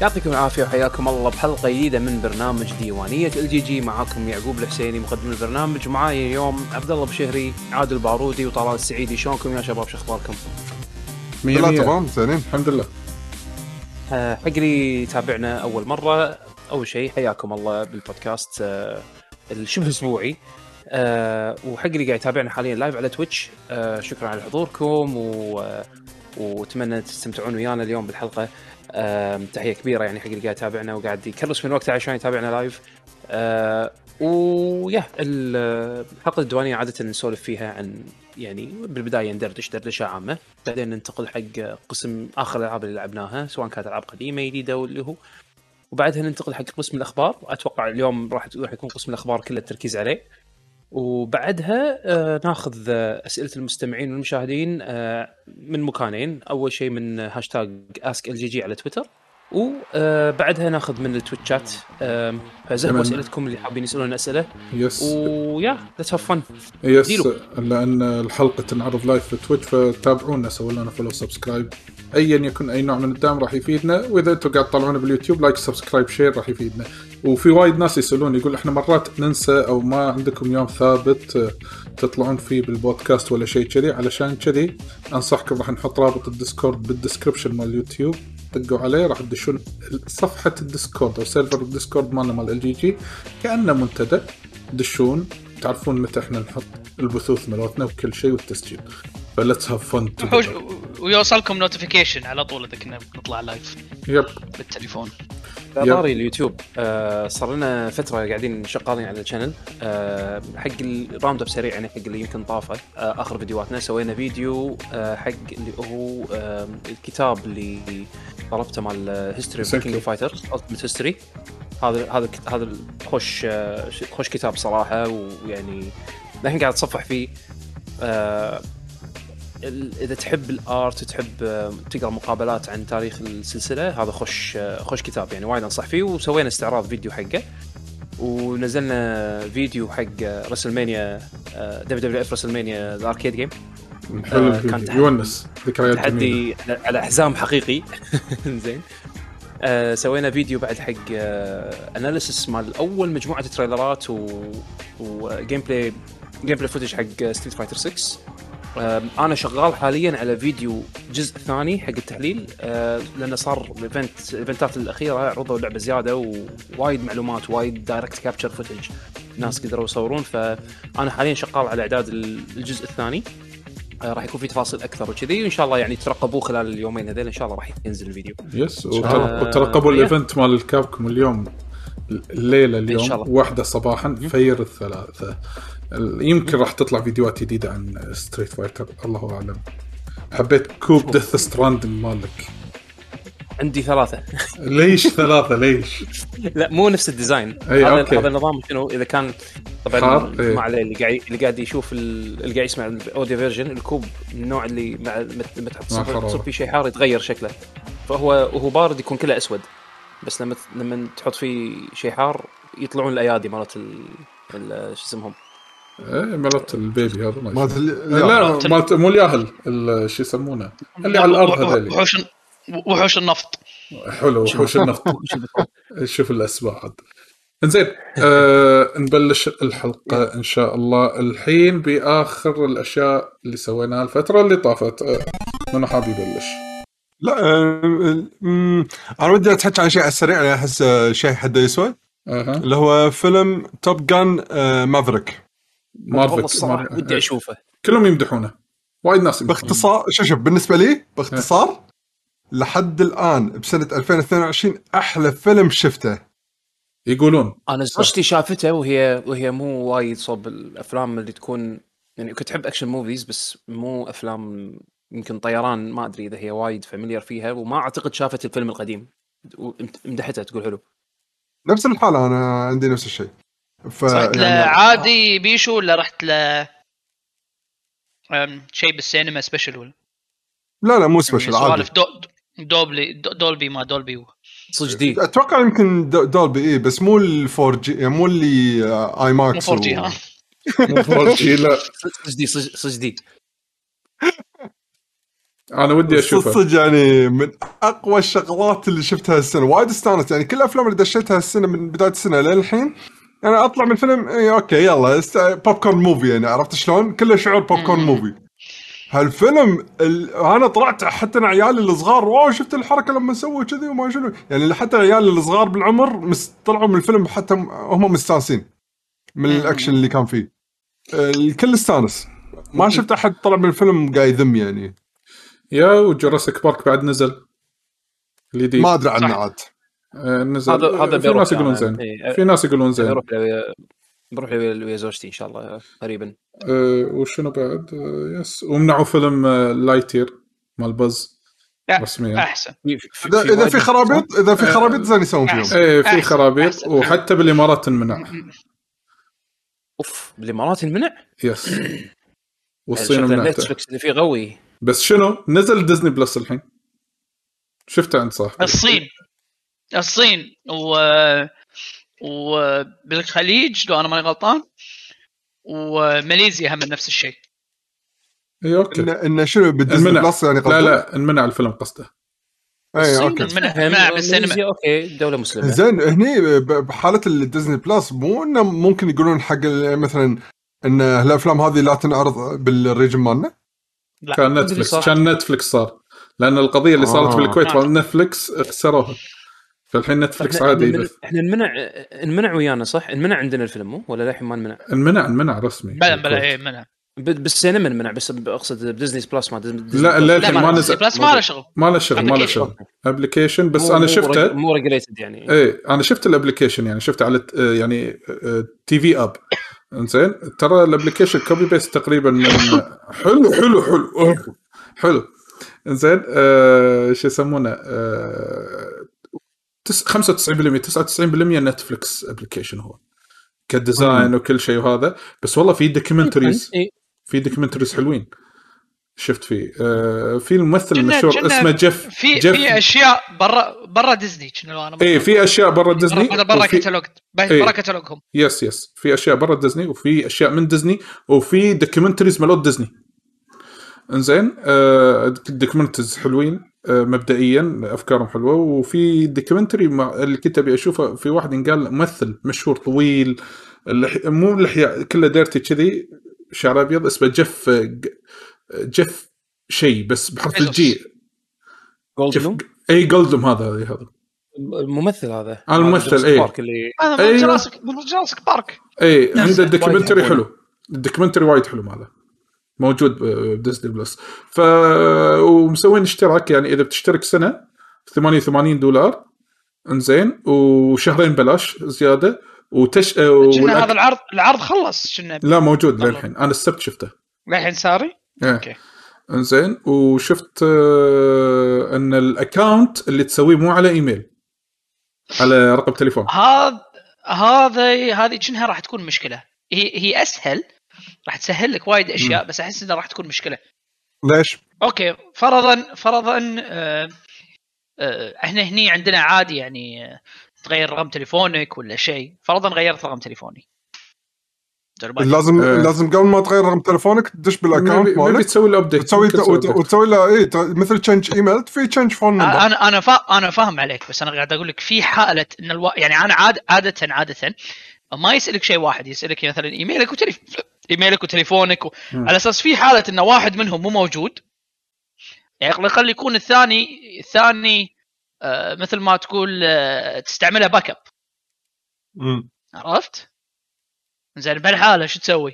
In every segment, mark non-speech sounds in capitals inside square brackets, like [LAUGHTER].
يعطيكم العافية وحياكم الله بحلقة جديدة من برنامج ديوانية ال GG. معاكم يعقوب الحسيني مقدم البرنامج. معاي اليوم عبد الله بشهري عادل البارودي وطلال السعيدي. شلونكم يا شباب؟ شو أخباركم؟ مية لا مية. تمام زينين الحمد لله. آه، حق اللي يتابعنا أول مرة. أول شيء حياكم الله بالبودكاست آه، الشبه اسبوعي آه، وحق اللي قاعد يتابعنا حاليا live على Twitch شكرا على حضوركم و وأتمنى تستمتعون ويانا اليوم بالحلقة. تحية كبيرة يعني حق اللي قاعد يتابعنا وقاعد يكرس من وقته عشان يتابعنا live آه، ويا ال- الحلقة الديوانية عادة نسولف فيها عن يعني بالبداية ندردش دردشة عامة بعدين ننتقل حق قسم آخر الألعاب اللي لعبناها سواء كانت ألعاب قديمة جديدة واللي هو. وبعدها ننتقل حق قسم الأخبار. أتوقع اليوم راح راح يكون قسم الأخبار كله التركيز عليه. وبعدها آه ناخذ آه أسئلة المستمعين والمشاهدين آه من مكانين. أول شيء من هاشتاج ask LGG على تويتر. وبعدها ناخذ من ال Twitch chat آه فجهزوا. اسئلتكم اللي حابين يسألون أسئلة. يس ويا ليتس هاف فن يس ديلو. لأن الحلقة تنعرض live في تويتش فتابعونا سووا لنا follow subscribe ايا يكن أي نوع من الدعم راح يفيدنا. وإذا أنتم قاعد تطلعونا باليوتيوب like subscribe share راح يفيدنا. وفي وايد ناس يسألون يقول إحنا مرات ننسى أو ما عندكم يوم ثابت آه، تطلعون فيه بالبودكاست ولا شيء كذي. علشان كذي أنصحكم راح نحط رابط ال Discord بال description مال اليوتيوب دقوا عليه راح تدشون صفحة ال Discord أو server ال Discord مالنا مال LGG كأنه منتدى. دشون تعرفون متى إحنا نحط البثوث مالتنا وكل شيء والتسجيل. ف let's have fun ويوصلكم notification على طول إذا كنا بنطلع live yep بالتليفون. طاري اليوتيوب. آه صار لنا فترة قاعدين شغالين على ال channel آه حق ال round up سريع يعني حق اللي يمكن طافه. آه آخر فيديوهاتنا سوينا فيديو آه حق اللي هو آه الكتاب اللي طلبته مال history of. King Fighter ultimate history هذا هذا هذا خوش آه خوش كتاب صراحة ويعني الحين قاعد أتصفح فيه. آه إذا تحب ال art وتحب آه، تقرأ مقابلات عن تاريخ السلسلة هذا خوش آه، خوش كتاب يعني وايد أنصح فيه. وسوينا استعراض فيديو حقه. ونزلنا فيديو حق WrestleMania WWF WrestleMania ال arcade game حلو آه، كان. يونس ذكريات. تحدي على- حزام حقيقي. [LAUGHS] زين. آه سوينا فيديو بعد حق آه analysis مال أول مجموعة trailer ات و و gameplay gameplay footage حق Street Fighter 6 آه أنا شغال حاليا على فيديو جزء ثاني حق التحليل لأنه صار ال event ال event ات الأخيرة عرضوا لعبة زيادة ووايد معلومات وايد direct capture footage ناس قدروا يصورون فأنا حاليا شغال على إعداد الجزء الثاني. آه، راح يكون في تفاصيل أكثر وكذي وإن شاء الله يعني ترقبوه خلال اليومين هذيل إن شاء الله راح ينزل الفيديو. yes وترقبوا آه، الايفنت مال الكابكم اليوم الليلة اليوم. واحدة صباحا فجر الثلاثاء. ال- يمكن راح تطلع فيديوهات جديدة عن Street Fighter الله أعلم. حبيت كوب Death Stranding مالك. عندي ثلاثة. ليش ثلاثة؟ ليش؟ [LAUGHS] لا مو نفس ال design. أي، هذا. هذا النظام شنو؟ إذا كان طبعا إيه. ما عليه اللي قاعد اللي قاعد يشوف ال- اللي قاعد يسمع ال audio version الكوب من النوع اللي مع لما تحط تصير فيه شيء حار يتغير شكله. فهو وهو بارد يكون كله أسود. بس لما لما تحط فيه شيء حار يطلعون الأيادي مالت ال... ال- شو اسمهم؟ إيه مالت ال baby هذا ما مالت لا مالت ال- مالت مو الياهل ال- شو يسمونه؟ اللي على الأرض هذول وحوش وحوش النفط. حلو وحوش النفط. [LAUGHS] شوف الاسماء عاد إنزين آه نبلش الحلقة إن شاء الله. الحين بآخر الأشياء اللي سويناها الفترة اللي طافت. آه منو حاب يبلش؟ لا آه، أمم، أنا ودي أتحكي عن شيء على السريع لأن أحس آه، شيء حده يسوى أها. اللي هو فيلم توب جان مافريك. والله ما أعرفك الصراحة مار- ودي أشوفه. كلهم يمدحونه. وايد ناس يمدحونه. باختصار شوف شوف بالنسبة لي باختصار لحد الآن بسنة 2022 أحلى فيلم شفته. يقولون. أنا زوجتي شافته وهي وهي مو وايد صوب الأفلام اللي تكون يعني كنت أحب action movies بس مو أفلام يمكن طيران ما أدري إذا هي وايد familiar فيها وما أعتقد شافت الفيلم القديم. ومدحتها تقول حلو. نفس الحالة أنا عندي نفس الشيء. ف رحت يعني عادي بيشو ولا رحت أم، شيء بالسينما سبيشل ولا؟ لا لا مو سبيشل يعني عادي سوالف دو دوبلي دو- دولبي ما دولبي صدق دي. أتوقع يمكن دو- دولبي اي بس مو الفور جي يعني مو اللي آه، اي ماكس مو 4 جي ها. مو 4G [LAUGHS] لا. صدق دي صدق دي. أنا ودي أشوفه. صدق يعني من أقوى الشغلات اللي شفتها السنة وايد استانست. يعني كل الأفلام اللي دشيتها السنة من بداية السنة للحين يعني أطلع من الفيلم إيه okay يلا است... popcorn movie يعني عرفت شلون؟ كله شعور popcorn movie هالفيلم ال... أنا طلعت حتى أنا عيالي الصغار wow شفت الحركة لما سووا كذي وما شنو. يعني حتى عيالي الصغار بالعمر مس... طلعوا من الفيلم حتى هم مستانسين من الأكشن اللي كان فيه. الكل استانس. ما شفت أحد طلع من الفيلم قاعد يذم يعني. yeah و Jurassic Park بعد نزل. الجديد ما أدري عنه. عاد. نزل. هذا هذا في بيروح ناس يقولون أنا. زين. إيه، في ناس يقولون زين. بروح ويا زوجتي إن شاء الله قريبا. أه وشنو بعد؟ أه yes. ومنعوا فيلم Lightyear مال Buzz رسميا. أحسن. في- في- اذا في وايد في خرابيط إذا في آه، خرابيط زين يسوون فيهم. إيه في خرابيط. وحتى بالإمارات تنمنع. أوف بالإمارات انمنع yes. [CLEARS THROAT] والصين منعته. نتفلكس اللي فيه قوي بس شنو؟ نزل Disney Plus الحين. شفته عند صاحبي الصين. الصين و وبالخليج لو أنا ماني غلطان وماليزيا هم نفس الشيء. اي okay. انه إنه شنو بالديزني انمنع بلس يعني لا قصدك؟ لا انمنع الفيلم قصده. اي الصين okay. منع منع بالسينما. okay دولة مسلمة. زين هني ب- بحالة ال Disney Plus مو إنه ممكن يقولون حق ال- مثلا إن الافلام هذه لا تنعرض بال region مالنا؟ لا كان نتفلكس. كان نتفلكس صار. لأن القضية اللي صارت آه. بالكويت آه. مال نتفلكس خسروها. فالحين نتفلكس عادي إحنا يبث. إحنا انمنع انمنع ويانا صح؟ انمنع عندنا الفيلم مو ولا للحين ما انمنع؟ انمنع انمنع رسمي بلا بلا. إيه منع ب- بالسينما انمنع بس أقصد ب Disney Plus ما ديزني لا، Plus. لا، لا الحين ما نزل. Plus ما له شغل ما له شغل ما له Application. شغل application بس مو- أنا شفته مو related يعني إيه أنا شفت ال application يعني شفته على ت- يعني TV app إنزين ترى ال application copy paste تقريبا من حلو حلو حلو حلو إنزين آه شو يسمونه آه تس- 95% 99% نتفلكس application هو. ك design وكل شيء وهذا. بس والله في documentaries إيه. في documentaries حلوين. شفت فيه آه في الممثل المشهور اسمه جيف في جيف في أشياء برا برا ديزني أنا إيه في أشياء برا ديزني برا برا وفي- كتالوج إيه. برا catalog هم yes yes في أشياء برا ديزني وفي أشياء من ديزني وفي documentaries مالوت ديزني إنزين آه documentaries حلوين. مبدئيا أفكارهم حلوة وفي documentary اللي كنت أبي أشوفه في واحد ينقال ممثل مشهور طويل. مو اللحيه كله dirty كذي شعر أبيض اسمه جيف ج- جيف شيء بس بحرف. الجي جيف جولدبلوم إي جولدبلوم هذا هذا الممثل هذا آه، الممثل،. Park اللي هذا من. Jurassic من Jurassic Park إي عنده documentary حلو ال documentary وايد حلو ماله موجود ب Disney Plus. ف ومسوين اشتراك يعني إذا بتشترك سنة 88 دولار إنزين وشهرين بلاش زيادة وتش كنا والأك... هذا العرض العرض خلص كنا لا موجود. للحين. أنا السبت شفته. للحين ساري إيه. أوكي. إنزين وشفت آه، إن ال account اللي تسويه مو على إيميل على رقم تليفون. هذا هذا هذه كأنها راح تكون مشكلة. هي هي أسهل راح تسهل لك وايد أشياء بس أحس انها راح تكون مشكلة. ليش؟ أوكي فرضا فرضا آه، آه، إحنا هني عندنا عادي يعني آه، تغير رقم تليفونك ولا شيء. فرضا غيرت رقم تليفوني. لازم آه. لازم قبل ما تغير رقم تليفونك تدش بال account مالك تسوي له update وتسوي وت- وتسوي له اي مثل change email في change phone number أنا أنا فا أنا فاهم عليك بس أنا قاعد أقول لك في حالة إن ألو... يعني أنا عاد عادة عادة ما يسألك شيء واحد يسألك مثلا ايميلك وتليف... إيميلك وتليفونك و... على أساس في حالة إن واحد منهم مو موجود يعني على الاقل يكون الثاني الثاني آه مثل ما تقول آه تستعملها backup. عرفت؟ زين بهالحالة شو تسوي؟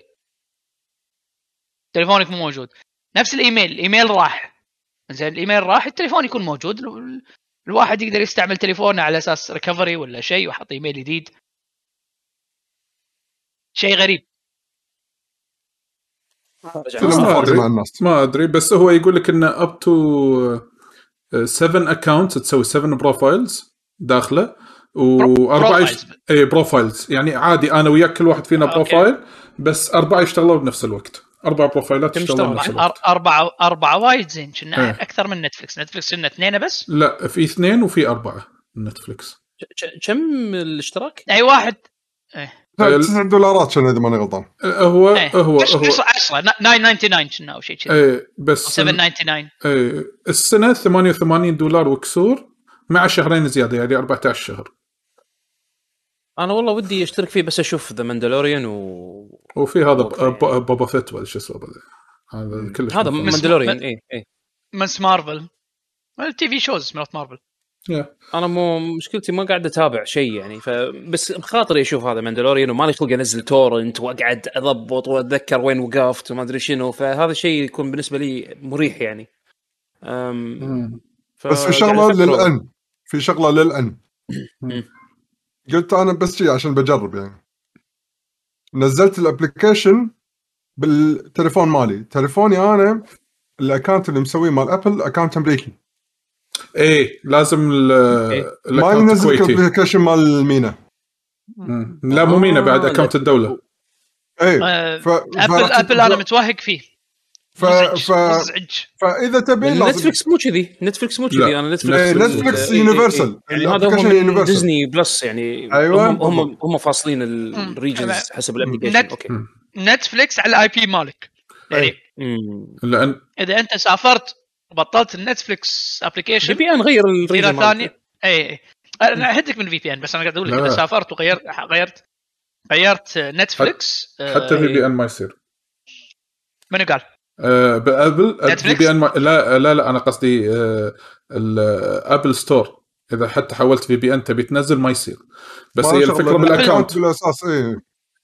تليفونك مو موجود. نفس ال email ال email راح. زين الإيميل راح التليفون يكون موجود. ال- الواحد يقدر يستعمل تليفونه على أساس recovery ولا شيء ويحط إيميل جديد. شيء غريب. ما فاضي أدري. مع الناس ما أدري بس هو يقول لك انه up to 7 accounts تسوي 7 profiles داخله وأربعة يشت... profiles. اي profiles يعني عادي أنا وياك كل واحد فينا. profile بس أربعة يشتغلون بنفس الوقت أربع بروفايلات يشتغلون؟ بنفس الوقت أربعة أربعة وايد زين كنا إيه. أكثر من نتفلكس نتفلكس كنا اثنين بس لا في اثنين وفي أربعة نتفلكس كم الاشتراك؟ أي واحد 9 دولارات كان اذا ماني غلطان هو إيه. هو هو 10 999 كنا أو شيء كذي إيه بس 799 إيه السنة 88 دولار وكسور مع شهرين زياده يعني 14 شهر أنا والله ودي اشترك فيه بس أشوف The Mandalorian و وفي هذا أوكي. ب- ب- Boba Fett ولا شو اسمه هذا كلش هذا. Mandalorian اي اي Ms. Marvel ال TV shows مرات مارفل. أنا مو مشكلتي ما قاعد أتابع شيء يعني فبس بخاطري أشوف هذا Mandalorian وماني خلق أنزل torrent وأقعد أضبط وأتذكر وين وقفت وما أدري شنو فهذا الشيء يكون بالنسبة لي مريح يعني. أم. ف- بس في شغلة. للأن. في شغلة للأن. قلت أنا بس شي عشان بجرب يعني. نزلت ال application بالتليفون مالي. تليفوني أنا ال account اللي مسويه مال Apple account أمريكي. إيه لازم ال- إيه. ما ينزل ال application مال MENA مم. لا مو MENA بعد account الدولة اي آه، ف... Apple Apple أنا متوهق فيه ف... ف... مزعج فإذا تبي نتفلكس مو كذي نتفلكس مو كذي. أنا إيه، نتفلكس نتفلكس إيه، إيه، universal. يعني هذا هو. ديزني بلس يعني أيوة. هم هم, هم فاصلين ال regions حسب ال application نت- أوكي مم. نتفليكس على ال IP مالك يعني مم. لأن إذا أنت سافرت وبطلت النتفليكس في application VPN غير في ال region ثانية. اي اي أنا أهدك من VPN بس أنا قاعد أقول لك. إذا سافرت وغيرت غيرت غيرت نتفليكس حتى VPN ما يصير. منو قال؟ آه، ب Apple V؟ PN ما... لا لا لا أنا قصدي آه، ال Apple Store إذا حتى حولت VPN تبي تنزل ما يصير. بس هي الفكرة بال account بالأساس اي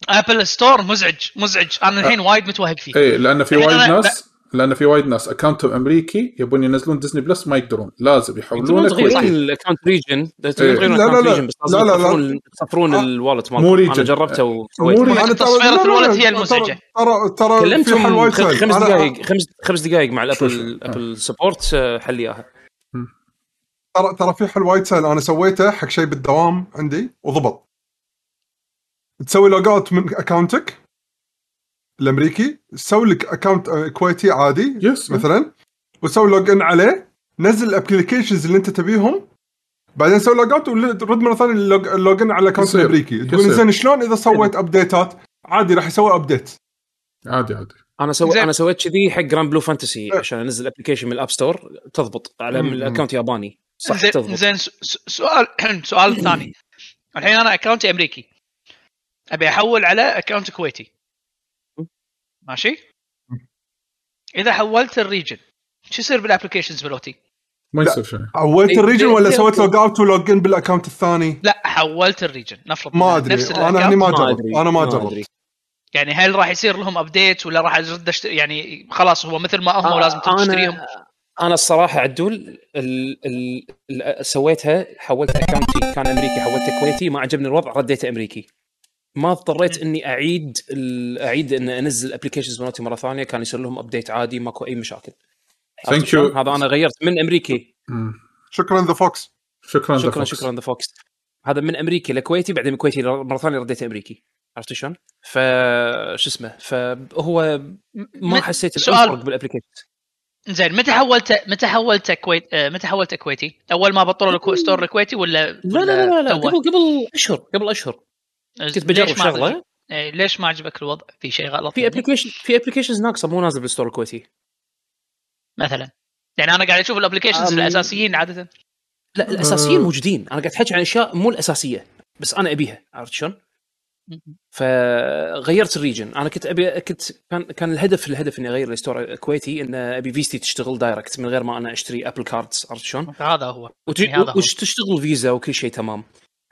Apple Store مزعج مزعج. أنا الحين وايد متوهق فيه. اي لأن في الحين وايد ناس لأن في وايد ناس. account هم أمريكي يبون ينزلون Disney Plus ما يقدرون. لازم يحولونه تغيرون ال account region. تغيرون لا، لا، ال account لا. region بس لازم لا، لا، لا. تصفرون تصفرون. ال wallet مو مالكم أنا. جربته مو region. أنا تصفيرة الولد هي المزعجة. ترى ترى في حل كلمتهم خمس دقائق خمس خمس دقائق مع ال Apple. Apple support حل إياها. ترى ترى في حل وايد سهل. أنا سويته حق شيء بالدوام عندي وضبط. تسوي log out من اكونتك الأمريكي تسوي لك account كويتي عادي yes مثلا وتسوي log in عليه نزل ال applications اللي أنت تبيهم بعدين سوي log out ورد مرة ثانية ال log in على ال account. الأمريكي. تقول. زين شلون إذا سويت [LAUGHS] update ات عادي راح يسوي update عادي عادي. أنا سوي زين. أنا سويت كذي حق Granblue Fantasy. عشان أنزل application من ال App Store تضبط على من. ال account ياباني صح زين تضبط. زين س- س- سؤال [CLEARS THROAT] سؤال ثاني. الحين أنا account ي أمريكي. أبي أحول على account كويتي ماشي إذا حولت ال region شو يصير بال applications بالاوتي؟ ما. يصير شيء حولت إيه، ال region ولا إيه، سويت. log out و log in بال account الثاني لا حولت ال region نفرض ما أدري نفس أنا. هني ما جربت أدري. أنا ما جربت. يعني هل راح يصير لهم update ولا راح أرد أشت... يعني خلاص هو مثل ما هم آه، لازم تشتريهم أنا أنا الصراحة عدول ال... ال... ال... سويتها حولت account ي كان أمريكي حولته كويتي ما عجبني الوضع رديته أمريكي ما اضطريت إني أعيد. أعيد إن أنزل ابلكيشنز مالتي مرة ثانية كان يصير لهم ابديت عادي ماكو أي مشاكل شلون؟ you. هذا أنا غيرت من أمريكي. شكرا ذا فوكس شكرا ذا شكرا فوكس. شكرا ذا فوكس هذا من أمريكي لكويتي بعدين من كويتي مرة ثانية رديته أمريكي عرفت شلون؟ ف شو اسمه فهو ما م- حسيت سؤال. الفرق بالابلكيشن زين متى حولت متى حولت كويت آه، متى حولت كويتي؟ أول ما بطلوا الكو ستور الكويتي ولا لا لا لا لا, لا. قبل قبل أشهر قبل أشهر كنت بجرب شغلة إيه، ليش ما عجبك الوضع؟ في شيء غلط في يعني؟ application في applications ناقصه مو نازل بال store الكويتي مثلا يعني أنا قاعد أشوف ال applications أم- الأساسيين عادة لا الأساسيين. موجودين أنا قاعد أحكي عن أشياء مو الأساسية بس أنا أبيها عرفت شلون؟ فغيرت ال region أنا كنت ابي كنت كان كان الهدف الهدف إني أغير ال store الكويتي إن أبي فيزتي تشتغل direct من غير ما أنا أشتري Apple cards عرفت شلون؟ هذا هو وت- يعني هذا هو. وش تشتغل فيزا وكل شيء تمام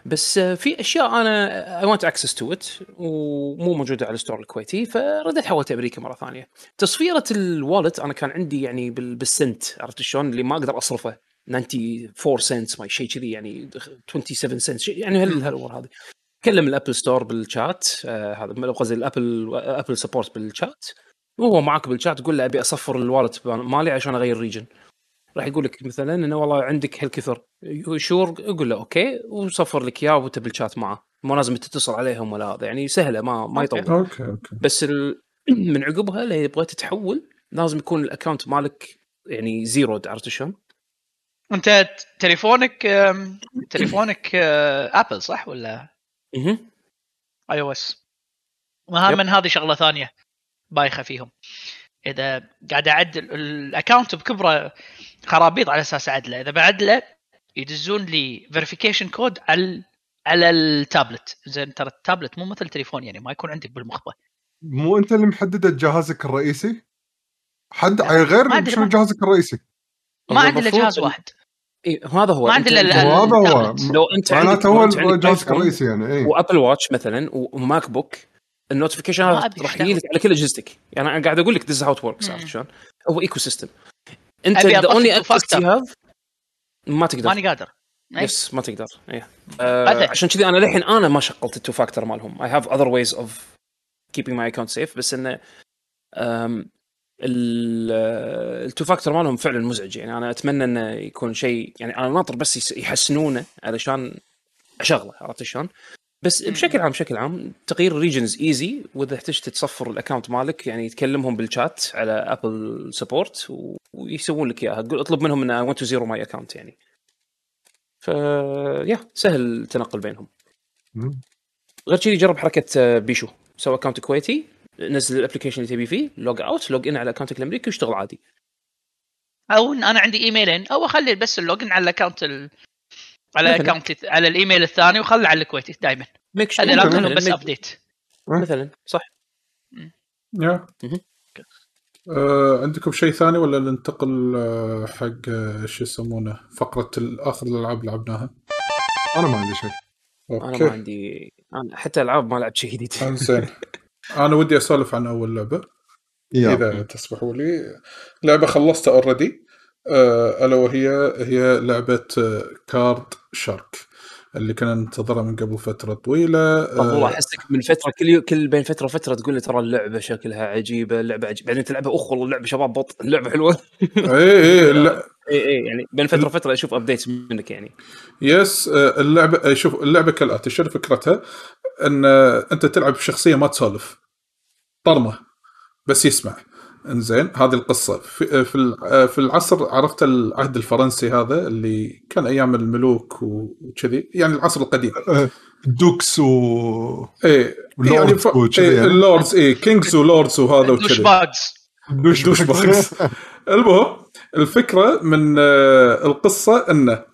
بس آه، في أشياء أنا I want access to it ومو موجودة على ال store الكويتي فرديت حولت أمريكا مرة ثانية. تصفيرة ال wallet أنا كان عندي يعني بال- بالسنت عرفت شلون؟ اللي ما أقدر أصرفه. 94 سنت ما شيء كذي يعني 27 سنت يعني هال- هالأمور هذه. كلم ال Apple Store بال chat آه هذا قصدي ال Apple Apple support بال chat وهو معك بالشات تقول له أبي أصفر ال wallet مالي عشان أغير region راح يقول لك مثلا إنه والله عندك هالكثر sure يقول له okay وصفر لك إياه وانت بالشات معه مو لازم تتصل عليهم ولا هذا يعني سهلة ما ما. يطول okay okay بس ال... [CLEARS THROAT] من عقبها اللي بغيت تحول لازم يكون ال account مالك يعني زيرو عرفت شلون؟ أنت تليفونك تليفونك آه، Apple صح ولا؟ أها iOS. من هذه شغلة ثانية بايخة فيهم إذا قاعد اعدل ال account بكبره خرابيط على أساس اعدله إذا بعدله يدزون لي verification code على على التابلت. زين ترى التابلت مو مثل التليفون يعني ما يكون عندك بالمخبه مو أنت اللي محدد جهازك الرئيسي؟ حد غير شنو جهازك الرئيسي؟ ما عندي الا جهاز واحد. إيه هذا هو. ما عندي الا هذا هو. لو أنت عندك معناته هو جهازك الرئيسي يعني اي و Apple Watch مثلا و MacBook ال notification راح. يجي لك على كل اجهزتك يعني أنا قاعد أقول لك this how works. عرفت شلون؟ هو ecosystem انت the only two factor. have ما تقدر ماني قادر. yes ما تقدر إيه بعدين. آه عشان كذي أنا للحين أنا ما شغلت ال two factor مالهم I have other ways of keeping my account safe بس إنه آه، ال two factor مالهم فعلا مزعج يعني أنا أتمنى إنه يكون شيء يعني أنا ناطر بس يحسنونه علشان أشغله عرفت شلون؟ بس بشكل عام بشكل عام تغيير ال regions easy وإذا احتجت تصفر ال account مالك يعني تكلمهم بالشات على Apple support ويسوون لك إياها. تقول اطلب منهم إن I want to zero my account يعني. ف yeah سهل التنقل بينهم. غير كذي جرب حركة آه، بيشو. سوى account كويتي نزل ال application اللي تبي فيه log out log in على اكونتك الأمريكي واشتغل عادي. أو أنا عندي ايميلين أو أخلي بس ال login على ال account ال... على. ال account على الإيميل الثاني وخلي على الكويتي دائما ممكن. لازم بس update مثلا صح. yeah. آه عندكم شيء ثاني ولا ننتقل آه، حق آه، شو يسمونه فقرة آخر الألعاب لعبناها؟ أنا ما عندي شيء. أنا ما عندي أنا حتى العاب ما لعبت شيء جديد. انزين أنا ودي أسولف عن أول لعبة. إذا تسمحوا لي. لعبة خلصتها already آه ألا وهي هي لعبة آه Card Shark اللي كنا ننتظرها من قبل فترة طويلة. والله آه أحسك من فترة كل يو- كل بين فترة وفترة تقول لي ترى اللعبة شكلها عجيبة اللعبه عجيبة بعدين تلعبها اخ والله اللعبه شباب بط اللعبة حلوة. اي اي [LAUGHS] لا. اي اي يعني بين فترة وفترة أشوف updates منك يعني. yes آه، اللعبة آه، شوف اللعبة كالآتي شنو فكرتها؟ إن آه، أنت تلعب بشخصية ما تسولف طرمة بس يسمع. إنزين هذه القصة. في آه، في ال- آه، في العصر عرفت العهد الفرنسي هذا اللي كان أيام الملوك وكذي. يعني العصر القديم. دوكس و إيه يعني ف... إيه يعني. اللوردز إيه كينجز ولوردز وهذا دوش وكذي باجز دوش دوش باكس المهم الفكرة من آه، القصة انه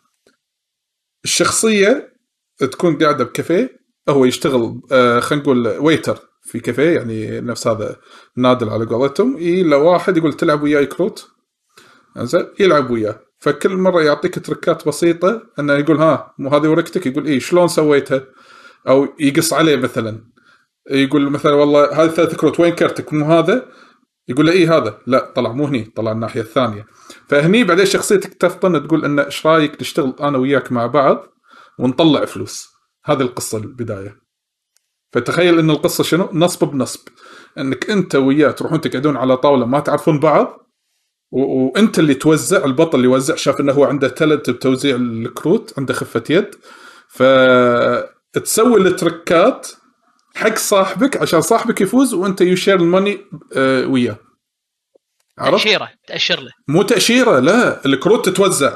الشخصية تكون قاعدة بكافيه هو يشتغل آه، خلينا نقول waiter في كافيه يعني نفس هذا نادل على قولتهم. الا واحد يقول تلعب وياي كروت. زين يلعب وياه. فكل مرة يعطيك تركات بسيطة إنه يقول ها مو هذه ورقتك يقول إيه شلون سويتها؟ أو يقص عليه مثلا. يقول مثلا والله هذه ثلاث كروت وين كرتك؟ مو هذا؟ يقول له إيه هذا. لا طلع مو هني طلع الناحية الثانية. فهني بعدين شخصيتك تفطن تقول إنه إيش رايك نشتغل أنا وياك مع بعض ونطلع فلوس. هذه القصة البداية. فتخيل إن القصة شنو؟ نصب بنصب. إنك أنت وياه تروحون تقعدون على طاولة ما تعرفون بعض و- وأنت اللي توزع البطل اللي يوزع شاف إنه هو عنده تالنت بتوزيع الكروت عنده خفة يد. فتسوي التركات حق صاحبك عشان صاحبك يفوز وأنت يشير الماني آه، وياه. عرفت؟ تأشيرة تأشر له. مو تأشيرة لا الكروت تتوزع.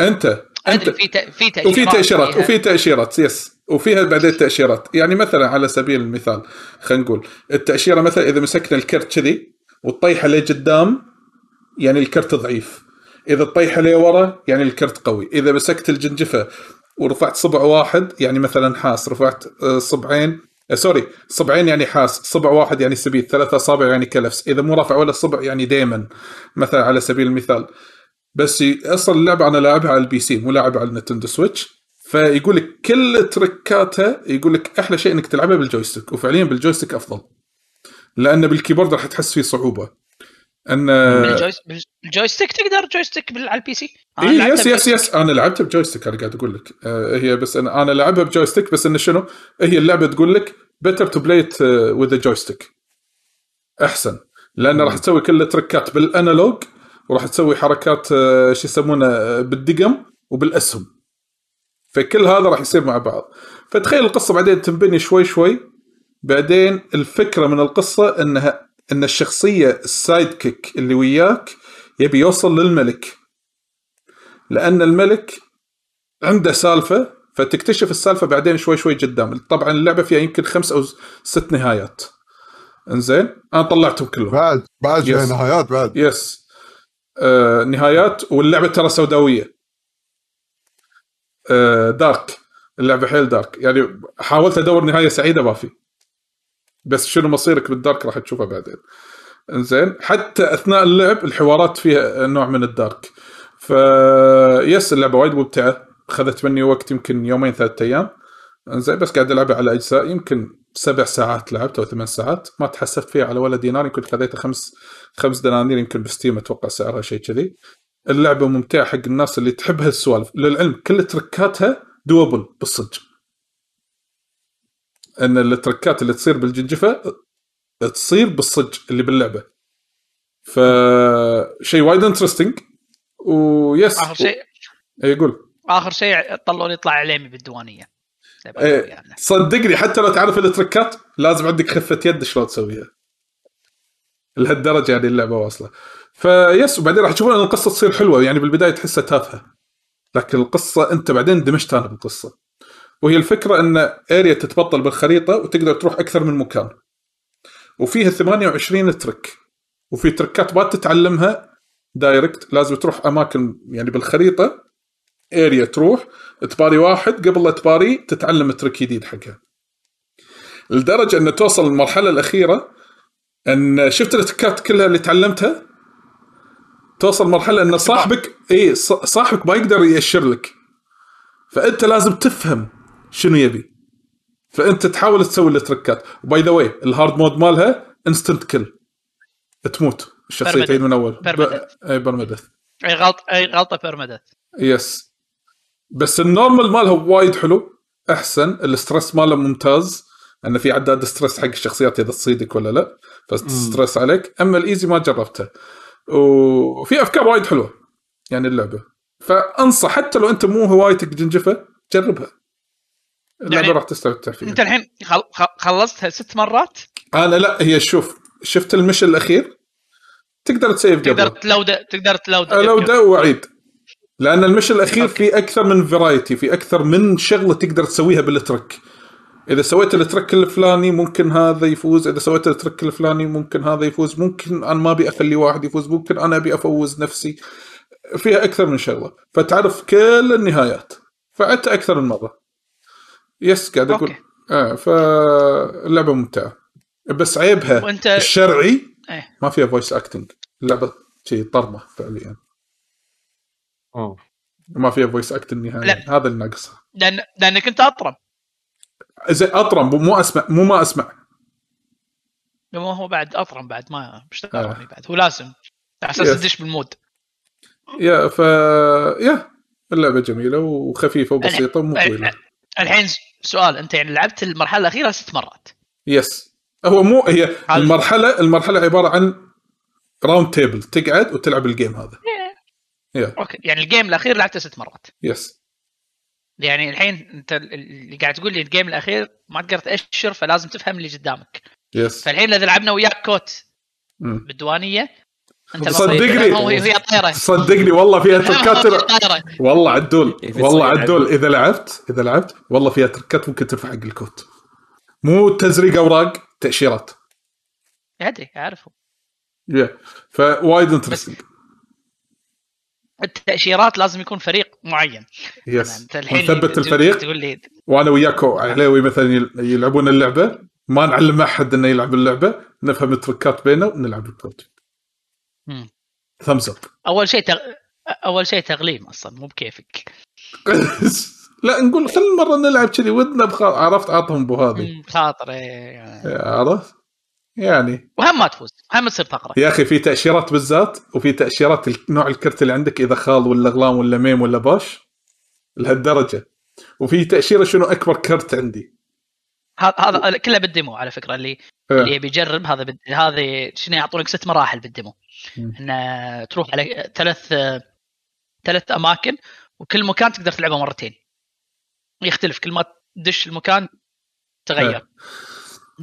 أنت أنت. في في تأشيرات. وفي تأشيرات فيها. وفي تأشيرات yes وفيها بعدين تاشيرات يعني مثلا على سبيل المثال خلينا نقول التأشيرة مثلا إذا مسكنا الكرت كذي وتطيحه لقدام يعني الكرت ضعيف. إذا تطيحه لورا يعني الكرت قوي. إذا مسكت الجنجفة ورفعت صبع واحد يعني مثلا حاس رفعت آه، صبعين آه، sorry صبعين يعني حاس صبع واحد يعني سبيت ثلاثة اصابع يعني كلفس إذا مو رافع ولا صبع يعني ديمن مثلا على سبيل المثال. بس أصلا اللعبة أنا لاعبها على ال PC مو لاعبها على ال Nintendo Switch. فيقول لك كل تركاتها يقول لك أحلى شيء إنك تلعبها بال joystick وفعليا بال joystick أفضل. لأن بال keyboard راح تحس فيه صعوبة. أن بال joys- بال joystick تقدر joystick على ال PC؟ اي yes yes. yes. أنا لعبتها ب joystick أنا قاعد أقول لك. آه هي بس أنا أنا لعبها ب joystick بس انه شنو؟ هي اللعبة تقول لك better to play with joystick أحسن. لأن راح تسوي كل التركات بال analog وراح تسوي حركات آه، شو يسمونه آه، بالدقم وبالأسهم. فكل هذا راح يصير مع بعض. فتخيل القصة بعدين تنبني شوي شوي. بعدين الفكرة من القصة إنها إن الشخصية ال sidekick اللي وياك يبي يوصل للملك. لأن الملك عنده سالفة فتكتشف السالفة بعدين شوي شوي قدام. طبعا اللعبة فيها يمكن خمس أو ست نهايات. إنزين؟ أنا طلعتهم كلهم. بعد بعد Yes. نهايات بعد. yes آه نهايات واللعبة ترى سوداوية. dark اللعبة حيل دارك يعني حاولت أدور نهاية سعيدة ما في. بس شنو مصيرك بال dark راح تشوفها بعدين. إنزين حتى أثناء اللعب الحوارات فيها نوع من ال dark ف yes اللعبة وايد ممتعة. أخذت مني وقت يمكن يومين ثلاثة أيام. إنزين بس قاعد ألعبها على أجزاء يمكن سبع ساعات لعبت أو ثمان ساعات. ما تحسبت فيها على ولا دينار. يمكن خذيتها خمس خمس دنانير يمكن ب Steam أتوقع سعرها شيء كذي. اللعبة ممتعة حق الناس اللي تحب هالسوالف للعلم كل تركاتها doable بالصدق. إن التركات اللي تصير بالجنجفة تصير بالصدق اللي باللعبة. فشيء وايد interesting و yes آخر شيء يقول. آخر شيء طلعوا لي يطلع عليمي بالديوانية. إيه. يعني. صدقني حتى لو تعرف التركات لازم عندك خفة يد شلون تسويها. لهالدرجة يعني اللعبة واصلة. ف yes وبعدين راح تشوفون إن القصة تصير حلوة يعني بالبداية تحسها تافهة. لكن القصة أنت بعدين اندمجت أنا بالقصة. وهي الفكرة إن area تتبطل بالخريطة وتقدر تروح أكثر من مكان. وفيها 28 trick وفي تركات ما تتعلمها direct لازم تروح أماكن يعني بالخريطة. area تروح تباري واحد قبل لا تباري تتعلم trick جديد حقها. لدرجة إن توصل المرحله الأخيرة إن شفت التركات كلها اللي تعلمتها؟ توصل مرحلة إن صاحبك إي ص- صاحبك ما يقدر يأشر لك. فأنت لازم تفهم شنو يبي. فأنت تحاول تسوي التركات و by the way ال hard mode مالها instant kill تموت. الشخصيه. تعيد من أول. Permadeath. أي permadeath أي غلط أي غلطة permadeath yes بس ال normal مالها وايد حلو. أحسن. ال stress ماله ممتاز. إنه في عداد stress حق الشخصيات إذا تصيدك ولا لا. ف stress عليك. أما ال easy ما جربته. وفي أفكار وايد حلوة يعني اللعبة. فأنصح حتى لو أنت مو هوايتك جنجفه جربها. اللعبة يعني راح تستمتع فيها. أنت الحين خلصتها ست مرات؟ أنا لا هي شوف شفت ال mission الأخير؟ تقدر تسيف تقدر قبله. تلود تقدر تلود. ألوده وأعيد. لأن ال mission الأخير في أكثر من variety في أكثر من شغلة تقدر تسويها بال trick. إذا سويت ال trick الفلاني ممكن هذا يفوز إذا سويت ال trick الفلاني ممكن هذا يفوز ممكن أنا ما أبي أخلي واحد يفوز ممكن أنا أبي أفوز نفسي. فيها أكثر من شغلة. فتعرف كل النهايات. فعدت أكثر من مرة. yes قاعد أقول. okay. آه فاللعبة ممتعة. بس عيبها وأنت الشرعي إيه. ما فيها voice acting اللعبه شيء طرمه فعليا. أوه. ما فيها voice acting نهائيا. هذا اللي ناقصها. لأن لأنك أنت اطرم زي أطرم مو أسمع مو ما أسمع. مو هو بعد أطرم بعد ما آه. اشتغل بعد هو لازم. على أساس. تدش بال mood. yeah ف yeah اللعبة جميلة وخفيفة وبسيطة ومو طويلة. الحين سؤال أنت يعني لعبت المرحلة الأخيرة ست مرات. yes هو مو هي المرحلة المرحلة عبارة عن round table تقعد وتلعب ال game هذا. yeah okay يعني ال game الأخير لعبته ست مرات. yes يعني الحين انت اللي قاعد تقول لي ال game الأخير ما تقدر تأشر فلازم تفهم اللي قدامك. yes فالحين إذا لعبنا وياك كوت. بالديوانية أنت صدقني. هو هي طايرة. صدقني والله فيها [LAUGHS] تركات والله عدول. إيه، والله عدول. عدول. إذا لعبت إذا لعبت والله فيها تركات ممكن تنفع حق الكوت. مو تزريق أوراق تأشيرات. ادري أعرفه. yeah فوايد interesting التأشيرات لازم يكون فريق معين. yes أنت الحين نثبت الفريق. تقول لي وأنا وياكو عليوي مثلا يل- يلعبون اللعبة. ما نعلم أحد إنه يلعب اللعبة. نفهم التركات بينه ونلعب مم. thumbs up أول شيء تغ... أول شيء تغليم أصلا مو بكيفك. [LAUGHS] لا نقول خل مرة نلعب كذي ودنا بخ... عرفت عطهم بو هذه مم، خاطر. عرفت؟ يعني. وهم ما تفوز هم تصير فقرة. يا أخي في تأشيرات بالذات وفي تأشيرات نوع الكرت اللي عندك إذا خال ولا غلام ولا ميم ولا باش لهالدرجة. وفي تأشيرة شنو أكبر كرت عندي. هذا هذا كله بال demo على فكرة اللي آه. اللي يبي يجرب هذا بد... هذه شنو يعطونك؟ ست مراحل بال demo. إن تروح على ثلاث ثلاث أماكن وكل مكان تقدر تلعبه مرتين. يختلف كل ما تدش المكان تغير. آه.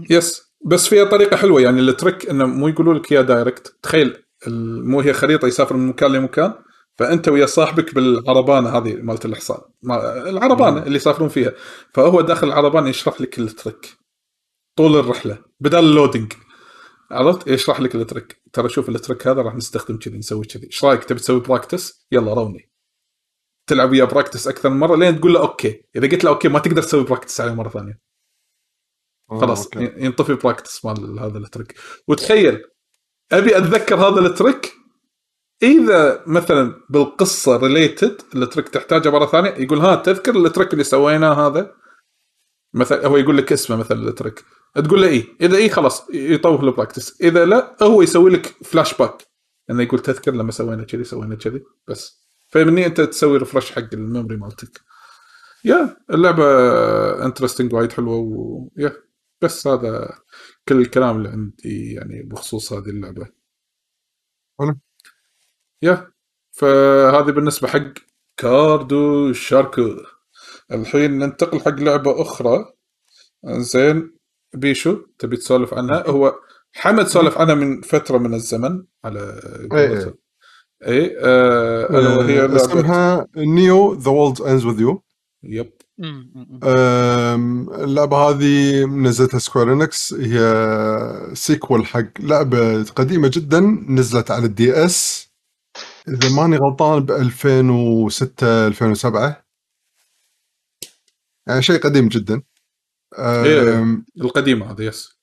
yes بس فيها طريقة حلوة يعني ال trick إنه مو يقولوا لك يا direct تخيل مو هي خريطة يسافر من مكان لمكان فأنت ويا صاحبك بالعربانة هذه مالت الحصان ما- العربانة اللي يسافرون فيها فهو داخل العربانة يشرح لك ال trick طول الرحلة بدل ال loading عرفت؟ يشرح لك ال trick ترى شوف ال trick هذا راح نستخدم كذي نسوي كذي. إيش رأيك؟ تبي تسوي practice؟ يلا روني. تلعب وياه practice أكثر من مرة لين تقول له okay. إذا قلت له okay ما تقدر تسوي practice عليه مرة ثانية. خلاص okay. ينطفي practice مال هذا ال trick وتخيل أبي أتذكر هذا ال trick إذا مثلا بالقصة related ال trick تحتاجه مره ثانية يقول ها تذكر ال trick اللي سويناه هذا؟ مثلا هو يقول لك اسمه مثلا ال trick تقول له اي إذا اي خلاص يطوف له practice إذا لا هو يسوي لك فلاش باك إنه يقول تذكر لما سوينا كذي سوينا كذي بس. فمني أنت تسوي refresh حق ال memory مالتك. yeah اللعبة interesting وايد حلوة و yeah بس هذا كل الكلام اللي عندي يعني بخصوص هذه اللعبة. حلو. yeah فهذه بالنسبة حق Card Shark. الحين ننتقل حق لعبة أخرى. زين بيشو تبي تسولف عنها؟ هو حمد سولف عنها من فترة من الزمن على إيه. اي آه ألا وهي آه، لعبة اسمها NEO The World Ends with You yep. اللعبة هذه نزلتها Square Enix هي sequel حق لعبة قديمة جدا نزلت على ال DS إذا ماني غلطان ب 2006 2007 يعني شيء قديم جدا. إيه. القديمة هذه يس.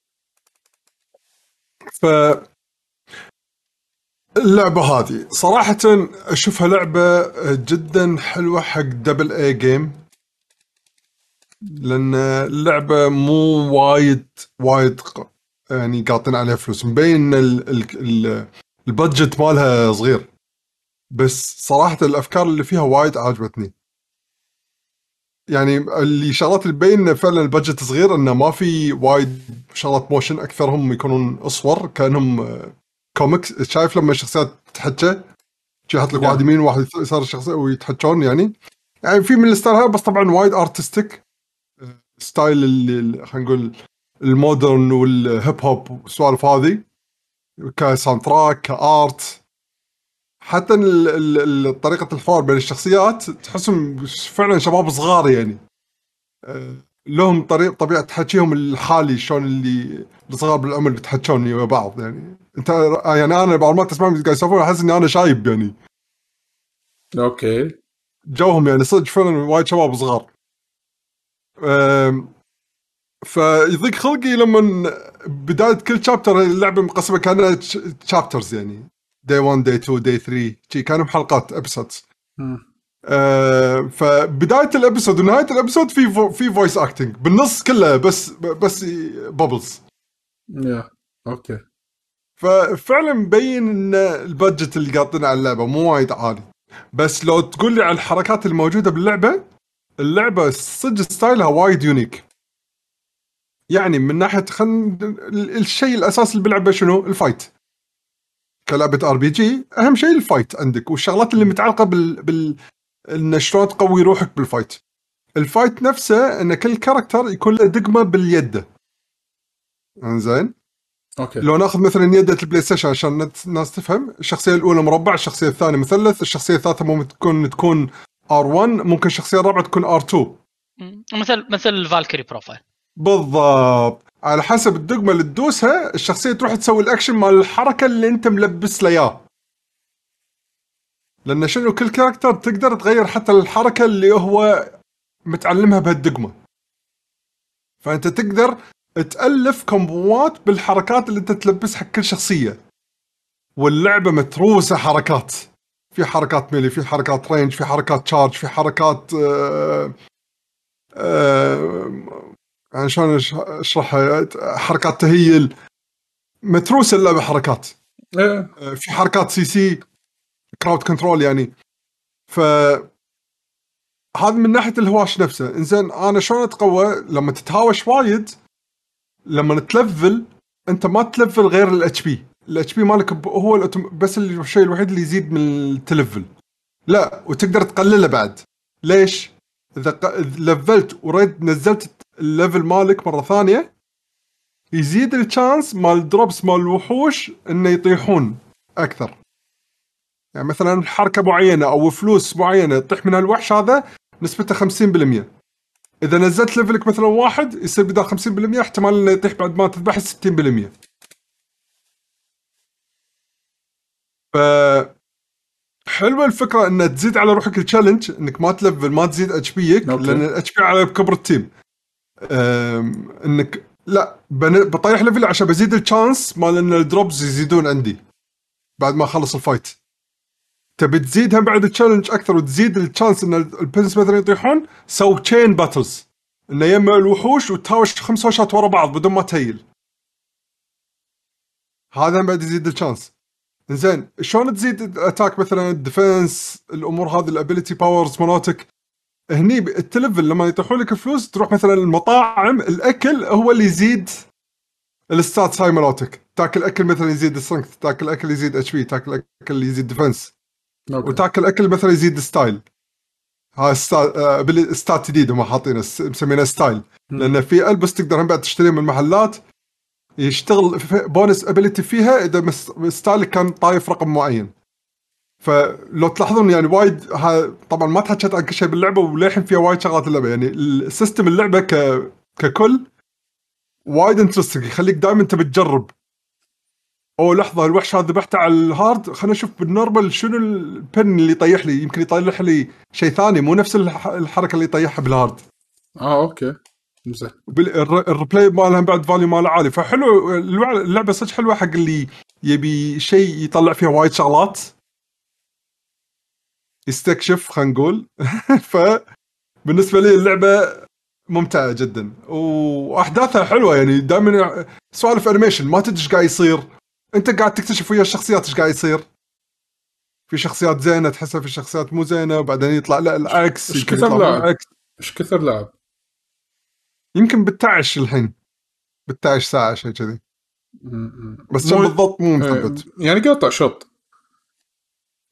ف اللعبة هذه صراحة أشوفها لعبة جدا حلوة حق double A game لأن اللعبة مو وايد وايد يعني قاطين عليها فلوس. مبين ال- ال budget مالها صغير. بس صراحة الأفكار اللي فيها وايد عجبتني يعني اللي شغلات اللي تبين فعلا ال budget صغير انه ما في وايد شغلات motion أكثرهم يكونون صور كأنهم آه، كوميكس. شايف لما الشخصيات تتحكى يحط لك نعم. واحد يمين وواحد يسار الشخصية ويتحكون يعني. يعني في من ال style بس طبعا وايد artistic style اللي- خلينا نقول ال modern وال hip hop والسوالف هذه ك soundtrack ك art. حتى ال- ال- ال- طريقة الحوار بين الشخصيات تحسهم فعلا شباب صغار يعني. آه، لهم طريق طبيعة حكيهم الحالي شلون اللي الصغار بالعمر يتحكون ويا بعض يعني. أنت يعني أنا بعض ما تسمعهم قاعد يسولفون أحس إني أنا شايب يعني. okay. جوهم يعني صدق فعلا وايد شباب صغار. فيضيق خلقي لما بداية كل chapter اللعبة مقسمة كأنها chapters يعني. day 1 day 2 day 3 شي كأنه حلقات episodes مم. فبداية ال episode ونهاية ال episode في vo- في voice acting بالنص كله بس بس bubbles yeah okay ففعلا مبين إن ال budget اللي قاطينه على اللعبة مو وايد عالي. بس لو تقول لي على الحركات الموجودة باللعبة اللعبة صدق style ها وايد unique يعني من ناحية خن ال- الشيء الاساسي اللي باللعبه شنو؟ ال fight كلعبة RPG أهم شيء ال fight عندك والشغلات اللي متعلقة بال, بال... إن شلون تقوي روحك بال fight ال fight نفسه إن كل character يكون له دقمة باليد. إنزين؟ okay. لو ناخذ مثلا يده ال PlayStation عشان الناس تفهم الشخصية الأولى مربع الشخصية الثانية مثلث الشخصية الثالثة ممكن تكون تكون R1 ممكن الشخصيه الرابعه تكون R2 مم. مثل مثل Valkyrie Profile بالضبط. على حسب الدقمة اللي تدوسها الشخصية تروح تسوي الأكشن مال الحركة اللي أنت ملبس له إياه. لأن شنو كل character تقدر تغير حتى الحركة اللي هو متعلمها بهالدقمة. فأنت تقدر تألف كومبوات بالحركات اللي أنت تلبسها حق كل شخصية. واللعبة متروسة حركات. في حركات melee في حركات range في حركات charge في حركات آه آه يعني شلون أشرحها؟ حركات تهيل. متروسه اللعبة حركات. إيه. آه، في حركات CC crowd control يعني. ف هذا من ناحية الهواش نفسه. إنزين أنا شلون أتقوى؟ لما تتهاوش وايد لما تلفل أنت ما تلفل غير الاتش بي الاتش بي مالك هو بس الشيء الوحيد اللي يزيد من التلفل. لا وتقدر تقلله بعد. ليش؟ إذا لفلت ورديت نزلت ال level مالك مرة ثانية يزيد ال chance مال ال drops مال الوحوش إنه يطيحون أكثر. يعني مثلا حركة معينة أو فلوس معينة تطيح من هالوحش هذا نسبته 50% إذا نزلت level ك مثلا واحد يصير بدال 50% احتمال إنه يطيح بعد ما تذبح 60% ف حلوة الفكرة ان تزيد على روحك ال challenge إنك ما تلفل ما تزيد HP ك. لأن ال HP على كبر ال team إنك لا بطيح level عشان بزيد ال chance مال إن ال drops يزيدون عندي بعد ما اخلص ال fight تبي تزيدها بعد ال challenge أكثر وتزيد ال chance إن ال pins مثلا يطيحون سو chain battles إنه يما الوحوش وتهاوش خمس وشات ورا بعض بدون ما تهيل. هذا بعد يزيد ال chance زين شلون تزيد ال attack مثلا ال defense الأمور هذه ال ability powers مالتك هني التلفل لما يطيحون لك فلوس تروح مثلا المطاعم الأكل هو اللي يزيد ال stats هاي مالتك تاكل أكل مثلا يزيد ال strength تاكل أكل يزيد HP تاكل أكل يزيد defense okay. وتاكل أكل مثلا يزيد style هاي stat آه، بال- stat جديد هم حاطينه مسمينه style. لأن في ألبس تقدر هم بعد تشتريه من المحلات يشتغل في- bonus ability فيها إذا style ك كان طايف رقم معين. فلو تلاحظون يعني وايد طبعا ما تحكيت عن كل شيء باللعبة وللحين فيها وايد شغلات اللعبة. يعني ال system اللعبة ك ككل وايد interesting يخليك دائما تبي تجرب. أو لحظة الوحش هذا ذبحته على ال hard خلينا نشوف بال normal شنو ال pin اللي يطيح لي. يمكن يطيح لي شيء ثاني مو نفس الح- الحركة اللي يطيحها بال hard آه okay. ال replay مالها بعد value ماله عالي. فحلو اللعبة صدق حلوة حق اللي يبي شيء يطلع فيها وايد شغلات. يستكشف خلينا نقول. [LAUGHS] فبالنسبه لي اللعبة ممتعة جدا. وأحداثها حلوة يعني. دائما سوالف انيميشن ما تدري إيش قاعد يصير. أنت قاعد تكتشف ويا الشخصيات إيش قاعد يصير. في شخصيات زينة تحسها في شخصيات مو زينة وبعدين يطلع لا العكس إيش يمكن كثر؟ العكس. إيش كثر لاعب؟ يمكن بالتعش الحين بالتعش ساعة شيء كذي. بس مو- بالضبط مو إيه، مثبت يعني قاطع شوط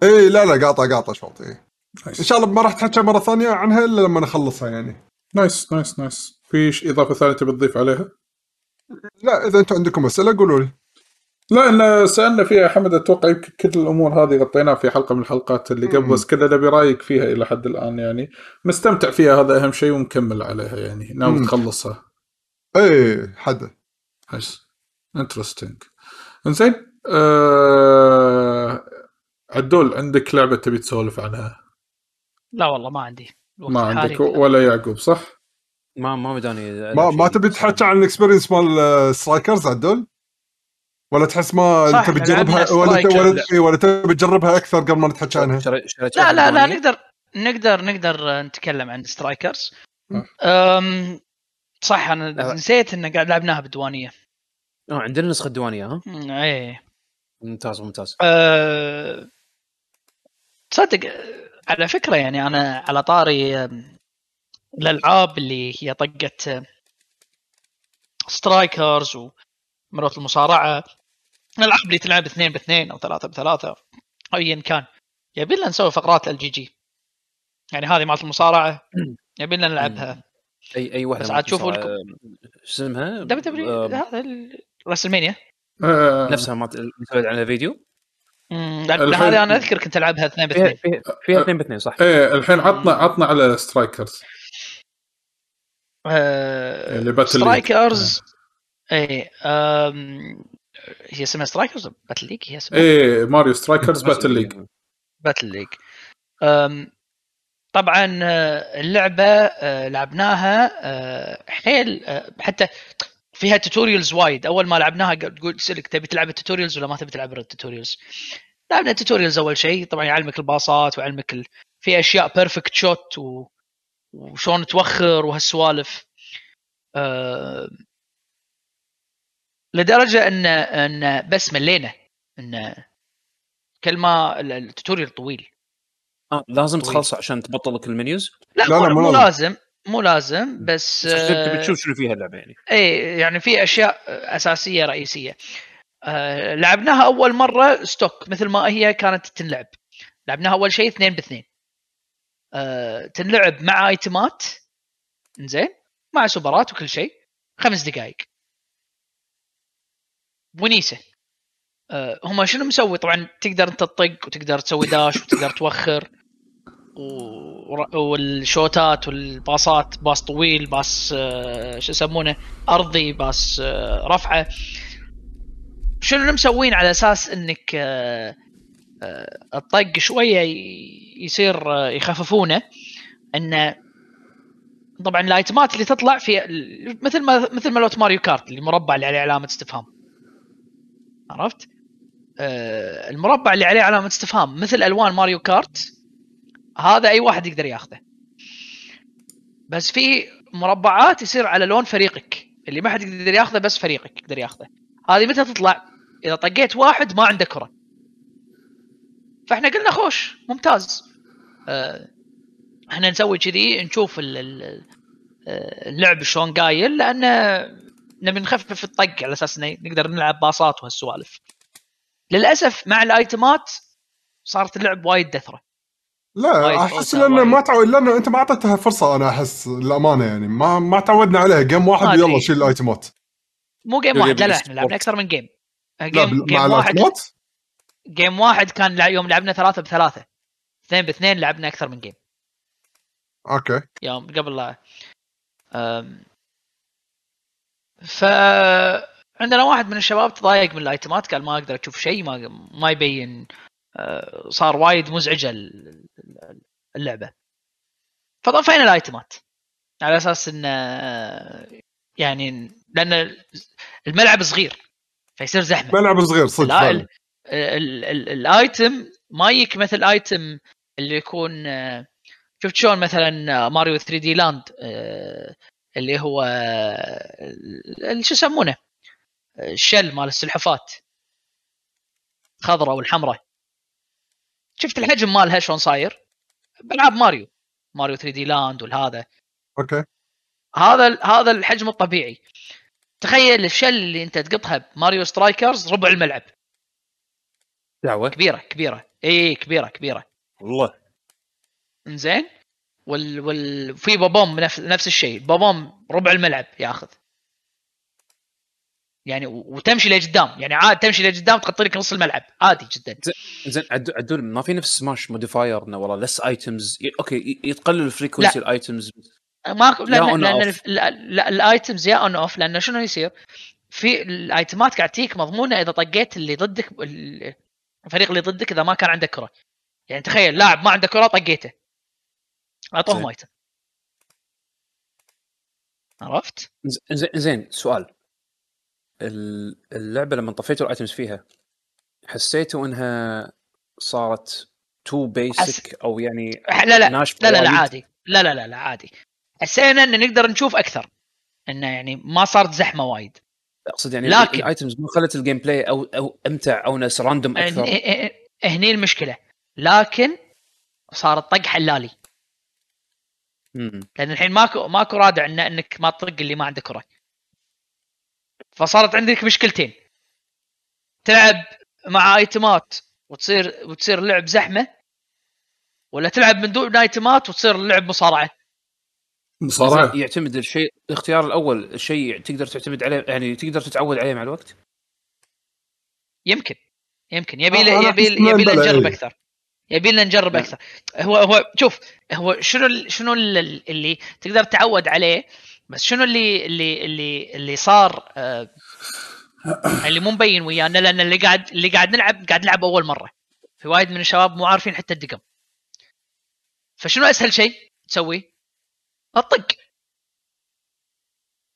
اي لا لا قاطع قاطع شوط إيه. nice. إن شاء الله ما راح تحكي مرة ثانية عنها إلا لما نخلصها يعني nice nice nice في إضافة ثانية تبي تضيف عليها؟ لا إذا أنتم عندكم أسئلة قولوا لي لا ان سألنا فيها حمد أتوقع يمكن كل الأمور هذه غطيناها في حلقة من الحلقات اللي قبل. بس كذا نبي رأيك فيها إلى حد الآن يعني. مستمتع فيها هذا أهم شيء ومكمل عليها يعني. ناوي. تخلصها؟ إيه حدا. nice interesting إنزين أه... عدول عندك لعبة تبي تسولف عنها؟ لا والله ما عندي. ما عندك ولا يعقوب صح؟ ما ما بداني ما ما تبي تحكي عن ال experience مال آه، Strikers عدول؟ ولا تحس ما تبي تجربها ولا ت- Striker. ولا إيه، ولا تبي تجربها أكثر قبل ما نتحكي عنها لا لا لا. نقدر نقدر نقدر نتكلم عن Strikers أه. أم صح أنا. نسيت إن قاعد لعبناها بالديوانية آه عندنا نسخة ديوانية ها إيه ممتاز ممتاز أه... تصدق أه، على فكرة يعني أنا على طاري الألعاب اللي هي طقت أه، Strikers ومرات المصارعة الالعاب اللي تلعب اثنين باثنين أو ثلاثة بثلاثة أو ايا كان. يبي لنا نسوي فقرات ال GG. يعني هذه مالت المصارعة [CLEARS THROAT] يبي لنا نلعبها. اي أي واحدة بس عاد شوفوا تصارع- شو اسمها؟ WW آه، هذا WrestleMania أه... نفسها ما مسويت عنها فيديو؟ الحين- هذه أنا أذكر كنت ألعبها اثنين باثنين. فيها, اثنين باثنين صح. إيه الحين عطنا عطنا على Strikers. آه، اللي battle. Strikers؟ إيه. آم، هي اسمها Strikers Battle League هي اسمها. إيه Mario Strikers Battle League Battle League طبعا آه، اللعبة آه، لعبناها آه، حيل حتى فيها tutorials وايد. أول ما لعبناها تقول تسالك تبي تلعب ال tutorials ولا ما تبي تلعب ال tutorials لعبنا ال tutorials أول شيء. طبعا يعلمك الباصات ويعلمك ال... في أشياء perfect shot و... وشلون توخر وهالسوالف. أه... لدرجة ان أن بس ملينا. أن كل ما ال- ال tutorial طويل. آه لازم طويل. تخلص عشان تبطل لك ال menus؟ لا, لا، مو, لا، مو لازم. لازم. مو لازم بس تبي تشوف شنو فيها اللعبة يعني. اي يعني في أشياء أساسية رئيسية. آه لعبناها أول مرة stock مثل ما هي كانت تنلعب. لعبناها أول شيء اثنين باثنين. آه تنلعب مع ايتمات زين مع سوبرات وكل شيء خمس دقائق ونيسه. آه، هم شنو مسوي؟ طبعا تقدر أنت تطق وتقدر تسوي داش وتقدر توخر و- والشوتات والباصات باص طويل باص آه، شو يسمونه؟ أرضي باص آه، رفعة. شنو مسوين على أساس إنك آه، آه، الطق شوية يصير آه، يخففونه؟ انه طبعا الآيتمات اللي تطلع في مثل ما مثل ما لوت ماريو كارت اللي مربع اللي عليه علامة استفهام. عرفت؟ آه، المربع اللي عليه علامة استفهام مثل ألوان ماريو كارت هذا أي واحد يقدر ياخذه. بس في مربعات يصير على لون فريقك اللي ما حد يقدر ياخذه بس فريقك يقدر ياخذه. هذه متى تطلع؟ إذا طقيت واحد ما عنده كرة. فإحنا قلنا خوش ممتاز. آه، إحنا نسوي كذي نشوف آه، اللعب شلون قايل لأن نبي نخفف الطق على أساس إنه نقدر نلعب باصات وهالسوالف. للأسف مع الأيتمات صارت اللعب وايد دثرة. لا أحس لأنه. ما تعود لأنه أنت ما أعطيتها فرصة أنا أحس الامانه يعني. ما ما تعودنا عليها. game واحد. يلا شيل الأيتمات. مو game واحد لا لا إحنا لعبنا. أكثر من game game, game مع واحد. الأيتمات؟ game واحد كان يوم لعبنا ثلاثة بثلاثة. اثنين باثنين لعبنا أكثر من game okay. يوم قبل لا أم، ف عندنا واحد من الشباب تضايق من الايتمات قال ما أقدر أشوف شيء ما ما يبين أه، صار وايد مزعجة ال- ال- اللعبة. فطفينا الايتمات. على أساس انه أه، يعني لأن الملعب صغير فيصير زحمة. ملعب صغير صدق لا فعلا. ال- ال- ال- الايتم ما يجيك مثل ايتم اللي يكون آه، شفت شلون مثلا آه، ماريو 3 دي لاند آه، اللي هو شو يسمونه؟ الشل مال السلحفات. خضراء والحمراء. شفت الحجم مالها شلون صاير؟ بألعاب ماريو. ماريو 3 دي لاند والهذا. okay. هذا هذا الحجم الطبيعي. تخيل ال shell اللي أنت تقطها بماريو سترايكرز ربع الملعب. دعوة. كبيرة كبيرة. اي كبيرة كبيرة. والله. إنزين؟ وال وال في بابوم نفس نفس الشيء. بابوم ربع الملعب ياخذ. يعني وتمشي لقدام. يعني عاد تمشي لقدام تغطي لك نص الملعب. عادي جدا. زين عدو عدول ما في نفس سماش modifier إنه والله less items okay يتقلل ال frequency ال items ماكو يا لأن لأن. لا, لا ال items يا on off لأنه شنو يصير؟ في الايتمات قاعد تجيك مضمونة إذا طقيت اللي ضدك ال- الفريق اللي ضدك إذا ما كان عنده كرة. يعني تخيل لاعب ما عنده كرة طقيته. اعطوهم. ايتم عرفت؟ زين زين سؤال. ال- اللعبة لما طفيتوا ال items فيها حسيتوا إنها صارت too basic أو يعني لا لا لا لا, لا؟ عادي. لا لا لا لا عادي. حسينا إن نقدر نشوف أكثر. انه يعني ما صارت زحمة وايد. أقصد يعني لكن- ال items ما خلت ال gameplay أو أو أمتع أو ناس random أكثر. هني- المشكلة. لكن صار الطق حلالي. مم. لأن الحين ماكو ماكو رادع إن إنك ما تطق اللي ما عنده كرة. فصارت عندك مشكلتين. تلعب مع ايتمات وتصير وتصير لعب زحمة ولا تلعب من دون ايتمات وتصير اللعب مصارعة. مصارعة؟ يعتمد الشيء الاختيار الأول الشيء تقدر تعتمد عليه يعني تقدر تتعود عليه مع الوقت؟ يمكن. يمكن. يبي آه، له يبي يبي نجرب إيه. أكثر. يبي لنا نجرب. أكثر. هو هو شوف هو شنو شنو ال- اللي تقدر تعود عليه بس شنو اللي اللي اللي اللي صار آه اللي مو مبين ويانا لأن اللي قاعد اللي قاعد نلعب قاعد نلعب أول مرة. في وايد من الشباب مو عارفين حتى الدقم. فشنو أسهل شيء تسويه؟ الطق.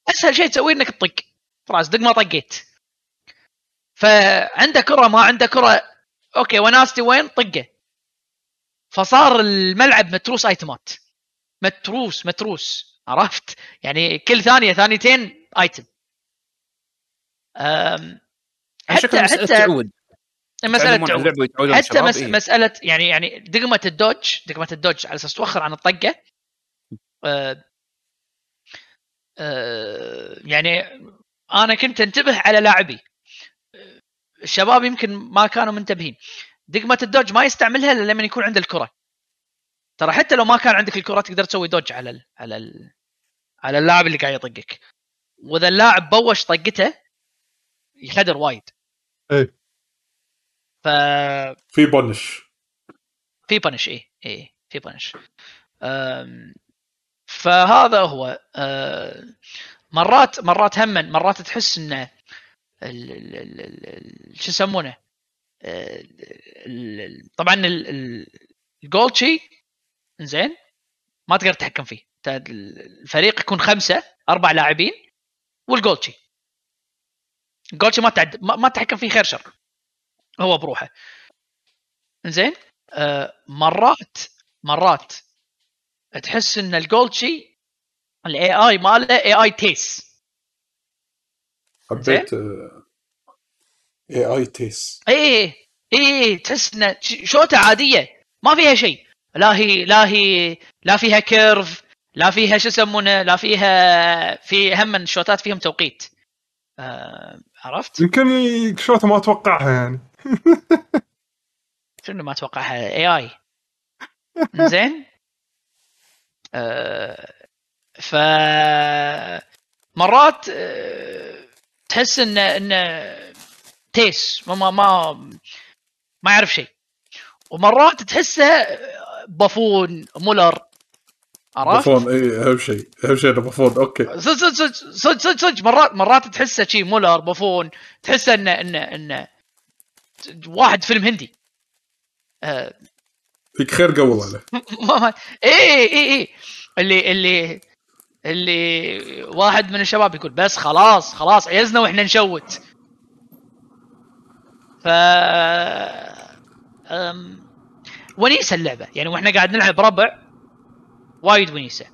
أسهل شيء تسويه إنك تطق. خلاص دق ما طقيت. فعنده كرة ما عنده كرة okay وناستي وين؟ طقه. فصار الملعب متروس ايتمات متروس متروس. عرفت؟ يعني كل ثانية ثانيتين ايتم حتى حتى تعود. عن تعود. حتى مس... إيه. مساله يعني يعني دقمة الدوج دقمة الدوج على أساس توخر عن الطقة. أه أه يعني أنا كنت أنتبه على لاعبي. الشباب يمكن ما كانوا منتبهين. دقمة ال dodge ما يستعملها إلا لما يكون عنده الكرة. ترى حتى لو ما كان عندك الكرة تقدر تسوي dodge على ال... على ال... على اللاعب اللي قاعد يطقك. وإذا اللاعب بوش طقته يخدر وايد. إيه. في punch. في punch اي اي في punch أم، فهذا هو. أه، مرات مرات هم مرات تحس إنه ال- ال- ال- شو يسمونه؟ طبعا ال- ال- الجولتشي زين ما تقدر تتحكم فيه. الفريق يكون خمسة أربع لاعبين والجولتشي الجولتشي ما تعد ما ما تتحكم فيه خير شر. هو بروحه. زين آه مرات مرات تحس إن الجولتشي ال AI ماله AI تيس حبيت AI تيس اي اي تحس ان ش- شوطه عادية. ما فيها شيء. لا هي لا هي لا فيها curve لا فيها شو يسمونه لا فيها في هم من الشوتات فيهم توقيت. آه عرفت؟ يمكن شوطه ما أتوقعها يعني. [LAUGHS] شنو ما أتوقعها؟ اي اي زين آه ف مرات آه تحس إن إن تيس ما ما ما, ما يعرف شيء. ومرات تحسه بافون مولر عرفت؟ بفون اي أهم شيء أهم شيء إنه بفون okay. صدق صدق صدق صدق صدق مرات مرات تحسه شي مولر بافون تحسه انه انه إنه واحد فيلم هندي. آه. فيك خير قول عليه. اي اي اي اللي اللي اللي واحد من الشباب يقول بس خلاص خلاص عيزنا وإحنا نشوت. ف أم... ونيسة اللعبة. يعني وإحنا قاعد نلعب ربع وايد ونيسة.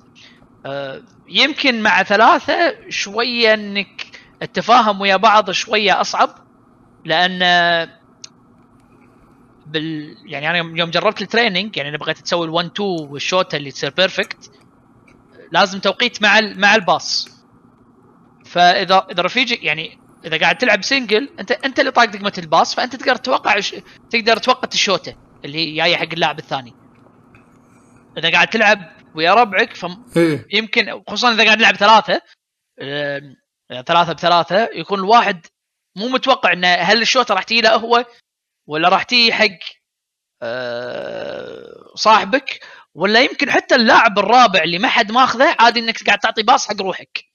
أه يمكن مع ثلاثة شوية إنك التفاهم ويا بعض شوية أصعب لأن بال يعني أنا يوم جربت ال training يعني أنا بغيت تسوي ال1 2 والشوطه اللي تصير perfect لازم توقيت مع ال- مع الباص. فإذا إذا رفيجك يعني إذا قاعد تلعب single أنت أنت اللي طاق دقمة الباص فأنت تقدر تتوقع ش... تقدر توقت الشوطه اللي هي جاية حق اللاعب الثاني. إذا قاعد تلعب ويا ربعك فيمكن خصوصا إذا قاعد نلعب ثلاثة آم، ثلاثة بثلاثة يكون الواحد مو متوقع إنه هل الشوطه راح تجي له هو ولا راح تجي حق آه، صاحبك ولا يمكن حتى اللاعب الرابع اللي ما حد ماخذه عادي إنك قاعد تعطي باص حق روحك.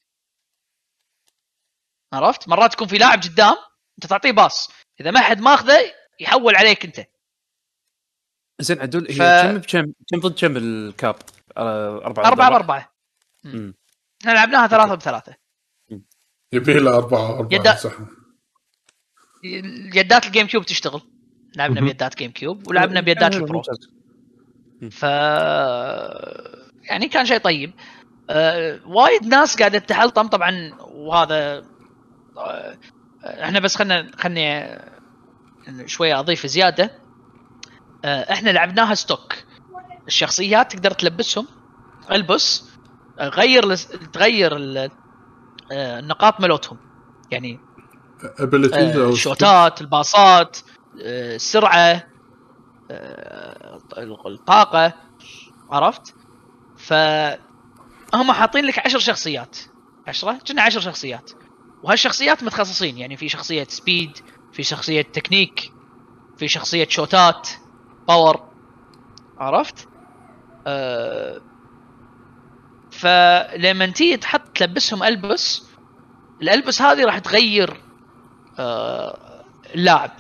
عرفت؟ مرات يكون في لاعب قدام انت تعطيه باص. إذا ما حد ماخذه يحول عليك أنت. زين عدول هي ف- كم بكم كم ضد كم ال cap؟ أربعة أربعة. بأربعة. إحنا لعبناها ثلاثة بثلاثة. يبي له أربعة أربعة يدا- صح. يدات ال GameCube تشتغل. لعبنا. بيدات GameCube ولعبنا بيدات ال Pro. ف يعني كان شيء طيب. آه، وايد ناس قاعدة تحلطم طبعا وهذا إحنا بس خلنا خلني شوية أضيف زيادة. آه، إحنا لعبناها ستوك الشخصيات تقدر تلبسهم. البس آه، غير تغير آه، النقاط ملوتهم يعني آه، الشوتات الباصات آه، السرعه آه، الطاقة. عرفت؟ فهم حاطين لك عشر شخصيات. عشرة؟ كنا عشر شخصيات. وهالشخصيات متخصصين يعني في شخصية speed في شخصية تكنيك في شخصية شوتات power عرفت؟ أه فلما تيجي تحط تلبسهم ألبس الألبس هذه راح تغير آه، اللاعب.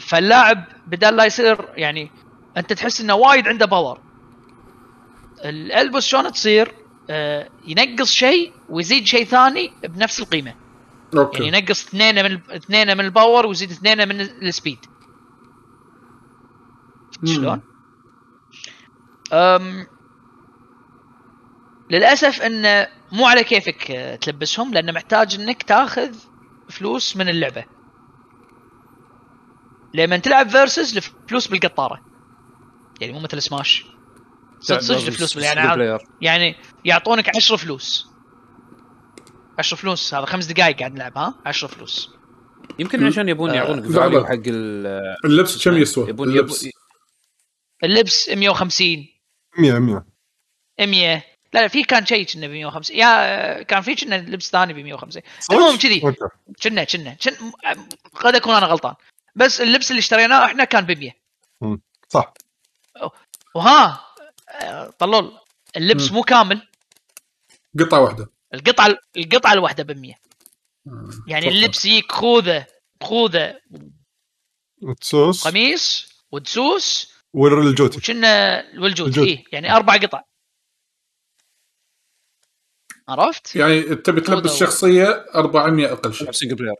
فاللاعب بدل لا يصير يعني أنت تحس إنه وايد عنده power الألبس شلون تصير؟ ينقص شيء ويزيد شيء ثاني بنفس القيمة. أوكي. يعني ينقص اثنين من اثنين من ال power ويزيد اثنين من ال speed. شلون؟ أم للأسف انه مو على كيفك آه، تلبسهم لأنه محتاج إنك تاخذ فلوس من اللعبة. لما تلعب versus الفلوس بالقطارة. يعني مو مثل سماش صدق صدق الفلوس يعني. يعني يعطونك 10 فلوس. 10 فلوس هذا خمس دقائق قاعد نلعب ها؟ 10 فلوس. يمكن عشان يبون آه، يعطونك فاليو. حق ال- اللبس كم يسوى؟ يبون اللبس. يبون اللبس 150 100 100 100 لا لا في كان شيء كنا ب 150 يا كان في كنا لبس ثاني ب 150 المهم كذي. كنا كنا كن- قد أكون أنا غلطان. بس اللبس اللي اشتريناه إحنا كان ب 100 صح. وها آه، طلول اللبس. مو كامل قطعة واحدة القطعة القطعة الواحدة ب 100 آه، يعني. اللبس يجيك خوذة خوذة تسوس قميص ودسوس والجوتي وكنا والجوتي الجوتي. إيه يعني أربع قطع عرفت؟ يعني تبي تلبس. شخصية 400 أقل شيء single player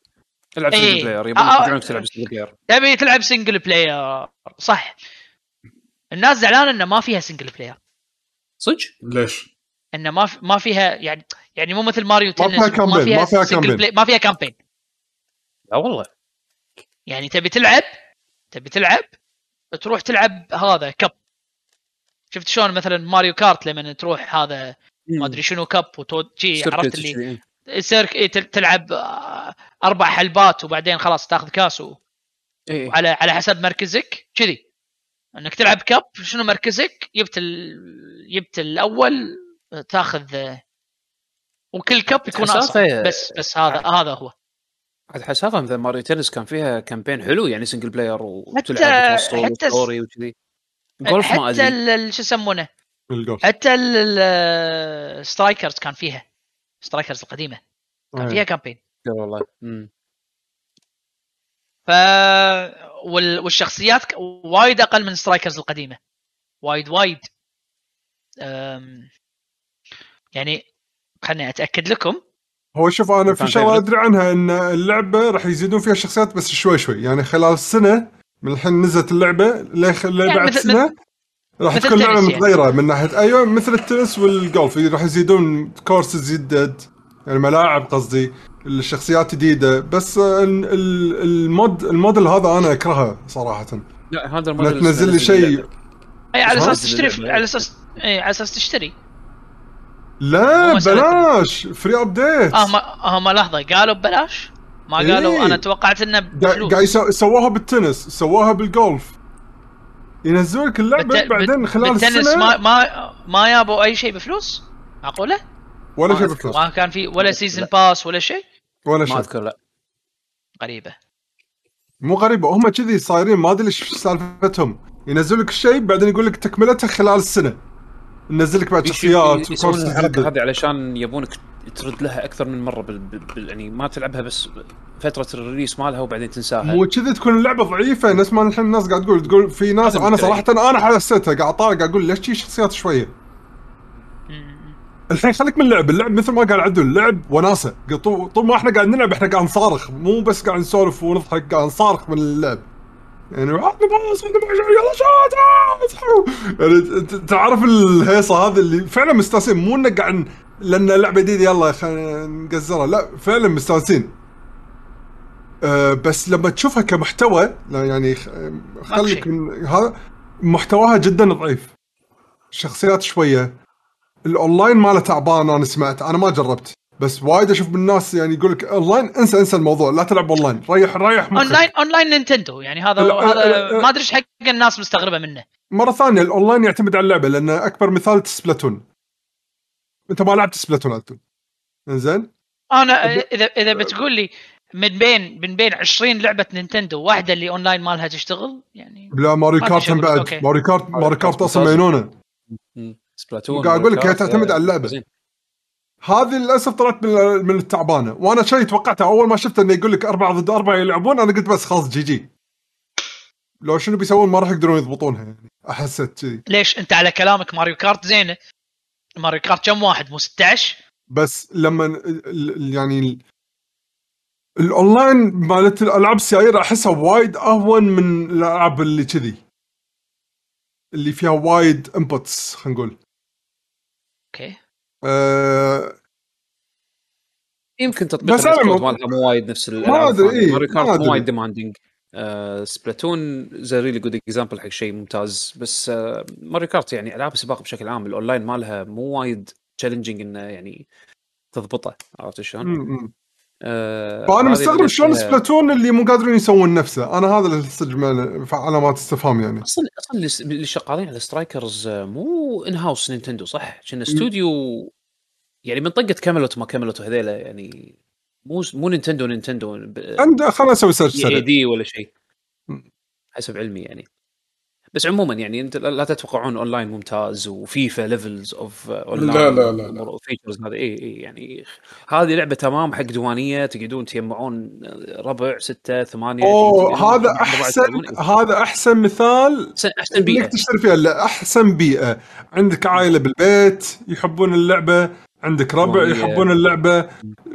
العب. single player آه، يبون آه. يشجعونك تلعب سنجل بلاير تبي تلعب single player صح الناس زعلانه إنه ما فيها single player صدق؟ ليش؟ إنه ما ما فيها يعني يعني مو مثل ماريو ما تنس فيها campaign، ما فيها single campaign. play- ما فيها campaign لا والله. يعني تبي تلعب؟ تبي تلعب؟ تروح تلعب هذا cup شفت شلون مثلا ماريو كارت لما تروح هذا ما أدري شنو cup وتود شي عرفت اللي يصير إيه تل- تلعب آه، أربع حلبات وبعدين خلاص تاخذ كاس و- إيه. على على حسب مركزك كذي. انك تلعب cup شنو مركزك؟ جبت ال... جبت الأول تاخذ وكل cup يكون أصعب. بس بس هذا هذا هو. عاد حسافه مثل ماريو تنس كان فيها campaign حلو يعني single player حتى- وتلعب حتى story وكذي. جولف ما حتى أدري. شو يسمونه؟ حتى السترايكرز كان فيها. سترايكرز القديمة. كان إيه. فيها campaign والله. ف. والشخصيات وايد أقل من سترايكرز القديمة. وايد وايد. أم... يعني خليني أتأكد لكم. هو شوف أنا في شغلة. أدري عنها إن اللعبة راح يزيدون فيها شخصيات بس شوي شوي. يعني خلال السنة من الحين نزلت اللعبة لخ... يعني بعد مثل- سنة راح تكون لعبة يعني. متغيرة. من ناحية أيوه مثل التنس والجولف. راح يزيدون كورسز جدد يعني ملاعب قصدي. الشخصيات جديدة بس ال- ال- ال mode الموديل هذا أنا أكرهه صراحة. لا هذا لا الموديل تنزل لي شيء. أي على؟ أساس تشتري. على أساس اي على أساس تشتري. لا بلاش. free update آه ما هم لحظة. قالوا ببلاش؟ ما قالوا. إيه. أنا توقعت إنه بفلوس قاعد سووها بالتنس سووها بالجولف ينزلون لك اللعبة بالت- بعدين خلال بالتنس السنة. ما ما ما يابوا أي شيء بفلوس؟ معقوله؟ ولا شيء. بفلوس. ما كان في ولا season. pass ولا شيء؟ ولا ما شيء. أذكر لا. غريبة. مو غريبة هم كذي صايرين ما أدري إيش سالفتهم. ينزل لك الشيء بعدين يقول لك تكملته خلال السنة ننزل لك بعد شخصيات يسوون الحركة هذه علشان يبونك ترد لها أكثر من مرة بال... بال... يعني ما تلعبها بس فترة الريليس مالها وبعدين تنساها. مو كذي تكون اللعبه ضعيفة نفس ما الحين الناس قاعد تقول تقول في ناس أنا. صراحة أنا حسيتها قاعد طالع قاعد أقول ليش شخصيات شوية. الحين خليك من اللعب اللعب مثل ما قال عدل اللعب وناسة. طول ما إحنا قاعد نلعب إحنا قاعد نصارخ. مو بس قاعد نسولف ونضحك قاعد نصارخ من اللعب. يعني عطني باص عطني باص يلا شوت آه، يعني تعرف الهيصة هذه اللي فعلا مستانسين. مو انه قاعد لأن اللعبه جديده يلا خلينا نقزرها. لا فعلا مستانسين. أه بس لما تشوفها كمحتوى لا يعني خليك. من هذا محتواها جدا ضعيف. شخصيات شوية. الأونلاين ماله تعبان أنا سمعت أنا ما جربت بس وايد أشوف من الناس يعني يقول لك أونلاين انسى انسى الموضوع لا تلعب أونلاين ريح ريح مخك. online online نينتندو يعني هذا لا، هذا لا، لا. ما أدري إيش حق الناس مستغربة منه مرة ثانية الأونلاين يعتمد على اللعبة لأن أكبر مثال سبلاتون أنت ما لعبت سبلاتون أنت إنزين أنا اذا إذا بتقول لي من بين من بين 20 لعبة نينتندو واحدة اللي أونلاين مالها تشتغل يعني لا ماريو ما في كارت. بعد. ماريو كارت ماريو كارت أصلا. مجنونة. سبلاتون قاعد أقول لك هي تعتمد على اللعبة. زين. هذه للأسف طلعت من من التعبانة. وأنا شيء توقعته أول ما شفت إنه يقول لك أربعة ضد أربعة يلعبون أنا قلت بس خلاص GG. لو شنو بيسوون ما راح يقدرون يضبطونها يعني. احست كذي. ليش؟ أنت على كلامك ماريو كارت زينة. ماريو كارت كم واحد؟ مو 16 بس لما ال- ال- يعني ال- الأونلاين مالت الألعاب السيايير أحسها وايد أهون من الألعاب اللي كذي. اللي فيها وايد inputs خلينا نقول. أوكي أه يمكن تطبيق بس الديسكورد مو- مالها مو وايد نفس ما الثانية. إيه، ماريو ما كارت. مو وايد demanding آه سبلاتون is a really good example حق شيء ممتاز بس آه ماريو كارت يعني ألعاب السباق بشكل عام الاونلاين مالها مو وايد challenging إنه يعني تضبطه عرفت شلون؟ آه فانا مستغرب شلون سبلاتون اللي مو قادرين يسوون نفسه. أنا هذا اللي صدق علامات استفهام يعني. أصلا أصلا اللي- شغالين على سترايكرز آه، مو in-house نينتندو صح؟ كنا استوديو يعني من طقة Camelot ما Camelot وهذيلا يعني مو مو Nintendo Nintendo عند خلنا نسوي search إي سريع دي ولا شيء. حسب علمي يعني. بس عموما يعني أنت لا تتوقعون أونلاين ممتاز و FIFA levels of online لا- لا- لا- لا. features هذا اي اي يعني هذه لعبة تمام حق ديوانيه تقعدون تجمعون ربع ستة ثمانية أوه هذا أحسن. هذا أحسن مثال احسن أحسن إنك بيئه تشتري فيها. لا أحسن بيئة. عندك عائلة بالبيت يحبون اللعبة. عندك ربع يحبون اللعبة.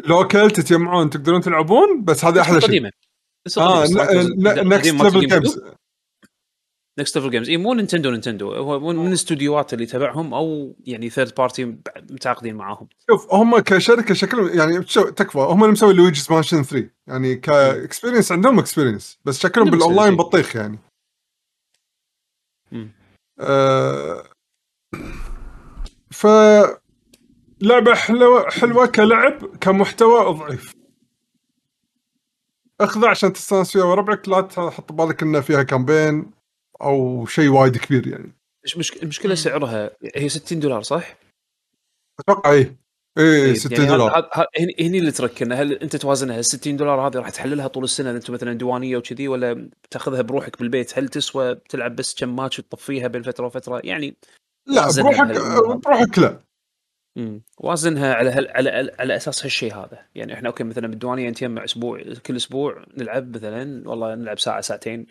local تتجمعون تقدرون تلعبون بس هذه أحلى شيء. قديمه آه Next Level Games Next Level Games اي مو Nintendo Nintendo. هو من الاستوديوهات اللي تبعهم أو يعني third party متعاقدين معاهم. شوف هم كشركة شكلهم يعني تكفى. هم اللي مسوي Luigi's Mansion 3 يعني ك experience عندهم experience بس شكلهم بالاونلاين. بطيخ يعني. آه ف لعبه حلوة حلوة كلعب كمحتوى ضعيف. اخذها عشان تستانس فيها وربعك لا تحط بالك ان فيها كامبين أو شيء وايد كبير يعني. مش مشك... المشكلة سعرها هي 60 دولار صح؟ أتوقع اي اي 60 يعني دولار. هني هني اللي تركنا هل أنت توازنها ال 60 دولار هذه راح تحللها طول السنة؟ إذا أنت مثلا ديوانيه وكذي ولا تأخذها بروحك بالبيت؟ هل تسوى تلعب بس كم ماتش وتطفيها بين فترة وفترة؟ يعني لا بروحك بهالموضوع. بروحك لا. مم. وازنها على هل... على على أساس هالشيء هذا. يعني إحنا أوكي مثلا بالديوانيه نتجمع أسبوع كل أسبوع نلعب مثلا والله نلعب ساعة ساعتين.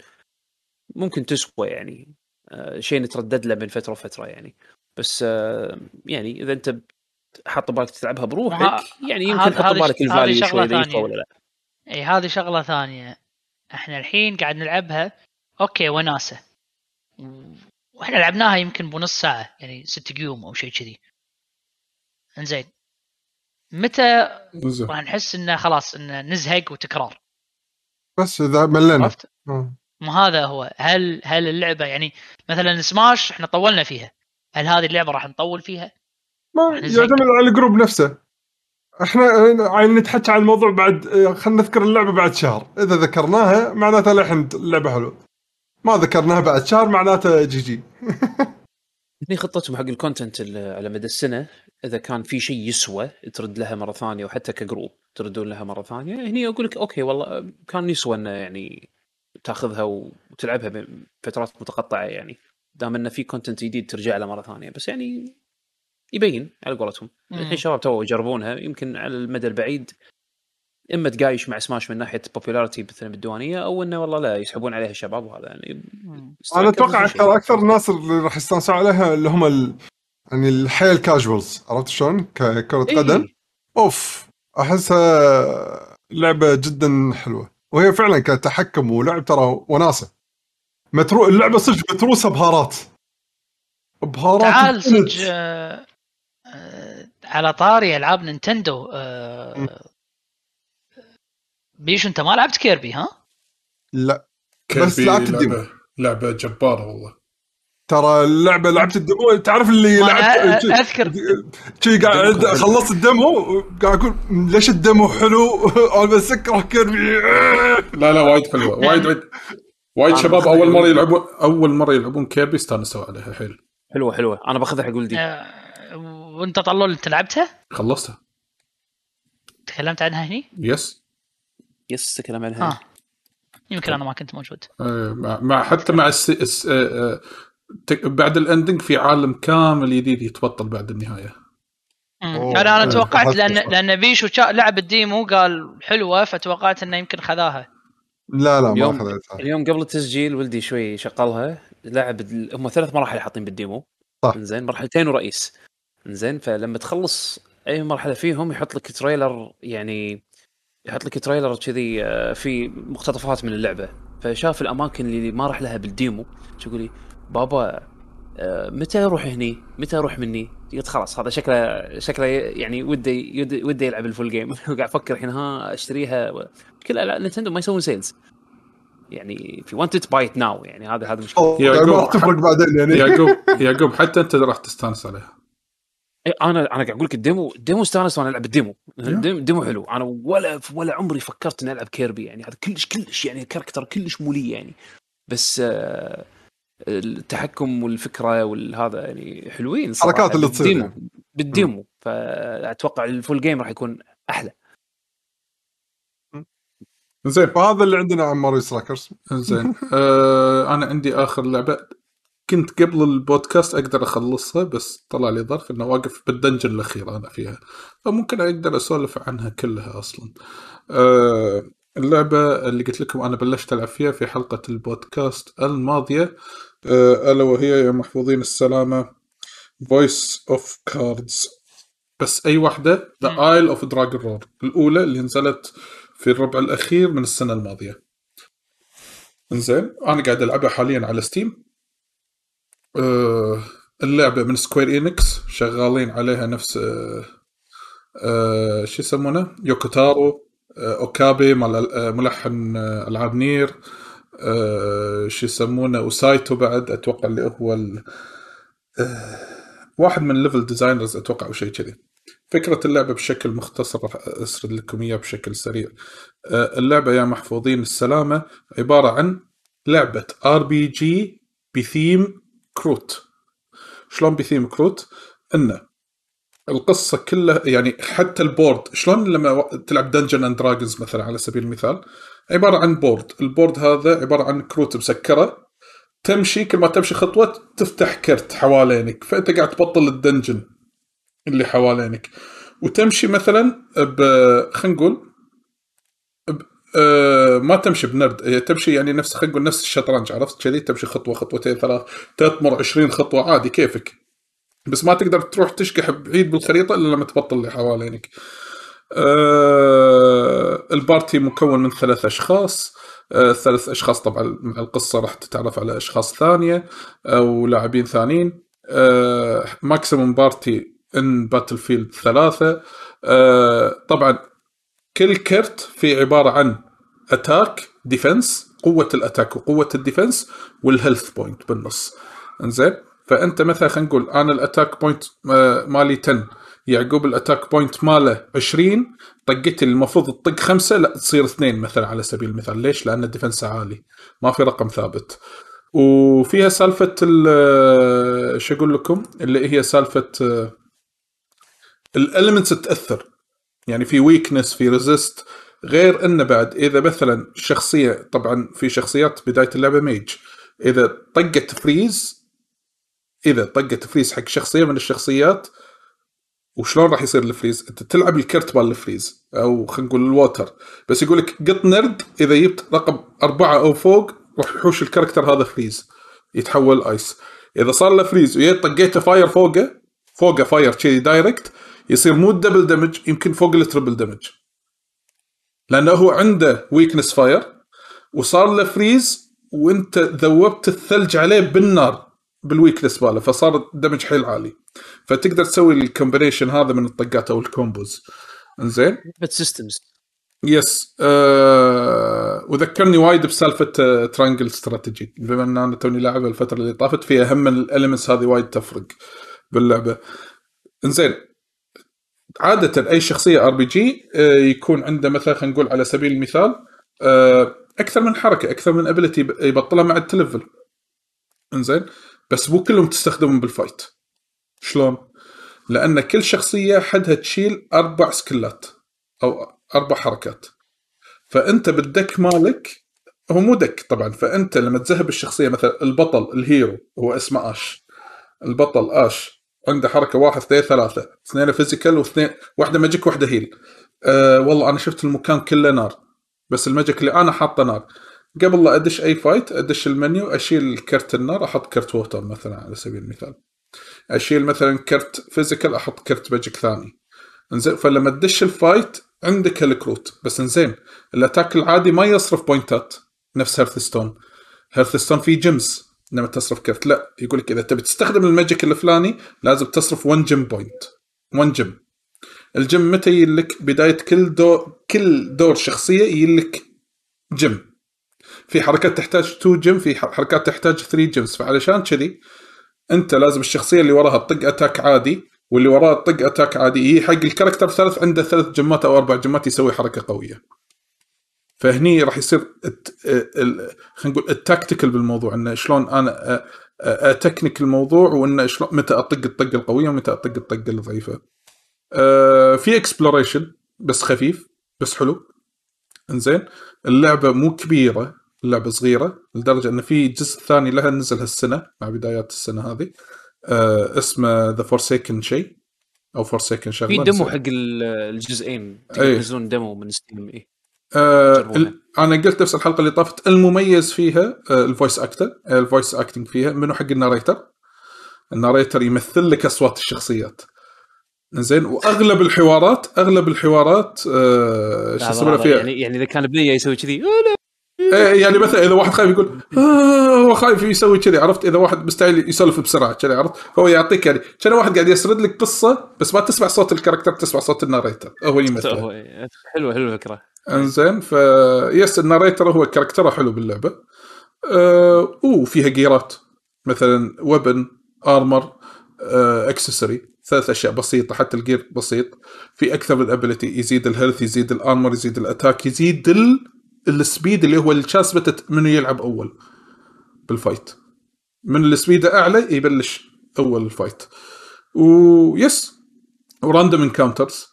ممكن تسوى يعني آه شيء نتردد له بين فترة وفترة يعني. بس آه يعني إذا أنت حاط بالك تلعبها بروحك يعني يمكن هذا- حط هذه بالك ال value شوي ثانية. ولا لا. إي هذه شغلة ثانية. إحنا الحين قاعد نلعبها أوكي وناسة. وإحنا لعبناها يمكن بنص ساعة يعني ست قيوم أو شيء كذي. إنزين. متى راح نحس إنه خلاص إنه نزهق وتكرار؟ بس إذا ملينا. آه. مو هذا هو هل هل اللعبة يعني مثلا سماش إحنا طولنا فيها هل هذه اللعبة راح نطول فيها؟ ما. يعتمد على ال group نفسه إحنا نتحكى عن الموضوع بعد آه، خلينا نذكر اللعبة بعد شهر إذا ذكرناها معناته الحين اللعبة حلوة ما ذكرناها بعد شهر معناته GG [LAUGHS] هني خطتهم حق ال content ال- على مدى السنة إذا كان في شيء يسوى ترد لها مرة ثانية وحتى ك group تردون لها مرة ثانية هني أقول لك أوكي والله كان يسوى إنه يعني تاخذها وتلعبها بفترات متقطعة يعني. دام انه في content جديد ترجع له مرة ثانية. بس يعني يبين على قولتهم. الحين شباب تو يجربونها. يمكن على المدى البعيد إما تقايش مع سماش من ناحية بوبيلاريتي مثلا بالديوانية أو إنه والله لا يسحبون عليها الشباب وهذا يعني. أنا أتوقع أكثر أكثر الناس اللي راح يستانسوا عليها اللي هم ال... يعني الحيل كاجوالز عرفت شلون؟ ككره إيه. قدم. أوف. أحسها لعبة جدا حلوة. وهي فعلا كتحكم ولعب ترى وناسة مترو اللعبة صدق متروسة بهارات بهارات تعال. صدق آه، آه، على طاري ألعاب Nintendo آه، بيشو أنت ما لعبت Kirby ها؟ لا بس Kirby لعبت ال demo. لعبه لعبة جبارة والله ترى اللعبة لعبت ال demo تعرف اللي لعبت أذكر. شي قاعد. خلصت ال demo قاعد أقول ليش ال demo حلو؟ [LAUGHS] أنا بس اكره Kirby لا لا وايد حلوة. وايد وايد وايد شباب أول مرة يلعبون أول مرة يلعبون Kirby استانسوا عليها. حيل حلوة حلوة. أنا باخذها حق ولدي. آه، وأنت طلول انت لعبتها؟ خلصتها. تكلمت عنها هني؟ yes yes كلام عنها. ها يمكن أنا ما كنت موجود. آه، مع, مع حتى مع الس... الس... بعد ال ending في عالم كامل جديد يتبطل بعد النهاية. أنا أنا توقعت لأن. لأن بيشو لعب ال demo قال حلوة فتوقعت إنه يمكن خذاها. لا لا ما اليوم- اخذتها اليوم قبل التسجيل ولدي شوي شغلها لعب هم ثلاث مراحل حاطين بال demo. صح. زين مرحلتين ورئيس. زين فلما تخلص أي مرحلة فيهم يحط لك trailer يعني يحط لك trailer كذي آه، في مقتطفات من اللعبة. فشاف الأماكن اللي ما راح لها بال demo. يقول لي؟ بابا آه، متى أروح هني؟ متى أروح هني؟ قلت خلاص هذا شكله شكله يعني وده وده يلعب ال full game [LAUGHS] قاعد أفكر الحين ها أشتريها؟ كل Nintendo ما يسوون sales يعني if you want it buy it now يعني هذا هذا مشكلة. يعقوب، راح تفرق بعدين يعني. يعقوب [LAUGHS] يعقوب حتى أنت راح تستانس عليها. إيه، أنا أنا قاعد أقول لك ال demo ال demo استانس وأنا ألعب ال demo. ال demo ال demo حلو. أنا ولا ولا عمري فكرت إني ألعب Kirby. يعني هذا كلش كلش يعني character كلش مولي يعني. بس آه، التحكم والفكرة والهذا يعني حلوين صراحة. الحركات اللي تصير. بال demo. يعني. زين فهذا اللي عندنا عن Mario Strikers زين. [LAUGHS] آه أنا عندي آخر لعبة. كنت قبل البودكاست أقدر أخلصها بس طلع لي ظرف إنه واقف بال dungeon الأخير أنا فيها. فممكن أقدر أسولف عنها كلها أصلا. آه اللعبة اللي قلت لكم أنا بلشت ألعب فيها في حلقة البودكاست الماضية. آه ألا وهي يا محفوظين السلامة. Voice of Cards بس أي واحدة؟ The Isle of Dragon Roars الأولى اللي نزلت في الربع الأخير من السنة الماضية. إنزين أنا قاعد ألعبها حاليا على Steam آه اللعبة من Square Enix شغالين عليها نفس آه آه شو يسمونه؟ Yoko Taro آه آه، ملحن ألعاب NieR. شو يسمونه وسايتو بعد أتوقع اللي هو ال- آه واحد من ال level designers أتوقع أو شيء كذي فكرة اللعبة بشكل مختصر راح أسرد لكم اياه بشكل سريع. آه، اللعبة يا محفوظين السلامة عبارة عن لعبة RPG بثيم كروت. شلون بثيم كروت؟ انه القصة كلها يعني حتى ال board شلون لما تلعب Dungeons and Dragons مثلا على سبيل المثال عبارة عن board، ال board هذا عبارة عن كروت مسكرة. تمشي كل ما تمشي خطوة تفتح كرت حوالينك فأنت قاعد تبطل ال dungeon اللي حوالينك. وتمشي مثلا ب خلينا نقول. آه ما تمشي بنرد. هي تمشي يعني نفس خلينا نقول نفس الشطرنج عرفت كذي؟ تمشي خطوة خطوتين ثلاث تمر 20 خطوة عادي كيفك. بس ما تقدر تروح تشكح بعيد بالخريطة إلا لما تبطل اللي حوالينك. آه ال party مكون من ثلاث أشخاص. آه ثلاث أشخاص طبعا مع القصة راح تتعرف على أشخاص ثانية أو لاعبين ثانيين. آه maximum party in battlefield ثلاثة. آه طبعا كل كرت في عبارة عن attack defense قوة ال attack وقوة ال defense وال health point بالنص. إنزين فأنت مثلا خلينا نقول أنا ال attack point آه، مالي 10 يعقوب ال attack point ماله 20 طقتي المفروض تطق خمسة لا تصير اثنين مثلا على سبيل المثال. ليش؟ لأن ال defense عالي. ما في رقم ثابت. وفيها سالفة ال- شو أقول لكم؟ اللي هي سالفة ال elements تاثر يعني في weakness في resist غير انه بعد إذا مثلا شخصية طبعا في شخصيات بداية اللعبة mage. إذا طقت freeze إذا طقت freeze حق شخصية من الشخصيات وشلون راح يصير ال freeze؟ أنت تلعب الكرت مال ال freeze أو خلينا نقول ال water بس يقول لك قط نرد إذا جبت رقم أربعة أو فوق راح يحوش ال character هذا freeze. يتحول ice إذا صار له freeze ويا طقيته fire فوقه فوقه fire كذي direct يصير مو double damage يمكن فوق ال triple damage لأنه هو عنده weakness fire وصار له freeze وأنت ذوبت الثلج عليه بالنار. بال weakness ماله فصار damage حيل عالي. فتقدر تسوي ال combination هذا من الطقات أو ال combos إنزين؟ systems yes آه وذكرني وايد بسالفة آه Triangle Strategy بما إن أنا توني لاعبها الفترة اللي طافت فيها هم من ال elements هذه وايد تفرق باللعبة. إنزين. عادة أي شخصية RPG يكون عنده مثلا خلينا نقول على سبيل المثال آه أكثر من حركة أكثر من ability يبطلها مع التلفل. إنزين. بس مو كلهم تستخدمهم بال fight. شلون؟ لأن كل شخصية حدها تشيل أربع سكلات أو أربع حركات. فأنت بال deck مالك هو مو deck طبعا فأنت لما تذهب الشخصية مثلا البطل ال hero هو اسمه آش. البطل آش عنده حركة واحد اثنين ثلاثة. اثنين physical واثنين واحدة magic واحدة heal. أه والله أنا شفت المكان كله نار. بس ال magic اللي أنا حاطه نار. قبل لا أدش أي fight أدش المنيو أشيل كرت النار أحط كرت water مثلا على سبيل المثال. أشيل مثلا كرت physical أحط كرت magic ثاني. إنزين فلما تدش ال fight عندك الكروت. بس إنزين ال attack العادي ما يصرف بوينتات نفس Hearthstone Hearthstone فيه gems لما تصرف كرت. لا يقول لك إذا تبي تستخدم ال magic الفلاني لازم تصرف 1 gem point 1 gem ال gem متى يجيلك بداية كل دور كل دور شخصية يجيلك gem في حركات تحتاج 2 gem في حركات تحتاج 3 gems فعلشان كذي انت لازم الشخصية اللي وراها تطق attack عادي واللي وراه تطق attack عادي هي حق ال character ثالث عنده ثلاث جمات أو أربع جمات يسوي حركة قوية فهني راح يصير خلينا نقول ال tactical بالموضوع انه شلون أنا أتكنيك الموضوع وانه شلون متى أطق الطقة القوية ومتى أطق الطقة الضعيفة. في exploration بس خفيف بس حلو. إنزين اللعبة مو كبيرة اللعبه صغيرة لدرجة إن في جزء ثاني لها نزل هالسنة مع بدايات السنة هذه. آه اسمه The Forsaken شيء أو فورسيكن شغلة. في demo. حق ال- الجزئين. تقدر تنزلون demo من Steam اي آه أنا قلت نفس الحلقة اللي طافت المميز فيها آه ال voice actor آه ال voice acting فيها منو حق ال narrator؟ ال narrator يمثل لك أصوات الشخصيات. زين وأغلب الحوارات أغلب الحوارات آه شو اسمه فيها؟ يعني يعني إذا كان بنيه يسوي كذي إيه يعني مثلا إذا واحد خايف يقول آه هو خايف يسوي كذي عرفت؟ إذا واحد مستحيل يسولف بسرعة كذي عرفت؟ هو يعطيك يعني كان واحد قاعد يسرد لك قصة بس ما تسمع صوت ال character تسمع صوت ال narrator. هو يمثل حلوة حلوة الفكرة. إنزين ف yes ال narrator هو character ه حلو باللعبة. أه... وفيها gear ات مثلا weapon armor أه... accessory ثلاث أشياء بسيطة حتى ال gear بسيط. في أكثر من ability يزيد ال health يزيد ال armor يزيد ال attack يزيد ال... ال speed اللي هو الشاسبة منو يلعب أول بال fight. من ال speed أعلى يبلش أول ال fight. و yes و random encounters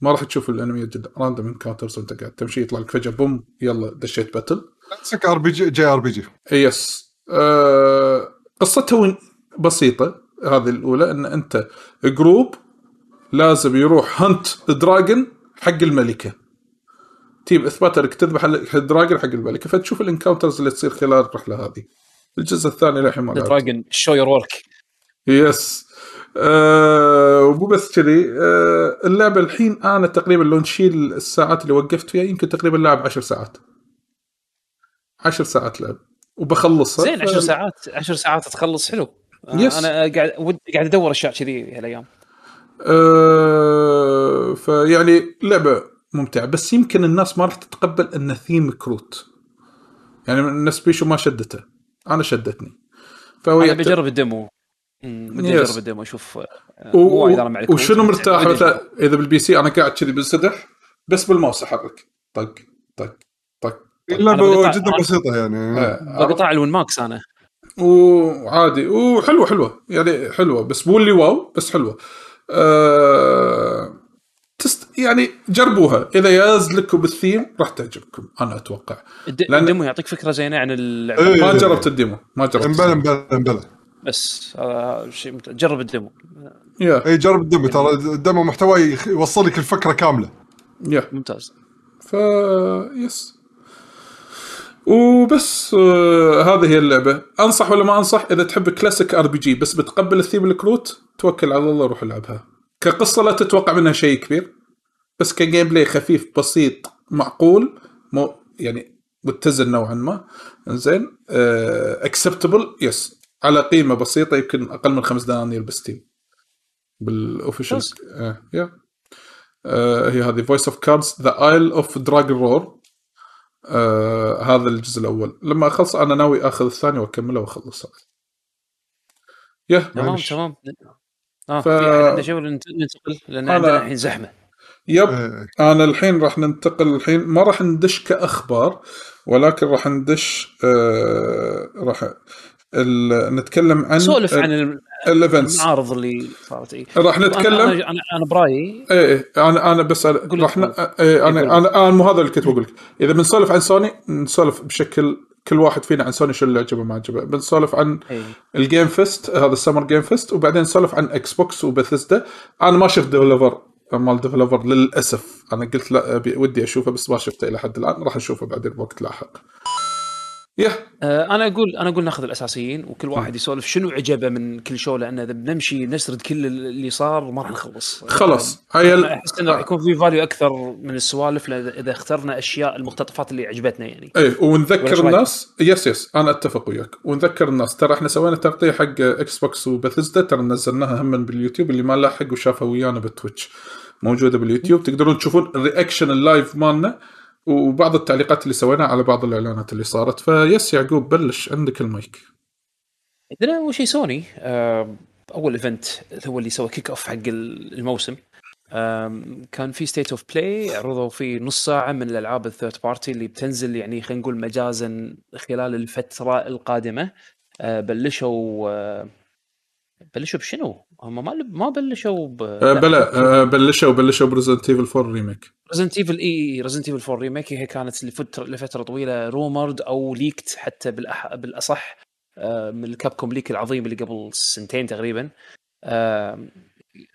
ما راح تشوف ال enemy جدا random encounters وانت قاعد تمشي يطلع لك فجأة boom يلا دشيت باتل كلاسيك ار بي جي جي ار بي جي يس. آه قصتها وين- بسيطة. هذه الأولى إن أنت group لازم يروح hunt dragon حق الملكة. تجيب اثبات انك تذبح ال dragon حق الملكة فتشوف ال encounters اللي تصير خلال الرحلة هذه. الجزء الثاني للحين ما. dragon show your work yes آه ومو بس كذي. آه اللعبة الحين أنا تقريبا لو نشيل الساعات اللي وقفت فيها يمكن تقريبا لاعب 10 ساعات. 10 ساعات لعب. وبخلصها. زين ف- 10 ساعات 10 ساعات تخلص حلو. yes. أنا قاعد ود قاعد أدور أشياء كذي هالأيام. آه فيعني لعبة ممتعه بس يمكن الناس ما راح تتقبل إن ثيم كروت. يعني الناس بيشوف ما شدته. أنا شدتني. فهو أنا بجرب ال demo. بدي yes. أجرب الديمو أشوف آه، و- وشنو مرتاح؟ مثلا. إذا بال PC أنا قاعد كذي بنسدح بس بالماوس أحرك. طق طق طق اللعبه جدا بسيطة يعني. آه، بقطع الون ماكس أنا. وعادي وحلوة حلوة. يعني حلوة بس مو اللي واو بس حلوة. أه... test يعني جربوها. إذا ياز لكم بالثيم راح تعجبكم. أنا أتوقع. لأن- ال demo يعطيك فكرة زينة عن اللعبه إيه. ما جربت ال demo. ما جربت امبلا امبلا امبلا بس هذا شيء ممتع. جرب الديمو. يا. اي جرب ال demo ترى ال demo محتوى يخ- يوصل لك الفكرة كاملة. yeah. ممتاز. ف yes. وبس آه هذه هي اللعبة. أنصح ولا ما أنصح؟ إذا تحب classic RPG بس بتقبل الثيم الكروت توكل على الله روح العبها. كقصة لا تتوقع منها شيء كبير بس ك gameplay خفيف بسيط معقول مو يعني متزن نوعا ما. زين acceptable yes على قيمة بسيطة يمكن أقل من خمس دنانير ب Steam. بال official بس. آه yeah آه هي هذه. Voice of Cards The Isle of Dragon Roar آه هذا الجزء الأول. لما أخلص أنا ناوي آخذ الثاني وأكمله واخلصه yeah تمام. تمام. آه ف- عنده ولا ننت- ننتقل لأن أنا- عندنا الحين زحمة. yep إيه. أنا الحين راح ننتقل الحين. ما راح ندش كأخبار ولكن راح ندش آه راح ال- نتكلم عن سولف عن ال- ال events المعارض اللي صارت. إي. راح نتكلم أنا أنا, أنا برأيي إيه إيه، أنا أنا بس راح ن... إيه أنا. أنا أنا مو هذا اللي كنت بقول لك. إذا بنسولف عن سوني نسولف بشكل كل واحد فينا عن سوني شو اللي عجبه ما عجبه. بنسولف عن اي ال Game Fest هذا ال Summer Game Fest وبعدين نسولف عن إكس بوكس وبثزدا أنا ما شفت developer مال developer للأسف. أنا قلت لا ودي أشوفه بس ما شفته إلى حد الآن. راح اشوفه بعدين بوقت لاحق. yeah آه، أنا أقول أنا أقول ناخذ الأساسيين وكل واحد يسولف شنو عجبه من كل show لأن إذا بنمشي نسرد كل اللي صار ما راح نخلص. خلاص. هاي ال- أحس إنه راح يكون في value أكثر من السوالف إذا اخترنا أشياء المقتطفات اللي عجبتنا يعني. ولا ونذكر؟ الناس yes yes أنا أتفق وياك. ونذكر الناس. ترى إحنا سوينا تغطية حق إكس بوكس وبثزدا ترى نزلناها هم باليوتيوب اللي ما لاحق وشافها ويانا بالتويتش. موجودة باليوتيوب تقدرون تشوفون ال reaction ال live مالنا. وبعض التعليقات اللي سويناها على بعض الإعلانات اللي صارت. ف yes يعقوب بلش عندك المايك. عندنا اول شيء سوني؟ أول event هو اللي سوى kick off حق الموسم. كان في State of Play عرضوا فيه نص ساعة من الألعاب ال third party اللي بتنزل يعني خلينا نقول مجازا خلال الفترة القادمة. آه، بلشوا آه، بلشوا بشنو؟ هم ما ما بلشوا ب آه بلا آه بلشوا بلشوا بريزنت ايفل 4 ريميك ريزنت ايفل إي ريزنت ايفل 4 ريميك هي كانت لفترة لفترة طويلة rumored أو leaked حتى بالأح... بالأصح آه من ال Capcom leak العظيم اللي قبل سنتين تقريبا.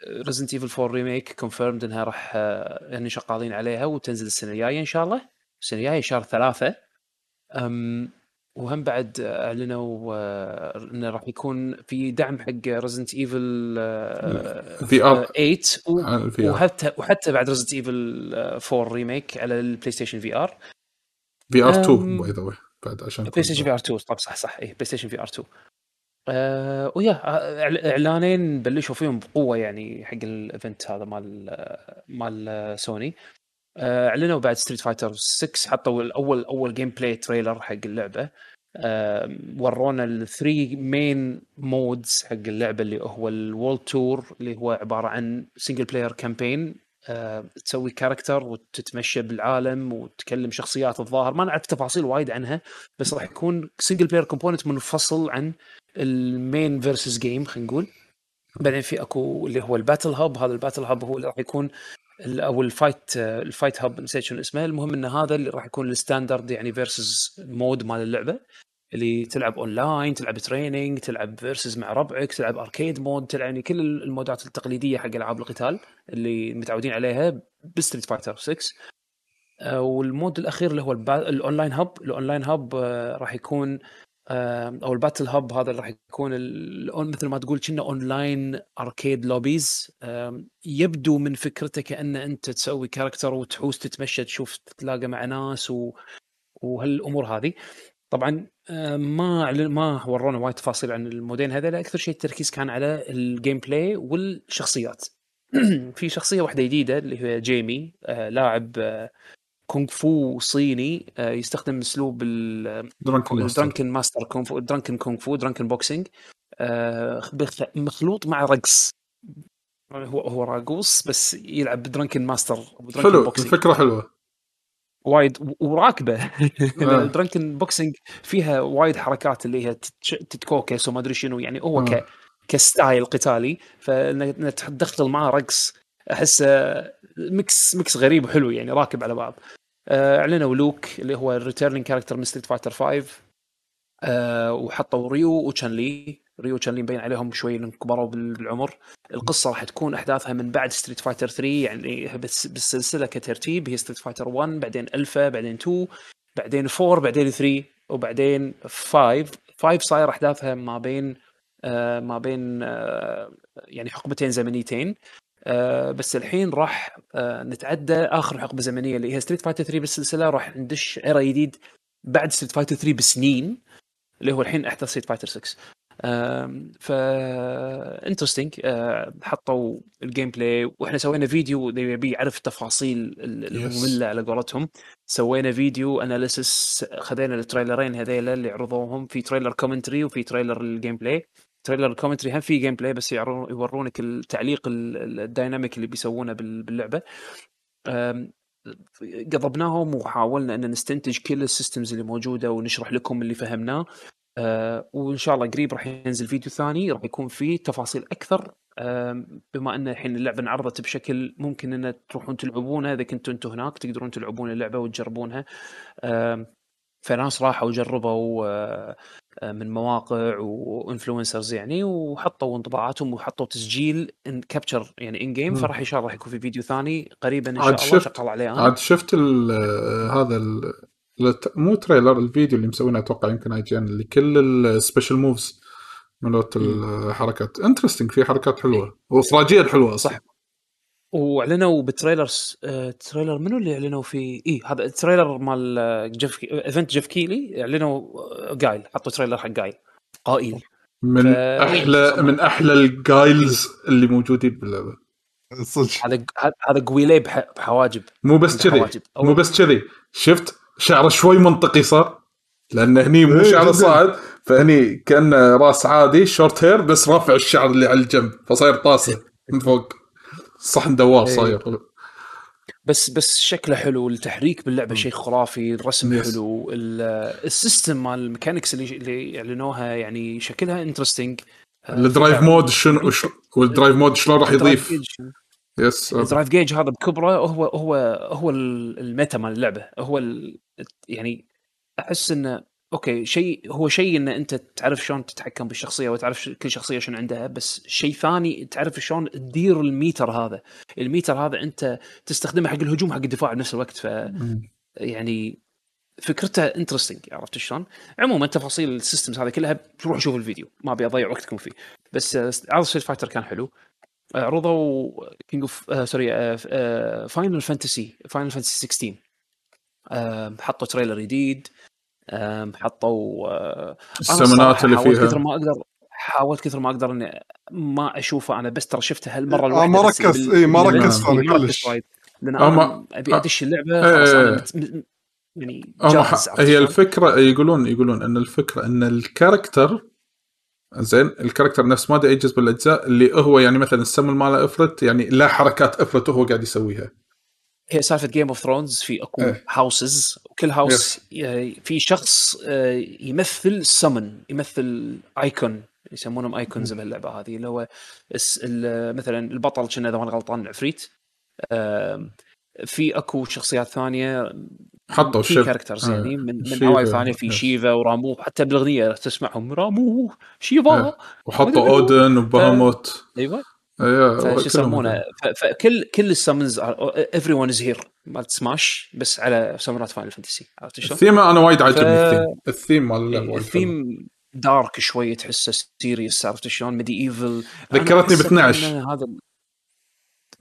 Resident Evil 4 Remake confirmed إنها راح يعني شغالين عليها وتنزل السنة الجاية إن شاء الله. السنة الجاية شهر ثلاثة. أم وهم بعد أعلنوا آه، انه راح يكون في دعم حق Resident Evil VR 8 على ال VR وحتى وحتى بعد ريزنت ايفل 4 ريميك على البلاي ستيشن في ار في ار 2 أم، by the بعد عشان بلاي ستيشن في ار 2 طب صح صح اي PlayStation VR 2 آه ويا آه، إعلانين بلشوا فيهم بقوة يعني حق ال event هذا مال مال سوني آه، اعلنوا بعد Street Fighter 6 حطوا الأول أول gameplay trailer حق اللعبة. آه، ورونا ال three main modes حق اللعبة اللي هو ال World Tour اللي هو عبارة عن single player campaign تسوي character وتتمشى بالعالم وتكلم شخصيات الظاهر. ما نعرف تفاصيل وايد عنها بس راح يكون single player component منفصل عن ال main versus game خلينا نقول. بعدين في أكو اللي هو ال Battle Hub هذا ال Battle Hub هو اللي راح يكون أو ال Fight ال Fight Hub نسيت شنو اسمه. المهم إن هذا اللي راح يكون ال standard يعني versus mode مال اللعبة اللي تلعب اونلاين تلعب training تلعب versus مع ربعك تلعب arcade mode تلعب يعني كل ال modeات التقليدية حق ألعاب القتال اللي متعودين عليها ب Street Fighter 6 آه، وال mode الأخير اللي هو ال online hub ال online hub راح يكون أو ال Battle Hub هذا اللي راح يكون مثل ما تقول كنا online arcade lobbies يبدو من فكرته كأن أنت تسوي character وتحوس تتمشى تشوف تتلاقى مع ناس و... وهالأمور هذه. طبعا ما ما ورونا وايد تفاصيل عن ال modeين هذا أكثر شيء التركيز كان على ال gameplay والشخصيات. [CLEARS THROAT] في شخصية واحدة جديدة اللي هي جيمي آه، لاعب آه، كونغ فو صيني آه، يستخدم اسلوب ال- drunken master. كونغ فو drunken كونغ فو drunken boxing آه، مخلوط مع رقص. هو هو راقوص بس يلعب ب drunken master حلو boxing الفكرة حلوة. وايد وراكبة. آه. [LAUGHS] ال drunken boxing فيها وايد حركات اللي هي تتكوكس وما أدري شنو يعني هو آه. ك ك style قتالي. فانك تدخل معاه رقص أحسه mix mix غريب وحلو يعني راكب على بعض. آه، اعلنوا لوك اللي هو ال returning character من Street Fighter 5 آه، وحطوا Ryu و Chun-Li. Ryu و Chun-Li مبين عليهم شوي إنهم كبروا بال- بالعمر. القصة راح تكون أحداثها من بعد Street Fighter 3 يعني بالسلسلة كترتيب هي Street Fighter 1 بعدين الفا بعدين 2 بعدين 4 بعدين 3 وبعدين 5 5 صاير أحداثها ما بين آه ما بين آه يعني حقبتين زمنيتين. آه بس الحين راح آه نتعدى آخر حقبة زمنية اللي هي Street Fighter 3 بالسلسلة. راح ندش era جديد بعد Street Fighter 3 بسنين اللي هو الحين احدث Street Fighter 6 آم، ف interesting حطوا ال gameplay وإحنا سوينا فيديو اللي يبي يعرف التفاصيل ال- المملة على قولتهم. سوينا فيديو analysis خذينا ال trailer ين هذيلا اللي عرضوهم. في trailer commentary وفي trailer ال gameplay trailer ال commentary هم في gameplay بس يورونك التعليق ال- ال- ال dynamic اللي بيسوونه بال- باللعبة؟ قضبناهم وحاولنا إن نستنتج كل ال systems اللي موجودة ونشرح لكم اللي فهمناه. أه، وإن شاء الله قريب راح ينزل فيديو ثاني راح يكون فيه تفاصيل أكثر. أم، بما إن الحين اللعبة انعرضت بشكل ممكن إن تروحون تلعبونها إذا كنتوا أنتم هناك تقدرون تلعبون اللعبة وتجربونها. أم، فناس راحوا وجربوا أه، من مواقع و influencers يعني وحطوا انطباعاتهم وحطوا تسجيل in capture يعني in game. فراح إن شاء الله يكون في فيديو ثاني قريبا إن عاد شاء الله شفت- شغال عليه أنا. عاد شفت ال هذا ال مو trailer الفيديو اللي مسوينه أتوقع يمكن IGN اللي كل ال special moves مالت الحركات. interesting في حركات حلوة. واخراجيا حلوة صح. وإعلنوا ب trailers آه، تريلر منو اللي إعلنوا فيه؟ اي هذا ال trailer مال آه، Geoff event Geoff Keighley إعلنوا آه، Guile حطوا trailer حق Guile Guile. من ف- أحلى من أحلى ال Guiles اللي موجودين باللعبة. صدق. هذا هذا- بح- بحواجب. مو بس كذي. مو بس كذي. شفت؟ شعره شوي منطقي صار لأن هني مو إيه، شعره. صاعد فهني كأنه راس عادي short hair بس رافع الشعر اللي على الجنب فصاير طاسة من فوق. صحن دوار إيه. صاير. بس بس شكله حلو التحريك باللعبة شيء خرافي الرسم Yes. حلو ال- ال system مال ال mechanics اللي اللي اعلنوها يعني شكلها interesting ال drive mode شنو وال drive mode شلون راح يضيف؟ يس الدرايف جيج هذا بكبره هو هو هو ال- ال meta مال اللعبة. هو يعني أحس إنه okay شيء هو شيء إن أنت تعرف شلون تتحكم بالشخصية وتعرف كل شخصية شنو عندها بس شيء ثاني تعرف شلون تدير الميتر هذا. الميتر هذا أنت تستخدمه حق الهجوم حق الدفاع بنفس الوقت ف يعني فكرته interesting عرفت شلون؟ عموما تفاصيل ال systems هذه كلها روحوا شوفوا الفيديو ما أبي أضيع وقتكم فيه. بس آه، عرض Street Fighter كان حلو. آه، عرضوا King of sorry Final Fantasy Final Fantasy 16 آه، حطوا trailer جديد. حطوا آه، السمنات اللي فيها كثر ما أقدر حاولت كثر ما أقدر إني ما أشوفه أنا بس ترى شفته هالمرة آه، الواحده ما ركزت- إي، ما ركزت ركزت كلش. لأن آه، أنا أبي أدش اللعبة خلاص. أنا يعني هي؟ الفكرة يقولون يقولون إن الفكرة إن ال character زين ال character نفس ما دا يجز بالأجزاء اللي هو يعني مثلا السمن ماله Ifrit يعني لا حركات Ifrit وهو قاعد يسويها هي سالفة Game of Thrones في أكو إيه. houses وكل house في شخص آه، يمثل سمن يمثل Eikon يسمونهم Eikons بهاللعبه هذه اللي هو مثلا البطل كنا إذا ماني غلطان عفريت. آم، في أكو شخصيات ثانية حطوا في characters آه، يعني من من هواي ثانية في. Shiva و Ramuh حتى بالأغنية تسمعهم Ramuh Shiva إيه. وحطوا Odin و Bahamut أيوه أيوه. فشو كلهم يسمونه؟ فكل كل ال summons everyone is here مالت سماش بس على summon ات Final Fantasy عرفت شلون؟ الثيم أنا وايد عاجبني ف- الثيم. الثيم مال حلو. ال theme dark شوي تحسه serious عرفت شلون؟ medieval ذكرتني ب 12. هذا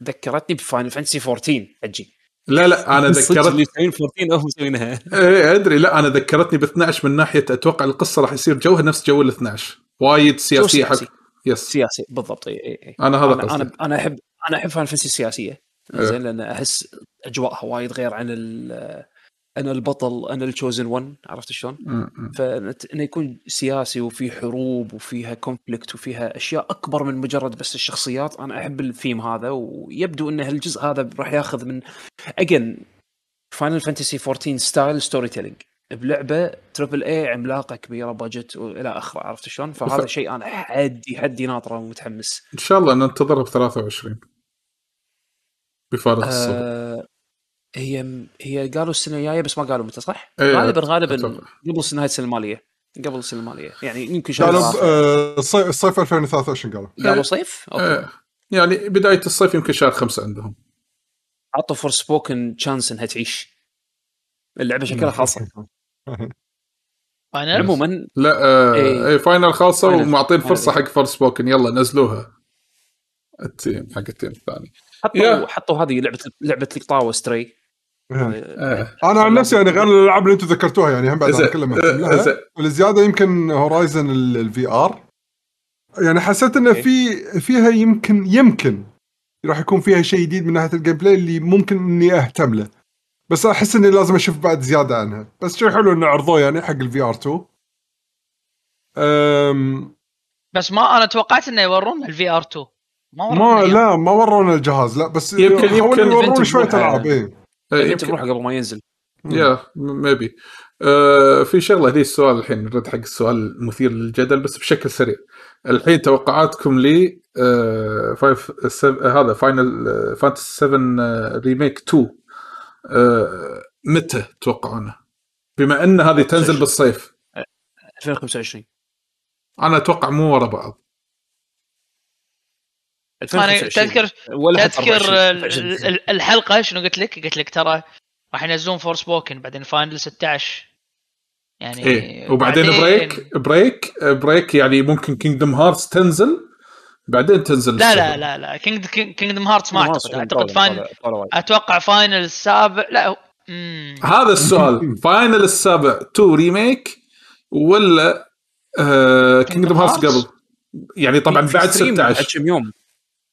ذكرتني ب Final Fantasy 14 حجي لا لا أنا [LAUGHS] صدق اللي ذكرت يسوين 14 هم مسوينها إيه أدري. لا أنا ذكرتني ب 12 من ناحية أتوقع القصة راح يصير جوها نفس جو ال 12 وايد سياسية سياسي. حق yes سياسي بالضبط. إي إي أنا هذا أنا قصدي. أنا احب أنا أحب Fantasy السياسية. إيه. زين لأن أحس أجواءها وايد غير عن ال أنا البطل أنا ال chosen one عرفت شلون؟ فانه يكون سياسي وفي حروب وفيها conflict وفيها أشياء أكبر من مجرد بس الشخصيات. أنا أحب الثيم هذا ويبدو إن هالجزء هذا راح ياخذ من again Final Fantasy 14 style storytelling بلعبة triple A عملاقة كبيرة budget وإلى آخره عرفت شلون؟ فهذا شيء أنا حدي حدي ناطره ومتحمس إن شاء الله ننتظرها ب 23 بفارغ الصبر آه هي هي قالوا السنة الجاية بس ما قالوا متى صح؟ إيه، غالبا غالبا. قبل نهايه السنة المالية قبل السنة المالية يعني يمكن شهر قالوا. آه، الصيف الصيف 2023 قالوا قالوا صيف؟ أوكي إيه. يعني بداية الصيف يمكن شهر خمسة عندهم عطوا Forspoken chance إنها تعيش اللعبة شكلها خاصة Final عموما لا آه إيه. اي Final Final. ومعطين. فرصة حق Forspoken يلا نزلوها ال team حق ال team الثاني حطوا. حطوا هذه لعبه لعبة القطاوة Stray آه. أنا عن نفسي يعني غير الألعاب اللي أنتم ذكرتوها يعني هم بعد. أنا كلها مهتم آه،. والزيادة يمكن Horizon ال VR يعني حسيت انه okay. في فيها يمكن يمكن راح يكون فيها شيء جديد من ناحية ال gameplay اللي ممكن إني أهتم له بس أحس إني لازم أشوف بعد زيادة عنها. بس شيء حلو إنه عرضوه يعني حق ال VR 2 أم بس ما أنا توقعت إنه يورون ال VR 2 ما ما. لا ما ورونا الجهاز. لا بس يمكن- يمكن يورون event شوية. ألعاب إيه آه، انت يمكن تروح قبل ما ينزل. يا ميبي آه في شغلة هذه السؤال الحين نرد حق السؤال المثير للجدل بس بشكل سريع. الحين توقعاتكم لي آه five سف... هذا Final Fantasy 7 آه Remake 2 آه متى تتوقعونه؟ بما أن هذه تنزل بالصيف 2025 أنا أتوقع مو ورا بعض أنا 2025 تذكر تذكر 24. ال- ال- ال- الحلقة شنو قلت لك؟ قلت لك ترى راح ينزلون Forspoken بعدين Final 16 يعني إيه وبعدين بريك بريك بريك يعني ممكن Kingdom Hearts تنزل بعدين تنزل لا. لا لا لا Kingdom Hearts ما أعتقد أعتقد Final. أتوقع Final السابع لا مم. هذا السؤال [LAUGHS] فاينل السابع 2 ريميك ولا آه Kingdom Hearts Hearts؟ قبل يعني طبعا في بعد stream بعد 16 كم يوم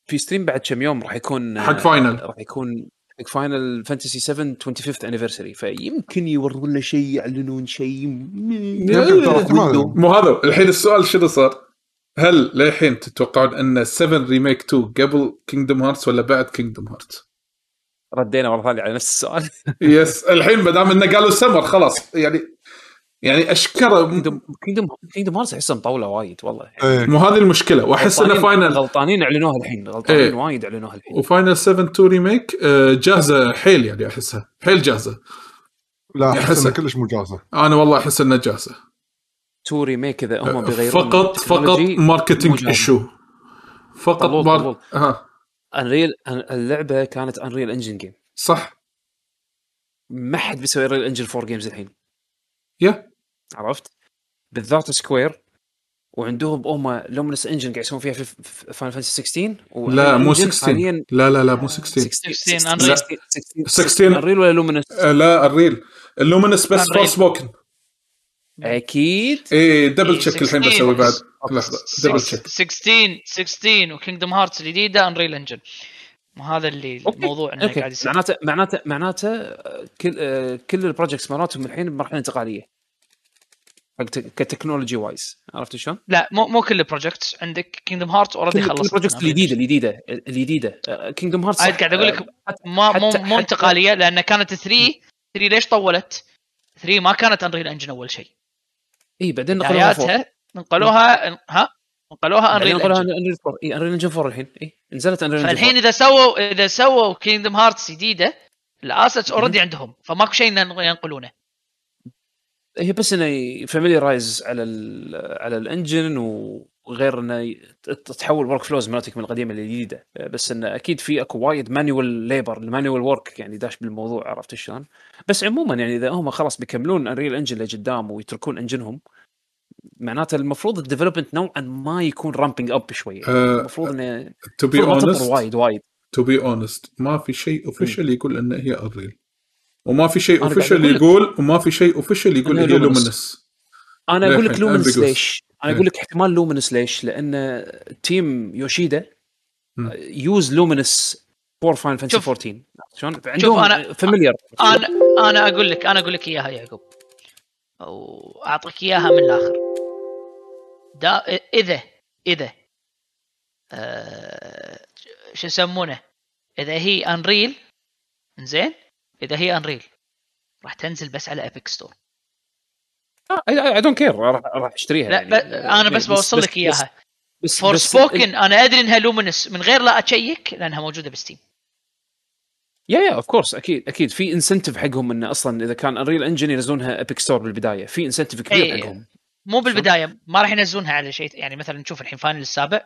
في stream بعد كم يوم راح يكون حق Final. راح يكون حق Final Fantasy 7 25th anniversary فيمكن يورون له شيء يعلنون شيء مو هذا الحين السؤال شنو صار؟ هل للحين تتوقعون أن 7 Remake 2 قبل Kingdom Hearts ولا بعد Kingdom Hearts؟ ردينا مرة ثانية على نفس السؤال. yes الحين ما دام إنه قالوا سمر خلاص. يعني يعني أشكره. Kingdom Kingdom Hearts احسها مطوله وايد والله. إيه. مو هذه المشكلة. وأحس إنه Final غلطانين أعلنوها الحين. غلطانين إيه. وايد أعلنوها الحين. و Final 7 2 Remake آه، جاهزة حيل يعني أحسها. حيل جاهزة. لا أحس. إنها كلش مو جاهزة. أنا والله أحس إنها جاهزة. two Remake اذا هم بيغيرون فقط فقط جاهزة. issue فقط. ها انريل اللعبة كانت انريل انجن جيم صح. ما حد بيسوي انريل انجن 4 جيمز الحين. يا عرفت؟ بالذات سكوير وعندهم هم لومنس انجن قاعد يسوون فيها في فاينل فانتسي 16 لا مو Engine 16 حاليا لا لا لا مو 16 16 لا، Unreal. 16 16 انريل ولا لومنس آه، لا الريل اللومنس بس. فور سبوكن أكيد. إيه دبل إيه، تشيك الحين 16. بسوي بعد. لحظة double check 16 16 و Kingdom Hearts الجديدة Unreal Engine هذا اللي okay. الموضوع إنه قاعد يصير. معناته معناته معناته آه، كل آه، كل ال projects مالتهم الحين بمرحلة انتقالية. ك technology wise عرفت شلون؟ لا مو مو كل ال projects عندك Kingdom Hearts already كل خلصت. ال projects الجديدة الجديدة الجديدة. Kingdom Hearts عاد قاعد أقول لك ما مو مو انتقاليه لأن كانت 3 3 ليش طولت؟ 3 ما كانت Unreal Engine أول شيء. اي بعدين نقلوها four نقلوها ها؟ نقلوها Unreal نقلوها Unreal 4 اي Unreal Engine 4 الحين. اي نزلت Unreal Engine فالحين إذا سووا إذا سووا Kingdom Hearts جديدة ال assets already عندهم فماكو شيء ينقلونه. هي بس إنه ي familiarize على ال على ال engine وغير إنه تحول workflows مالتك من القديمة للجديدة بس انه أكيد في أكو وايد manual labor ال manual work يعني داش بالموضوع عرفت شلون؟ بس عموما يعني إذا هم خلاص بيكملون Unreal Engine لقدام ويتركون engine هم معناته المفروض ال development نوعا ما يكون ramping up شوي آه، المفروض إنه to be honest وايد وايد to be honest ما في شيء official يقول إن هي Unreal وما في شيء official. يقول وما في شيء official يقول هي. Luminous أنا أقول لك Luminous. ليش؟ أنا إيه. أقول لك احتمال Luminous ليش؟ لأن team يوشيدا مم. use Luminous for Final Fantasy شوف. 14 شلون؟ عندهم أنا- familiar أنا أنا أقول لك أنا أقول لك إياها يا يعقوب وأعطيك إياها من الآخر دا اذا إذا آه شو يسمونه إذا هي Unreal زين إذا هي Unreal راح تنزل بس على Epic Store I don't care راح راح أشتريها لا يعني. أنا بس بوصل لك إياها. بس Forspoken أنا أدري إنها Luminous من غير لا أشيك لأنها موجودة ب Steam yeah yeah of course أكيد أكيد. في incentive حقهم إنه أصلا إذا كان Unreal Engine ينزلونها Epic Store بالبداية. في incentive كبير إيه. حقهم. مو بالبداية ما راح ينزلونها على شيء يعني مثلا نشوف الحين Final السابع.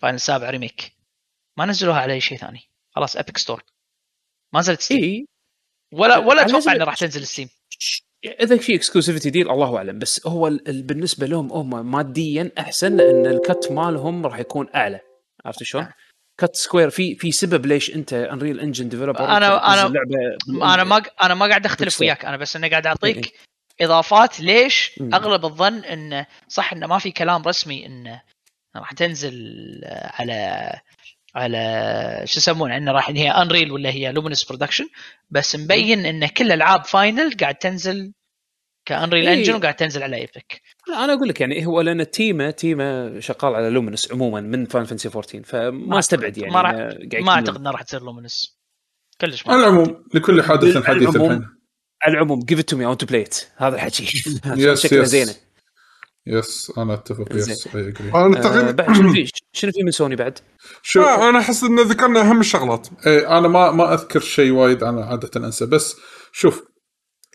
Final السابع Remake ما نزلوها على أي شيء ثاني. خلاص Epic Store ما نزلت Steam اي ولا ولا أتوقع إنها راح تنزل Steam إذا في exclusivity deal الله أعلم بس هو ال- ال- بالنسبة لهم هم ماديا أحسن لأن ال cut مالهم راح يكون أعلى عرفت شلون؟ كت Square في في سبب ليش أنت Unreal Engine developer أنا- لعبة أنا ما أنا ما قاعد أختلف. وياك أنا بس أنا قاعد أعطيك إضافات ليش. أغلب الظن انه صح انه ما في كلام رسمي انه راح تنزل على على شو يسمونه انه راح هي Unreal ولا هي Luminous Productions بس مبين إن كل ألعاب Final قاعد تنزل ك Unreal إيه. Engine وقاعد تنزل على Epic لا أنا أقول لك يعني هو لأن تيمه تيمة شغال على لومنس عموما من فان فانسي 14 فما أستبعد يعني ما قاعد ما. أعتقد انها راح تصير لومينس كلش ما على العموم لكل حادث على حديث العموم، الحين. على العموم جيف ات تو مي اونت تو بلاي ات هذا الحكي. [LAUGHS] يس زينة. يس أنا أتفق يس. اي اجري أنا آه تقريبا بعد شنو في شنو في من سوني بعد؟ شو آه، أنا أحس ان ذكرنا أهم الشغلات إيه أنا ما ما أذكر شيء وايد أنا عادة أنسى بس شوف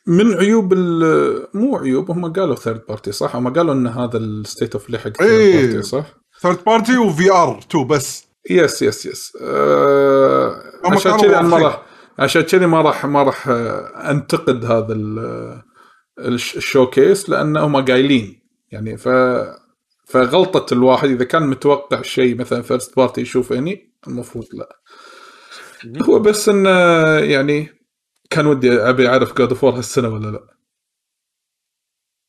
من عيوب ال- مو عيوب هم قالوا third party صح؟ هم قالوا إن هذا ال State of Play حق third إيه. party صح؟ third party و VR 2 بس yes yes yes هم عشان كذي أنا ما. راح عشان كذي ما راح ما راح أنتقد هذا ال- الش- ال showcase لأن هم قايلين يعني ف فغلطة الواحد إذا كان متوقع شيء مثلا first party يشوف اني المفروض لا. هو بس انه يعني كان ودي أبي أعرف God of هالسنة ولا لا.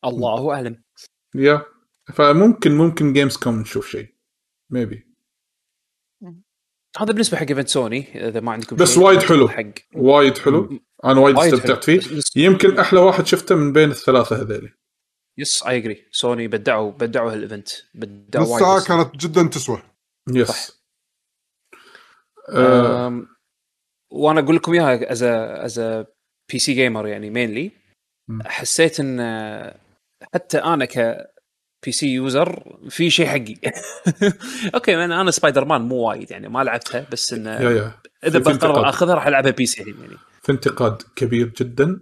الله أعلم. yeah. فممكن ممكن Gamescom نشوف شيء. maybe هذا بالنسبة حق event سوني إذا ما عندكم بس. وايد حلو. حق. وايد حلو. أنا وايد وايد استمتعت. فيه. يمكن أحلى واحد شفته من بين الثلاثة هذيلي. yes I agree سوني بدعوا بدعوا هال event بدعوا نص ساعه كانت جدا تسوى. yes صح. آه. أم، وأنا أقول لكم إياها as as PC gamer يعني mainly. حسيت إن حتى أنا ك PC user في شيء حقي. [LAUGHS] okay أنا أنا سبايدر مان مو وايد يعني ما لعبتها بس انه إذا بقرر. أخذها راح ألعبها PC يعني. في انتقاد كبير جدا.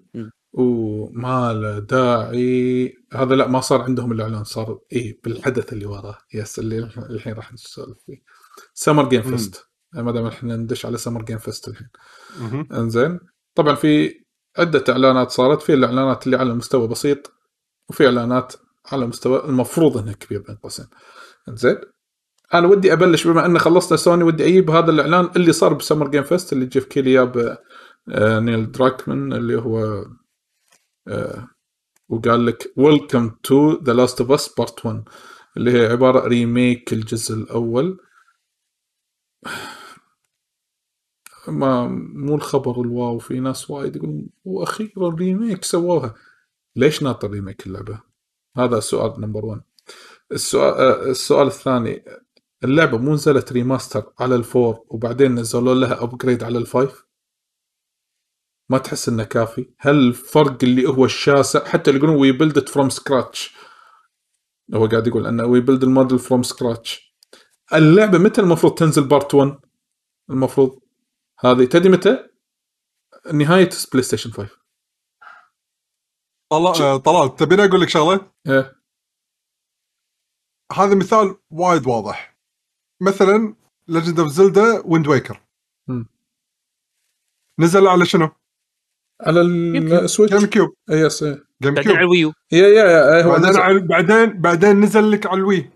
وما له داعي. هذا لا ما صار عندهم الاعلان صار إيه بالحدث اللي وراه. yes اللي الحين راح نسولف فيه. Summer Game. Fest ما دام إحنا ندش على Summer Game Fest الحين. إنزين. طبعا في عدة إعلانات صارت. في الإعلانات اللي على مستوى بسيط وفي إعلانات على مستوى المفروض إنها كبير بين قوسين. إنزين. أنا ودي أبلش بما إن خلصنا سوني ودي أجيب هذا الإعلان اللي صار ب Summer Game Fest اللي جيف كيلي جاب آه، نيل دراكمان اللي هو وقال لك welcome to The Last of Us Part 1 اللي هي عبارة remake الجزء الأول. ما مو الخبر ال wow في ناس وايد يقولون وأخيرا remake سووها. ليش ناطر remake اللعبة؟ هذا السؤال number 1 السؤال آه، السؤال الثاني اللعبة مو نزلت remaster على ال four وبعدين نزلوا لها upgrade على ال five؟ ما تحس إنه كافي؟ هل الفرق اللي هو الشاسع؟ حتى اللي يقولون we build from scratch هو قاعد يقول إنه we build ال model from scratch اللعبة متى المفروض تنزل Part 1 المفروض هذه. تدري متى؟ نهاية بلاي ستيشن 5 طلال طلال تبيني أقول لك شغلة؟ إيه. هذا مثال وايد واضح. مثلا Legend of Zelda Wind Waker. نزل على شنو؟ على. ال Switch Game Cube yes. Game بعدين كيوب على الويو. يا يا يا هو بعدين نزل. على- بعدين بعدين نزل لك على الوي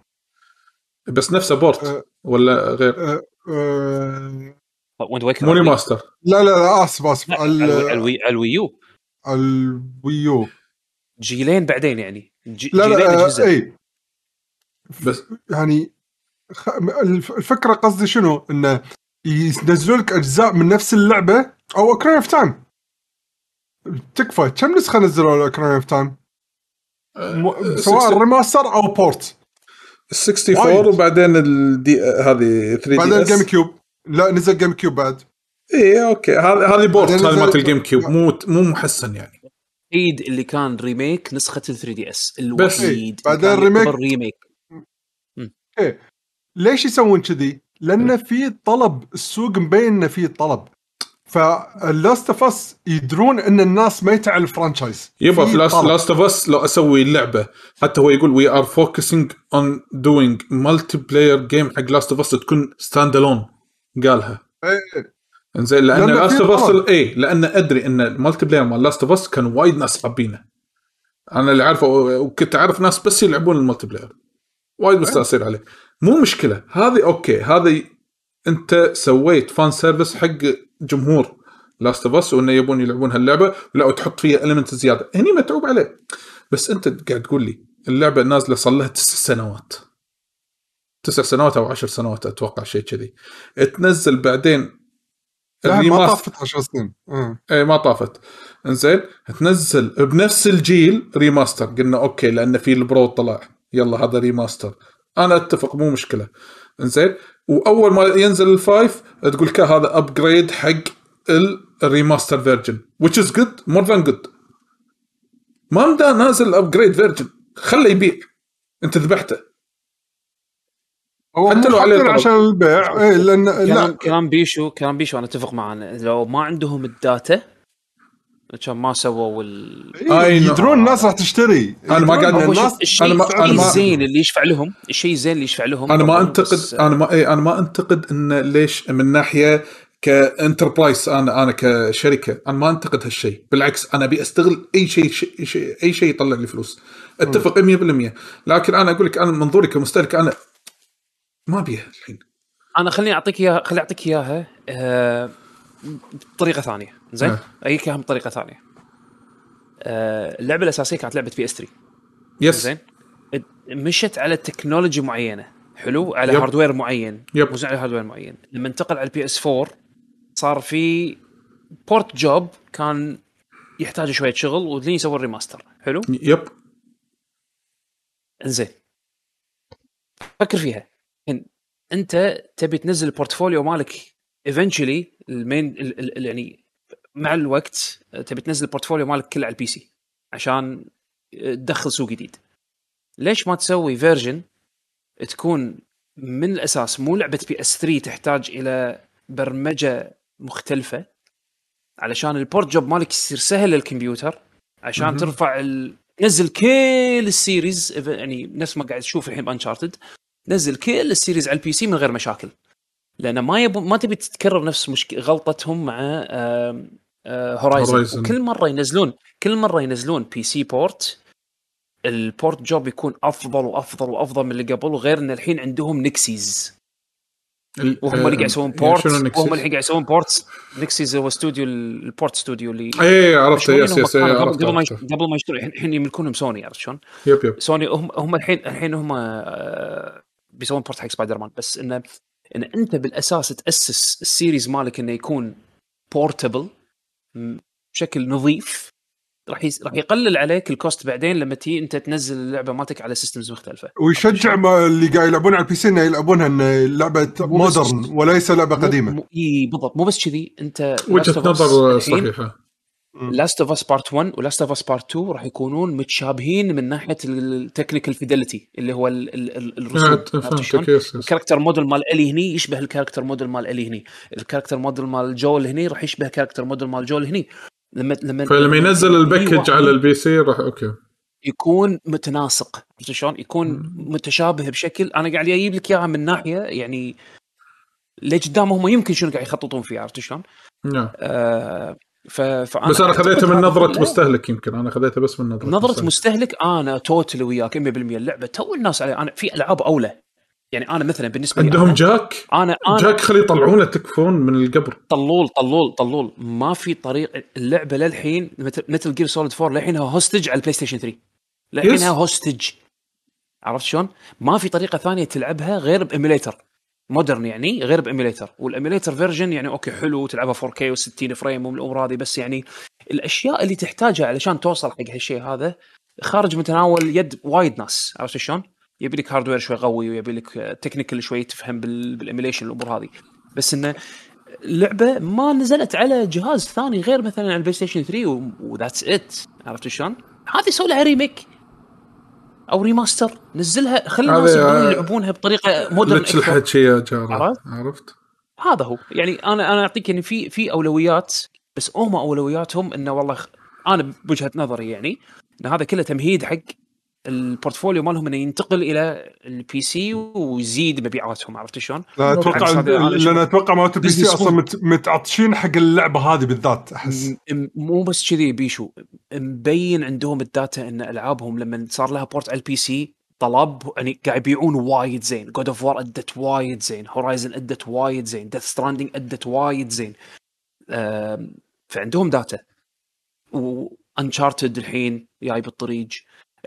بس نفسه بورت أه. ولا غير؟ آه، آه، ويند ويكر مو ريماستر لا لا لا آسف آسف. لا، على على الوي- الويو. على الويو. جيلين بعدين يعني. جي- لا جيلين لا اجهزه آه، اي بس. يعني خ... الف- الفكرة قصدي شنو؟ إنه ينزلوا لك أجزاء من نفس اللعبة أو اوكرين اوف تايم تكفى. كم نسخة نزلوا اوكرين اوف تايم؟ سواء ريماستر أو بورت 64 وايد. وبعدين الدي هذه 3 بعدين دي الجيم اس كيوب لا نزل جيم كيوب بعد. اي أوكي. هذه هذه بورت بعدين هذه مالت الجيم كيوب مو مو محسن يعني. الوحيد اللي كان ريميك نسخة ال 3 دي اس الوحيد إيه، بعدين ريميك- ريميك ليش يسوون كذي؟ لأن في طلب السوق مبين انه في طلب. ف ال Last of Us يدرون أن الناس ميته على ال franchise. يبا في لاست اوف أس لو أسوي اللعبه حتى هو يقول we are focusing on doing multiplayer game حق Last of Us تكون stand alone قالها. إيه. إنزين لأن Last of. Us اي لأن أدري أن ال multiplayer مال Last of Us كان وايد ناس حابينه. أنا اللي عارفه وكنت أعرف ناس بس يلعبون ال multiplayer وايد مستانسين عليه. مو مشكلة. هذه okay. هذه انت سويت fan service حق جمهور Last of Us وإنه يبون يلعبون هاللعبة. لا وتحط فيها المنت زيادة. هني متعوب عليه. بس انت قاعد تقول لي اللعبة نازلة صار لها تسع سنوات. تسع سنوات أو عشر سنوات أتوقع شيء كذي. تنزل بعدين لا ما طافت 10 سنين. آه. اي ما طافت. إنزين تنزل بنفس الجيل remaster. قلنا okay لأن في ال Pro طلع. يلا هذا remaster. أنا أتفق مو مشكلة. إنزين؟ وأول ما ينزل ال five تقول كا هذا upgrade حق ال remaster version which is good more than good. ما مدى نازل upgrade version خله يبيع. أنت ذبحته. هو حتى لو عليه طلب. عشان البيع. اي لأن كلام لا. كلام بيشو كلام بيشو أنا أتفق معنا لو ما عندهم ال data كان ما سووا ال... إيه، أي نوع. يدرون الناس راح تشتري. أنا ما قاعد الناس الشيء أنا ما- أنا ما- الزين اللي يشفع لهم الشيء الزين اللي يشفع لهم أنا ما انتقد بس- أنا ما إيه أنا ما أنتقد انه ليش من ناحية كأنتربرايز أنا أنا كشركة. أنا ما أنتقد هالشيء. بالعكس أنا أبي أستغل أي شيء شيء أي شيء يطلع لي فلوس. أتفق 100% لكن أنا أقول لك أنا منظوري كمستهلك أنا ما أبيها الحين. أنا خليني أعطيك اياها خليني أعطيك إياها آه، بطريقه ثانية. زين. اجيك اياها بطريقه ثانية. آه، اللعبة الأساسية كانت لعبة PS 3 yes زين؟ مشت على technology معينة. حلو؟ على yep. hardware معين. yep. موزع على hardware معين. لما انتقل على ال PS 4 صار في port job كان يحتاج شوية شغل ولين يسوي ال remaster حلو؟ yep انزين فكر فيها. أنت تبي تنزل ال portfolio مالك eventually ال main ال- ال- ال- يعني مع الوقت تبي تنزل ال portfolio مالك كله على ال PC عشان تدخل سوق جديد. ليش ما تسوي version تكون من الأساس مو لعبة PS 3 تحتاج إلى برمجة مختلفة؟ علشان ال port job مالك يصير سهل للكمبيوتر عشان مهم. ترفع ال... نزل كل ال series يعني نفس ما قاعد تشوف الحين ب Uncharted نزل كل ال series على ال PC من غير مشاكل. لأن ما يبو ما تبي تتكرر نفس مشك... غلطتهم مع Horizon Horizon. وكل مرة ينزلون كل مرة ينزلون PC port ال port job يكون أفضل وأفضل وأفضل من اللي قبل وغير إن الحين عندهم Nixxes وهم اللي قاعد يسوون يعني port شنو Nixxes؟ وهم اللي قاعد يسوون ports Nixxes هو استوديو ال- ال port studio اللي اي عرفت yes yes قبل- ما قبل ما يشتروا الحين- الحين يملكونهم سوني عرفت شلون؟ yep yep. Sony هم هم الحين الحين هم آه، بيسوون port حق سبايدر مان بس إنه إن أنت بالأساس تأسس ال series مالك إنه يكون portable بشكل نظيف راح يس... راح يقلل عليك ال cost بعدين لما تي أنت تنزل اللعبة مالتك على systems مختلفة. ويشجع ما اللي قاعد يلعبون على ال PC إنه يلعبونها انه لعبة modern وليس لعبة قديمة. إي بالضبط. مو بس كذي. أنت وجهة نظر صحيحة. Last of Us Part 1 و Last of Us Part 2 راح يكونون متشابهين من ناحية ال technical fidelity اللي هو ال- ال- ال- الرسوم. ال character model مال Ellie هني يشبه ال character model مال Ellie هني. ال character model مال جول هني راح يشبه character model مال جول هني. لما لما فلما ينزل ال package على ال PC راح okay. يكون متناسق. عرفت شلون؟ يكون متشابه بشكل. أنا قاعد أجيب لك إياها من ناحية يعني لقدام هم يمكن شنو قاعد يخططون فيه عرفت شلون؟ نعم. آه ف... فأنا بس أنا أعتقد خذيته من نظرة مستهلك يمكن. أنا خذيته بس من نظرة نظرة مستهلك. مستهلك أنا totally وياك 100% اللعبة. تو الناس عليها أنا في ألعاب أولى. يعني أنا مثلا بالنسبة لي عندهم أنا- Jak؟ أنا أنا Jak خلي يطلعونه تكفون من القبر. طلول طلول طلول. ما في طريق اللعبة للحين مثل Gear Solid 4 للحينها hostage على ال PlayStation 3 للحينها yes. hostage عرفت شلون؟ ما في طريقة ثانية تلعبها غير ب emulator modern يعني غير ب emulator. وال emulator version يعني okay حلو تلعبها 4K و60 frame والامور هذه بس يعني الأشياء اللي تحتاجها علشان توصل حق هالشيء هذا خارج متناول يد وايد ناس. عرفت شلون؟ يبي لك hardware شوي قوي ويبي لك technical شوي تفهم بال- بال emulation الأمور هذه. بس إنه لعبة ما نزلت على جهاز ثاني غير مثلا على ال PlayStation 3 و that's it عرفت شلون؟ هذه سوي لها remake أو remaster نزلها. خلي الناس يقدرون يلعبونها بطريقة modern يا عرفت؟ عرفت؟ هذا هو. يعني أنا أنا أعطيك يعني في في أولويات بس هم أولوياتهم إنه والله أنا بوجهة نظري يعني إن هذا كله تمهيد حق ال portfolio مالهم إنه ينتقل إلى ال PC ويزيد مبيعاتهم عرفت شلون؟ لا أتوقع لأن أتوقع مالت ال PC أصلا. مت- متعطشين حق اللعبة هذه بالذات أحس. مو بس كذي بيشو. مبين عندهم ال data إن ألعابهم لما صار لها port على ال PC طلب يعني قاعد يبيعون وايد زين. God of War أدت وايد زين. Horizon أدت وايد زين. Death Stranding أدت وايد زين. فعندهم data و Uncharted الحين جاي بالطريق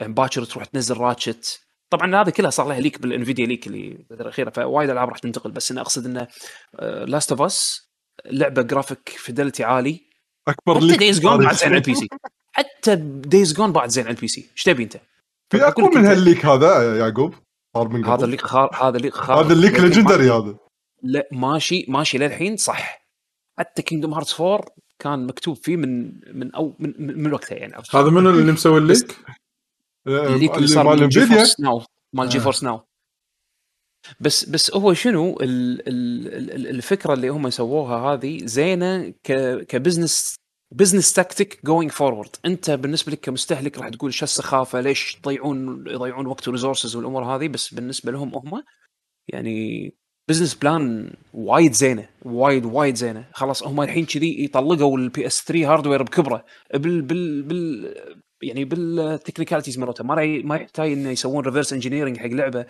باكر تروح تنزل Ratchet. طبعا هذا كله صار لها leak بال Nvidia leak اللي الأخيرة فوايد ألعاب راح تنتقل بس أنا أقصد انه Last of Us لعبة graphic fidelity عالي. أكبر حتى like Days Gone بعد زين على. ال PC حتى Days Gone بعد زين على ال PC إيش تبي أنت؟ في لك من هال leak هذا يا يعقوب؟ صار من قبل. هذا ال leak خار هذا ال leak خار هذا ال leak legendary هذا. لا ماشي ماشي للحين صح. حتى Kingdom Hearts 4 كان مكتوب فيه من من أو من, من, وقتها يعني؟ هذا منو اللي مسوي ال leak؟ ال leak اللي اللي صار مال GeForce Now مال Ge. Force Now بس بس هو شنو ال ال ال الفكرة اللي هم سووها هذه زينة ك business business tactic going forward أنت بالنسبة لك كمستهلك راح تقول شو السخافة ليش يضيعون يضيعون وقت و resources والأمور هذه؟ بس بالنسبة لهم هم يعني business plan وايد زينة وايد وايد زينة. خلاص هم الحين كذي يطلقوا ال PS 3 hardware بكبره. بال بال بال يعني بال technicalities مالته ما ما يحتاج إنه يسوون reverse engineering حق لعبة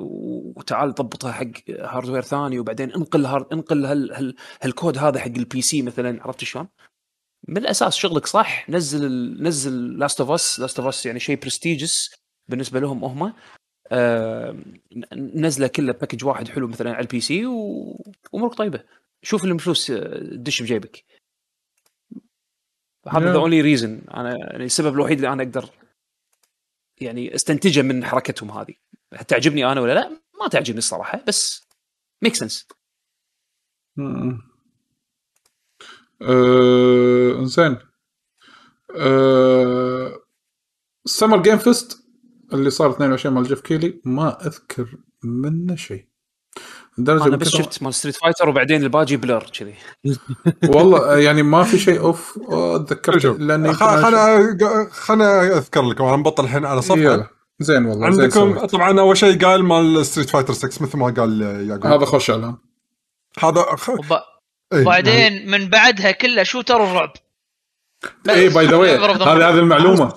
وتعال ضبطها حق hardware ثاني وبعدين انقل هارد انقل هال هال هالكود هذا حق ال PC مثلا. عرفت شلون؟ من الأساس شغلك صح. نزل ال- نزل Last of Us Last of Us يعني شيء prestigious بالنسبة لهم هم. آه نزله كله package واحد حلو مثلا على ال PC وأمورك طيبة. شوف اللي فلوس تدش بجيبك. هذا the. only reason أنا يعني السبب الوحيد اللي أنا أقدر يعني أستنتجه من حركتهم هذه. تعجبني أنا ولا لا؟ ما تعجبني الصراحة بس make sense مم. آه، زين آه، ال Summer Game Fest اللي صار 22 مال Geoff Keighley ما أذكر منه شيء. لدرجه أنا بس شفت مال Street Fighter وبعدين الباجي بلر كذي. [LAUGHS] والله يعني ما في شيء أوف اتذكر شوف لأني خلنا خلنا أذكر لكم أنا بطل الحين على صفحة. يلا. زين والله زين عندكم سويت. طبعا أول شيء قال مال Street Fighter 6 مثل ما قال يعقوب. هذا خوش أعلان. هذا خ... وب... إيه، وبعدين من بعدها كله shooter ورعب. اي by the way. هذه هذه المعلومة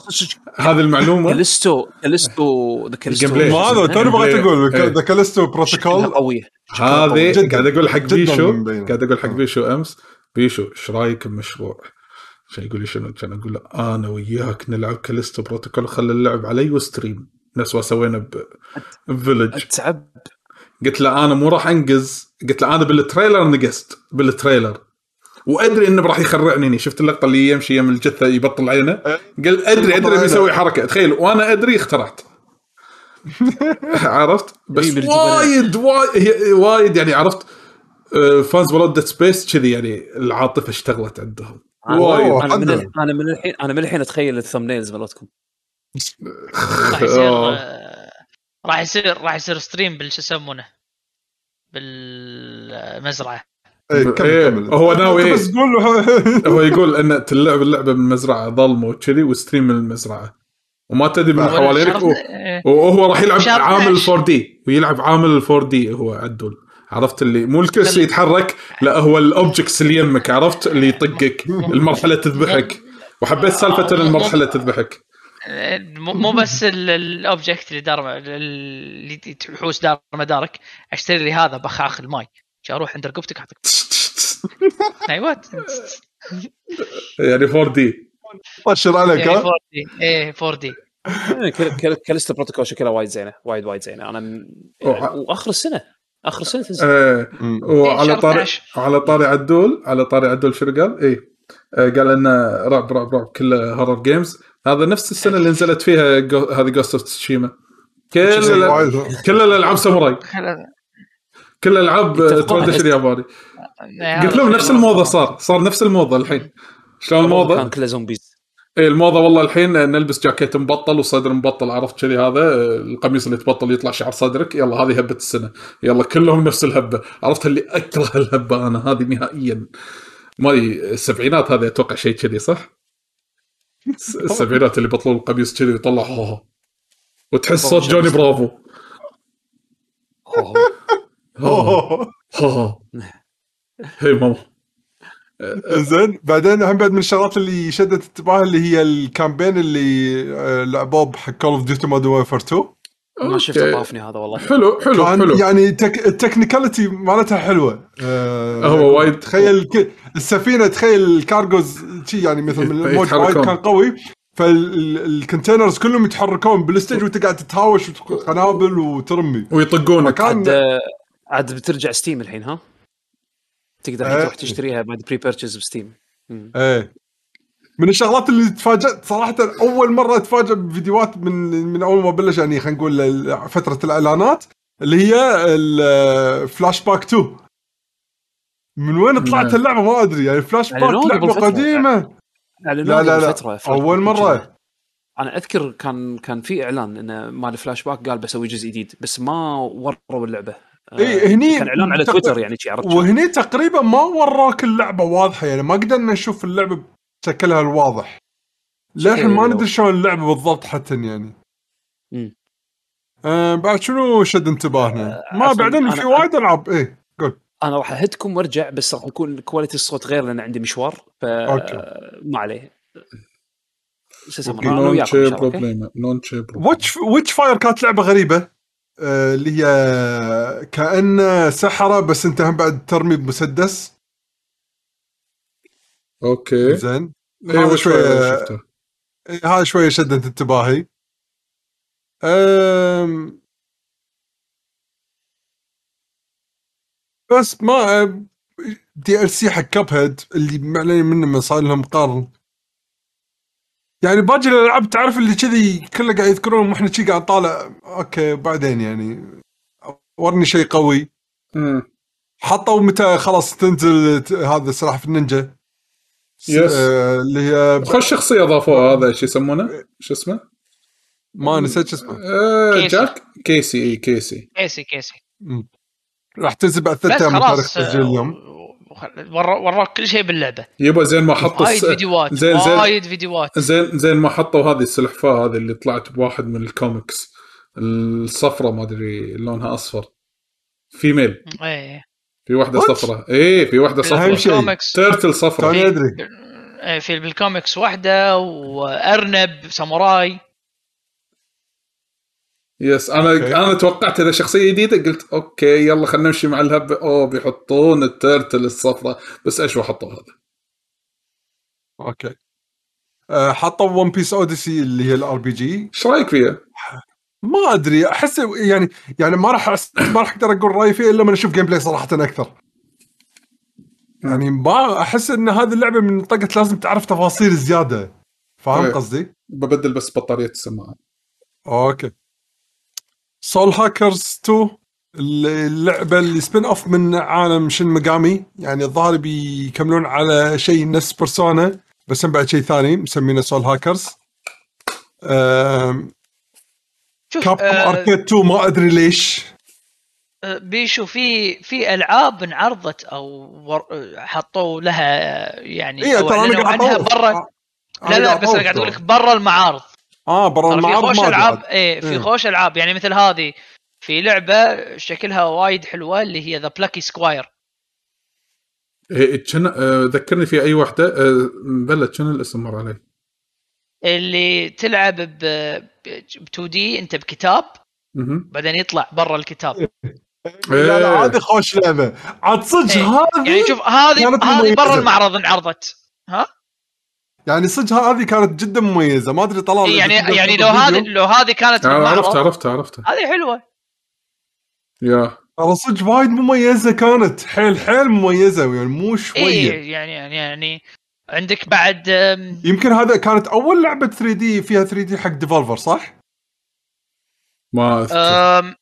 هذه المعلومة Callisto Callisto The Callisto. ما هذا توني بغيت أقول إيه. The Callisto Protocol قوية هذه. قاعد أقول حق بيشو. قاعد أقول حق. بيشو أمس بيشو إيش رأيك بمشروع؟ عشان يقول لي شنو كان أقول له أنا وياك نلعب Callisto Protocol وخلي اللعب علي و stream نفس ما سوينا ب- ب Village تعب قلت له أنا مو راح أنقز قلت له أنا بال trailer نقزت بال trailer وأدري إنه راح يخرعني شفت اللقطة اللي يمشي يم الجثة يبطل عينه؟ قال أدري أدري. بيسوي حركة. تخيل وأنا أدري اخترعت. [LAUGHS] عرفت؟ بس إيه،. وايد وايد وايد يعني عرفت؟ fans Dead Space كذي يعني العاطفة اشتغلت عندهم. وايد. أنا من أنا من الحين أنا من الحين أتخيل ال thumbnails مالتكم. [LAUGHS] راح يصير راح يصير راح يصير stream بالشو يسمونه؟ بالمزرعة. إيه، كمل إيه، كمل. هو ناوي أنت إيه؟ بس قول له هو يقول إن تلعب اللعبة من المزرعه ظلمه وكذي و stream من المزرعة. وما تدري من و- إيه. وهو راح يلعب عامل 12. 4 D ويلعب عامل 4 D هو عدول. عرفت اللي؟ مو الكرسي يتحرك لا هو ال objects اللي يمك عرفت؟ اللي يطقك [LAUGHS] المرحلة تذبحك. وحبيت سالفة إن المرحلة [LAUGHS] تذبحك. مو مو بس ال- ال object اللي دار اللي تحوس دار مدارك أشتري لي هذا بخاخ الماي. أروح عند رقبتك اعطيك [LAUGHS] أيوه. يعني 4 D. طشر عليك يعني ها؟ 4 دي. إيه 4 D. Callisto Protocol شكلها وايد زينة وايد وايد زينة. أنا وع- وآخر السنة. آخر السنة تنزل. مم. وعلى شهر طاري 12. على طاري عدول على طاري عدول شنو قال؟ اي آه، قال انه رعب رعب رعب كله horror games هذا نفس السنة اللي نزلت فيها جو... هذه Ghost of Tsushima كل. كل الألعاب ساموراي. كل الألعاب يتفقون tradition على- ياباني إيه، قلت لهم نفس الموضة صار صار نفس الموضة الحين. شلون كان الموضة؟ كله زومبيز. اي الموضة والله الحين نلبس جاكيت مبطل وصدر مبطل عرفت كذي هذا؟ القميص اللي تبطل يطلع شعر صدرك يلا هذه هبة السنة. يلا كلهم نفس الهبة. عرفت اللي أكره الهبة أنا هذه نهائيا. ما السبعينات هذه أتوقع شيء كذي صح؟ الس- [LAUGHS] السبعينات اللي بطلوا القميص كذي ويطلع ها ها وتحس صوت جوني برافو. هي ماما. زين بعدين هم بعد من الشغلات اللي شدت انتباهي اللي هي ال campaign اللي لعبوه حق Call of Duty Modern Warfare 2 ما شفت أوكي. طافني هذا والله. حلو حلو كان حلو. يعني تك... ال technicality مالتها حلوة. آه هو وايد- تخيل ك... السفينة تخيل ال cargos شي يعني مثل من الموج. وايد كان قوي. فال containers كلهم يتحركون بال stage وانت قاعد تتهاوش قنابل وترمي. ويطقونك. كان عاد بترجع Steam الحين ها تقدر إيه. تروح تشتريها بعد pre purchase ب Steam. إيه من الشغلات اللي تفاجأت صراحة أول مرة اتفاجئ بفيديوهات من من أول ما بلش يعني خلينا نقول فترة الإعلانات اللي هي الفلاش باك 2 من وين طلعت. اللعبة ما أدري يعني فلاش باك لعبة. قديمة لا لا لا فترة أول مرة. أنا أذكر كان كان في إعلان إنه مال فلاش باك قال بسوي جزء جديد بس ما وروا اللعبة آه، إيه، هني كان إعلان على تويتر يعني شي عرفت وهني تقريبا ما وراك اللعبة واضحة يعني ما قدرنا نشوف اللعبة بشكلها الواضح. للحين ما ندري شلون اللعبة بالضبط حتى يعني. مم. آه بعد شنو شد انتباهنا؟ آه، ما بعدين في وايد ألعاب. إيه قول. أنا راح أهدكم وأرجع بس راح يكون quality الصوت غير لأن عندي مشوار ف. ما عليه. شو اسمه أنا no problem Witch Witchfire كانت لعبة غريبة. آه، اللي هي كانه سحرة بس انت هم بعد ترمي بمسدس. أوكي. زين. اي هذا وش شوية- شفته؟ إيه، هذا شوية شدت انتباهي. أم... بس ما DLC حق Cuphead اللي معلنين منه من صار لهم قرن. يعني باقي الالعاب تعرف اللي كذي كله قاعد يذكرون وإحنا شي قاعد طالع أوكي بعدين يعني ورني شيء قوي. حطوا متى خلاص تنزل ت- هذا سلاحف النينجا yes. آه، اللي هي خوش شخصية أضافوها هذا شو يسمونه؟ شو اسمه؟ ما نسيت شو اسمه آه كيسي. جاك Casey إي Casey كيسي كيسي. راح تنزل بعد ثلاث أيام من تاريخ خلاص تسجيل اليوم وراك كل شيء باللعبة. يبا زين ما حطوا وايد فيديوهات زين زين وايد فيديوهات. زين زين ما حطوا هذه السلحفاة هذه اللي طلعت بواحد من الكوميكس. الصفرة ما أدري لونها أصفر. female إيه. في واحدة? صفرة. إيه في واحدة صفرة. turtle صفرة. يدري إيه، في بالكوميكس واحدة وأرنب ساموراي. yes أنا okay. أنا توقعت إذا شخصية جديدة قلت okay يلا خلينا نمشي مع الهبه أوه بيحطون ال turtle الصفراء بس إيش حطوا هذا؟ okay. آه، حطوا One Piece Odyssey اللي هي ال RPG إيش رأيك فيها؟ ما أدري أحس يعني يعني ما راح أس- ما راح أقدر أقول رأيي فيه إلا لما أشوف gameplay صراحة أكثر. يعني ما أحس إن هذه اللعبة من طقه لازم تعرف تفاصيل زيادة. فاهم. قصدي؟ ببدل بس بطارية السماعة. أوكي. سول هاكرز 2 اللعبة اللي سبين اوف من عالم شن مقامي يعني الظاهر بيكملون على شيء نفس بيرسونا بس بعد شيء ثاني مسمينه سول هاكرز شوف كابكوم آه، اركيد 2 ما أدري ليش. آه، بيشو في في ألعاب انعرضت أو ور... حطوا لها يعني أو ترى أنا قاعد عنها برا. لا لا بس أنا قاعد أقول. لك برا المعارض. آه برا ترى في خوش ألعاب. إيه في إيه. خوش ألعاب يعني مثل هذه في لعبة شكلها وايد حلوة اللي هي The Plucky Squire إيه، كان آه، ذكرني في أي واحدة آه، بلى شنو الاسم مر علي اللي تلعب ب ب 2D أنت بكتاب. بعدين يطلع برا الكتاب لا لا إيه. هذه خوش لعبة عاد صدق إيه. هذه يعني شوف هذه هذه. برا المعرض انعرضت ها يعني صدق هذه كانت جدا مميزة. ما أدري طلال يعني تقدر يعني تحط لو هذه. لو هذه كانت آه، عرفت بالمعرض عرفت عرفت. هذه حلوة. يا. ترى صدق وايد مميزة كانت. حيل حيل مميزة يعني مو شوية. إيه يعني يعني يعني عندك بعد يمكن هذا كانت أول لعبة 3 دي فيها 3 دي حق ديفولفر صح؟ ما أذكر.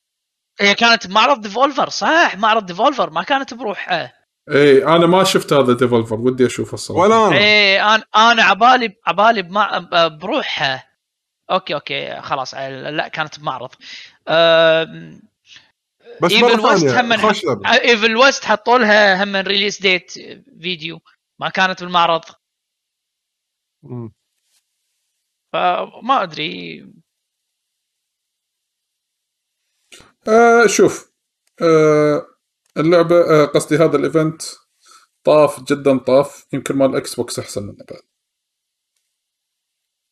هي كانت معرض Devolver صح؟ معرض Devolver ما كانت بروحها اي أنا ما شفت هذا Devolver ودي أشوفه الصراحة. ولا أنا. إيه أنا أنا عبالي عبالي بمع... ب- بروحها okay okay خلاص لا كانت بمعرض. بس West ثانية هم Evil West حطوا لها هم release date video ما كانت بالمعرض. مم. فما أدري. آه شوف آه اللعبة آه قصدي هذا ال event طاف جدا طاف يمكن مال ال Xbox أحسن منه بعد.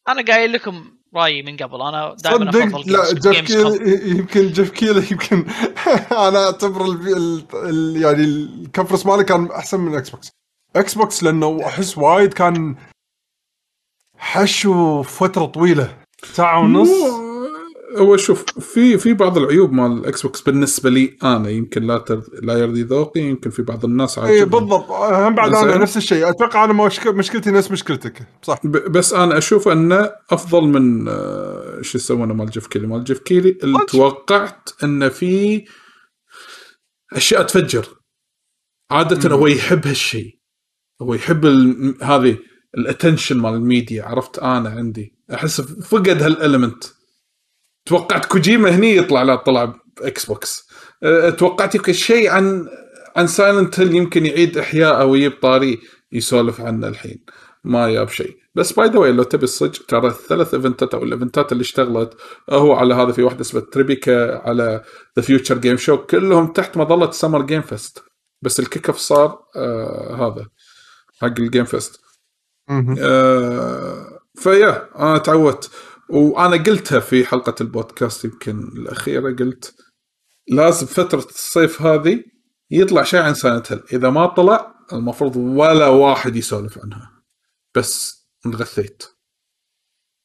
أنا قايل لكم رأيي من قبل أنا دائما صدق؟ أفضل لا Geoff. Keighley يمكن Geoff Keighley يمكن. [LAUGHS] أنا أعتبر ال ال ال يعني ال conference ماله كان أحسن من ال Xbox Xbox لأنه أحس وايد كان حشو فترة طويلة ساعة ونص. مو- هو شوف في في بعض العيوب مال ال Xbox بالنسبة لي أنا يمكن لا تر... لا يرضي ذوقي يمكن في بعض الناس اي عاجبهم بالضبط. هم بعد أنا. نفس الشيء. أتوقع أنا مشك- مشكلتي نفس مشكلتك. صح. ب... بس أنا أشوف انه أفضل من آه، شو يسمونه مال Geoff Keighley؟ مال Geoff Keighley اللي؟ توقعت انه في أشياء تفجر. عادة هو يحب هالشيء. هو يحب ال... هذه ال attention مال الميديا عرفت؟ أنا عندي. أحس فقد هال element توقعت كوجيما هني يطلع لا طلع ب Xbox أه، توقعت يمكن شيء عن عن Silent Hill يمكن يعيد إحياءه ويجيب طاري يسولف عنه الحين. ما جاب شيء. بس by the way لو تبي الصدق ترى الثلاث event ات أو ال event ات اللي اشتغلت هو على هذا في واحدة اسمها Tribeca على the Future Games Show كلهم تحت مظلة Summer Game Fest بس ال kick off صار آه هذا حق ال Game Fest. آه فيا أنا تعودت. وأنا قلتها في حلقة البودكاست يمكن الأخيرة قلت لازم فترة الصيف هذه يطلع شيء عن Silent Hill إذا ما طلع المفروض ولا واحد يسولف عنها. بس انغثيت.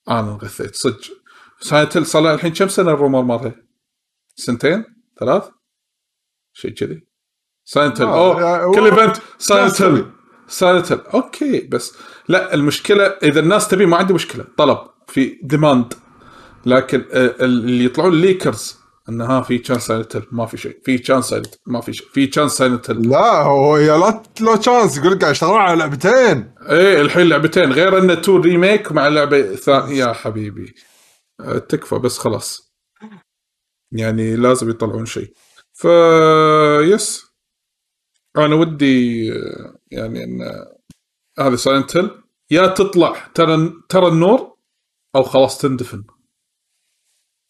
أنا انغثيت صدق. Silent Hill صار الحين كم سنة ال rumor مالها؟ سنتين؟ ثلاث؟ شيء كذي. Silent Hill أوه كل event Silent ناس Hill. Silent Hill okay بس لا المشكلة إذا الناس تبي ما عندي مشكلة. طلب. في demand لكن اللي يطلعون ال leakers انه ها في chance Silent Hill ما في شيء. في chance Silent ما في شيء. في chance Silent Hill لا هو يا لا لا chance يقول لك يشتغلون على لعبتين. إيه الحين لعبتين. غير إنه تو remake مع لعبة ثانية. يا حبيبي. آه، تكفى بس خلاص. يعني لازم يطلعون شيء. ف yes أنا ودي آه، يعني إن هذه Silent Hill يا تطلع. ترى ترى النور أو خلاص تندفن.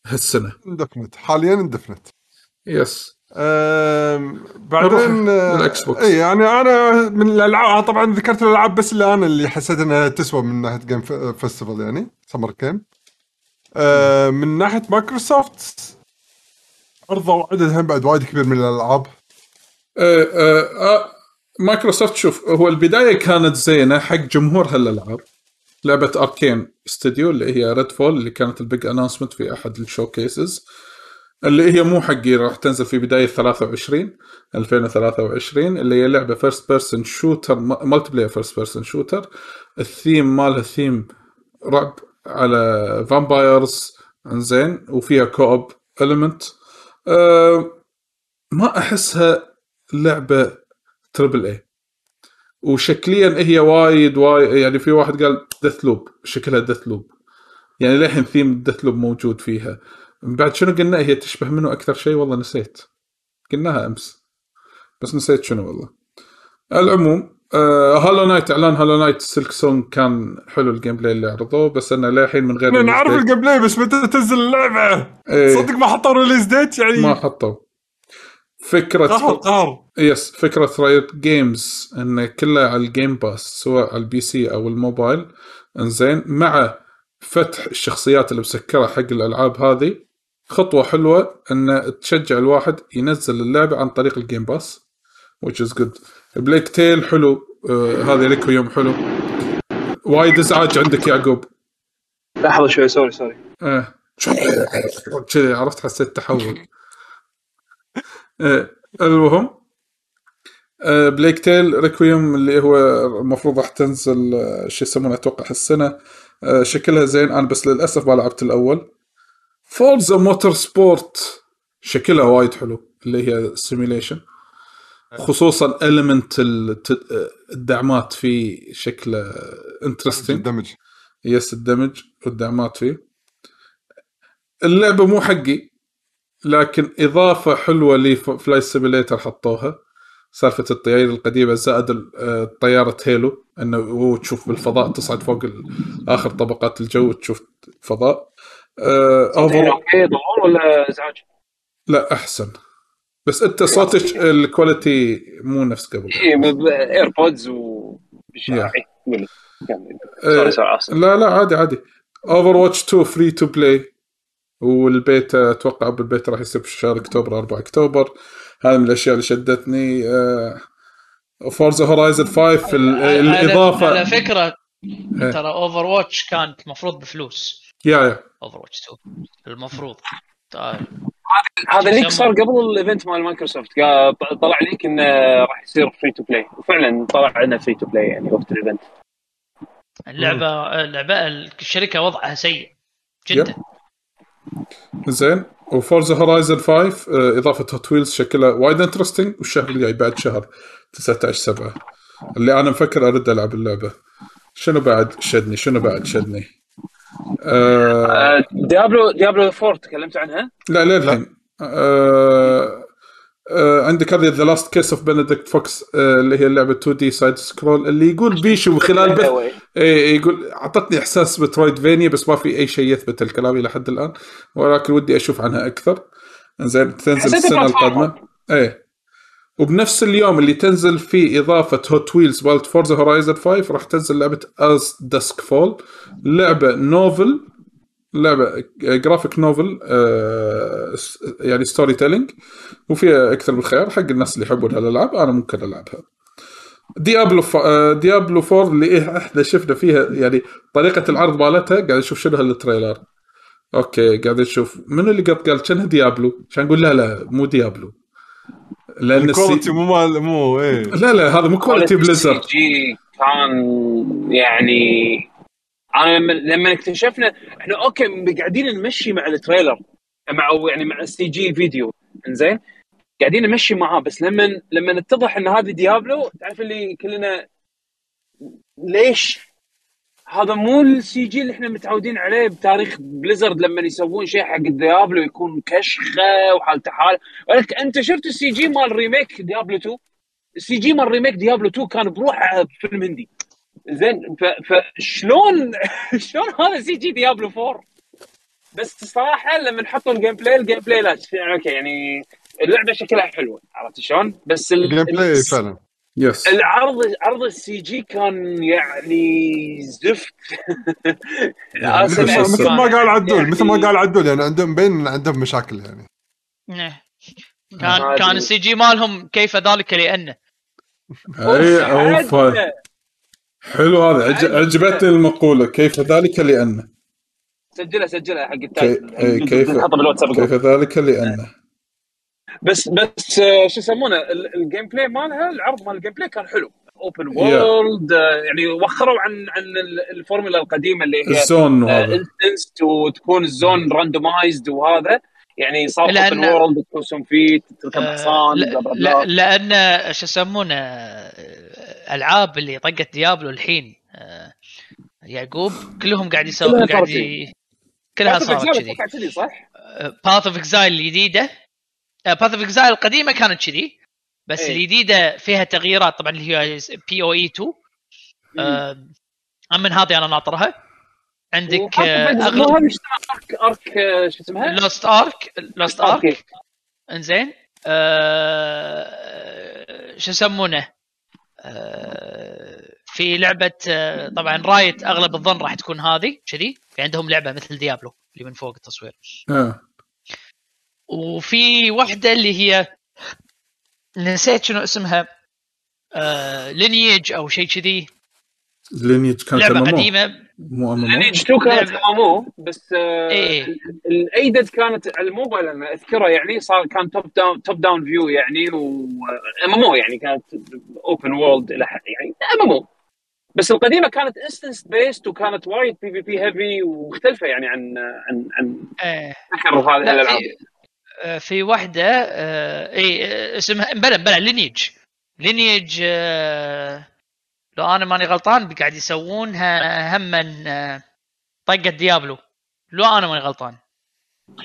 هالسنة. اندفنت حاليا اندفنت yes أم، بعدين لل Xbox. اي يعني أنا من الألعاب طبعا ذكرت الألعاب بس اللي أنا اللي حسيت إنها تسوى من ناحية game festival يعني Summer Game من ناحية مايكروسوفت عرضوا عدد هم بعد وايد كبير من الألعاب. آه، آه، آه، مايكروسوفت شوف هو البداية كانت زينة حق جمهور هالألعاب. لعبة Arkane Studio اللي هي Redfall اللي كانت ال big announcement في أحد ال showcases اللي هي مو حقي راح تنزل في بداية 23 2023 اللي هي لعبة first person shooter multiplayer first person shooter الثيم مالها ثيم رعب على vampires انزين وفيها co-op element أه ما أحسها لعبة triple A وشكليا هي وايد وايد يعني في واحد قال Deathloop شكلها Deathloop يعني للحين theme Deathloop موجود فيها. من بعد شنو قلنا؟ هي تشبه منه أكثر شيء؟ والله نسيت. قلناها أمس. بس نسيت شنو والله. العموم آه Hollow Knight إعلان Hollow Knight Silksong كان حلو ال gameplay اللي عرضوه بس أنا للحين من غير أنا عارف. الجيم بلاي بس متى تنزل اللعبة؟ إيه، صدق ما حطوا release date يعني ما حطوا. فكرة قهر قهر yes فكرة Riot Games انه كله على ال Game Pass سواء على ال PC أو الموبايل انزين مع فتح الشخصيات اللي مسكرة حق الالعاب هذه خطوة حلوة ان تشجع الواحد ينزل اللعبة عن طريق ال Game Pass which is good Plague Tale حلو آه هذا Requiem حلو وايد ازعاج عندك يعقوب لحظه شوي sorry sorry إيه كذي عرفت حسيت تحول إيه المهم آه، Plague Tale Requiem اللي هو المفروض راح تنزل آه، شو يسمونه أتوقع هالسنة. آه، شكلها زين أنا بس للأسف ما لعبت الأول. Forza Motorsport شكلها وايد حلو اللي هي simulation خصوصا element الدعمات فيه شكله interesting ال damage yes ال damage والدعمات فيه. اللعبة مو حقي. لكن إضافة حلوة لي Flight Simulator حطوها. سالفة الطيارة القديمة زائد آه، طيارة Halo إنه هو تشوف بالفضاء تصعد فوق آخر طبقات الجو تشوف فضاء آه، أوكي ولا ازعاج؟ لا أحسن. بس أنت صوتك ال quality مو نفس قبل. اي AirPods وشاعي sorry آسف. لا لا عادي عادي. Overwatch 2 free to play وال beta أتوقع بالبيتا راح يصير في شهر أكتوبر 4 أكتوبر. هذا من الأشياء اللي شدتني. Forza Horizon 5 ال- على الاضافه على فكرة إيه. ترى Overwatch كانت مفروض بفلوس. yeah yeah. Overwatch 2 المفروض. طيب. هذا leak يسمى- صار قبل ال event مال مايكروسوفت طلع leak إنه راح يصير free to play وفعلا طلع لنا free to play يعني وقت ال event اللعبه اللعبة الشركة وضعها سيء جدا. زين. و Forza Horizon 5 آه، إضافة Hot Wheels شكلها وايد interesting والشهر الجاي بعد شهر 19 7 اللي أنا مفكر أرد ألعب اللعبة. شنو بعد شدني؟ شنو بعد شدني؟ آه Diablo Diablo 4 تكلمت عنها؟ لا للحين آه عندك هذه The Last Case of Benedict Fox اللي هي اللعبة 2D side scroll اللي يقول [LAUGHS] بيشو من خلال بث إيه يقول أعطتني إحساس Metroidvania بس ما في أي شيء يثبت الكلام إلى حد الآن ولكن ودي أشوف عنها أكثر. زين تنزل السنة. القادمة. إيه. وبنفس اليوم اللي تنزل فيه إضافة Hot Wheels مالت Forza Horizon 5 راح تنزل لعبة As Dusk Falls لعبة novel لعبه graphic novel يعني storytelling وفيها أكثر من خيار حق الناس اللي يحبون هالألعاب أنا ممكن ألعبها. Diablo ف... Diablo 4 اللي إيه إحنا شفنا فيها يعني طريقة العرض مالتها قاعد نشوف شنو ه ال trailer. okay قاعد نشوف منو اللي قد قال كانها Diablo عشان نقول لا لا مو Diablo لأن. ال quality مو مال مو إيه. لا لا هذا مو quality Blizzard جي كان يعني أنا لما لما اكتشفنا إحنا okay قاعدين نمشي مع ال trailer مع أو يعني مع ال CG video إنزين؟ قاعدين نمشي معاه بس لما لما اتضح إن هذه Diablo تعرف اللي كلنا ليش؟ هذا مو ال CG اللي إحنا متعودين عليه بتاريخ Blizzard لما يسوون شيء حق Diablo يكون كشخة وحالته حاله ولك أنت شفت ال CG مال remake Diablo 2 ال CG مال remake Diablo 2 كان بروحه فيلم هندي. زين فشلون [LAUGHS] شلون هذا CG Diablo 4 بس صراحة لما نحطوا ال gameplay ال gameplay لا يعني okay يعني اللعبة شكلها حلوة عرفت شلون؟ بس ال- ال gameplay فعلا. yes العرض عرض ال CG كان يعني زفت. [LAUGHS] مثل ما- قال عدول يعني- مثل ما قال عدول يعني عندهم بين عندهم مشاكل يعني. إيه. ما كان. كان ال CG مالهم كيف ذلك لأنه. أي حلو هذا. عج- عجبتني المقولة. كيف ذلك لأنه سجلها سجلها حق ال title كي- إيه، كيف كيف ذلك لأنه بس بس آه، شو يسمونه؟ ال- ال gameplay مالها العرض مال ال gameplay كان حلو. open world يعني وخروا عن عن ال- الفورمولا القديمة اللي هي ال zone وهذا. instance وتكون ال zone randomized وهذا. يعني صار open world تكون فيه تركب آه، حصان لا-. لأن شو يسمونه؟ آه، العاب اللي طقت Diablo الحين. آه، يعقوب كلهم قاعد يسوي قاعد صارت ي... كلها صارت Exile كذي. صح؟ Path of Exile الجديدة. Path of Exile القديمة كانت كذي بس إيه. الجديدة فيها تغييرات طبعا اللي هي PoE 2 آه، من هذه أنا ناطرها. عندك آه، اغلب Ark Ark شو اسمها؟ Lost Ark Lost. Ark إنزين. آه شو يسمونه؟ في لعبة آه طبعا Riot أغلب الظن راح تكون هذه كذي في عندهم لعبة مثل Diablo اللي من فوق التصوير آه. وفي واحدة اللي هي نسيت شنو اسمها آه Lineage أو شيء كذي Lineage كانت لعبة. قديمة MMO Lineage 2 كانت لعبة. مو بس آه، إيه. ال- الأيدد كانت على الموبايل أنا اذكرها يعني صار كان top down top down view يعني و MMO يعني كانت open world إلى حد يعني MMO بس القديمة كانت instance based وكانت وايد PvP heavy ومختلفة يعني عن عن عن آه ذكر هذه لا الألعاب. في آه، واحدة اي آه، اسمها بلا بلا Lineage Lineage آه لو أنا ماني غلطان قاعد يسوونها هم آه طقة Diablo. لو أنا ماني غلطان.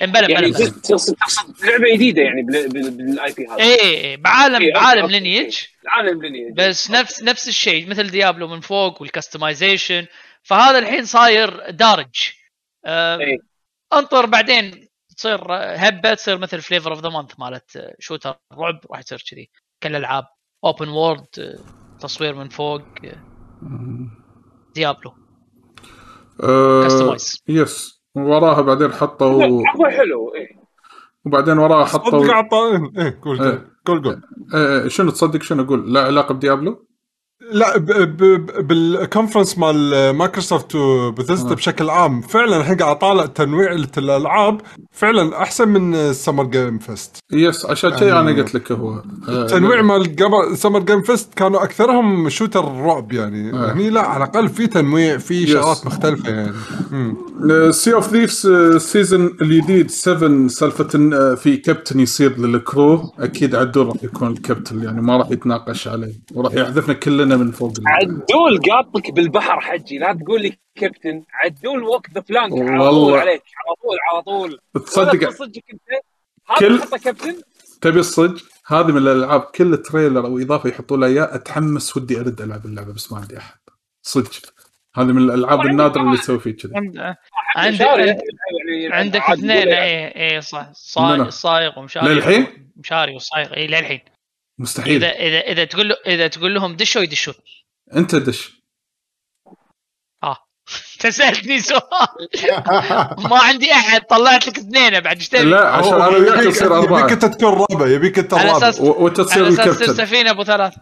إيه، بلا بلا يعني تقصد تقصد لعبة جديدة يعني بال IP هذا. اي اي إي، بعالم إيه، أوكي، بعالم أوكي، Lineage العالم Lineage بس نفس نفس الشيء مثل Diablo من فوق وال customization فهذا الحين صاير دارج. آه إيه. انطر بعدين تصير هبة تصير مثل flavor of the month مالت shooter رعب راح تصير كذي كالألعاب. open world تصوير من فوق. Diablo. آه customize yes وراها بعدين حطوا عرضه حلو إيه. وبعدين وراها صدق حطوا عطاء إيه قول إيه. قول قول. آه شنو تصدق شنو أقول لا علاقة ب Diablo؟ لا بال conference مال مايكروسوفت وبثيستا آه. بشكل عام فعلا الحين قاعد أطالع تنويع الألعاب فعلا أحسن من Summer Game Fest yes عشان كذي يعني أنا قلت لك هو آه التنويع مال قبل Summer Game Fest كانوا أكثرهم shooter رعب يعني آه. هني لا على الأقل في تنويع في. شغلات مختلفة يعني. Sea of Thieves ال season الجديد 7 سالفة آه، في كابتن يصير لل crew أكيد عدول راح يكون الكابتن يعني ما راح يتناقش عليه وراح يحذفنا كلنا من فوق عدول قاطك بالبحر حجي لا تقول لي كابتن عدول walk the plank على طول. عليك على طول على طول. تصدق صدقك أنت؟ هذا كل- حطه كابتن؟ تبي الصج هذه من الألعاب كل trailer أو إضافة يحطوا لها اياه أتحمس ودي أرد العب اللعبة بس ما عندي أحد. صدق. هذه من الألعاب النادرة. اللي تسوي فيه كذا عندك عندك, اثنين. اي اي صح. منو؟ صايغ صايغ ومشاري. للحين؟ مشاري وصايغ اي للحين. مستحيل. اذا اذا إذا تقول له إذا تقول لهم دشوا يدشون. أنت دش آه. [LAUGHS] تسالتني سؤال. [LAUGHS] ما عندي أحد. طلعت لك اثنين بعد إيش؟ لا عشان أنا وياك نصير أربعة. يبيك أنت تكون رابع يبيك أنت الرابع وانت تصير تصير الكابتن. سفينة أبو ثلاث.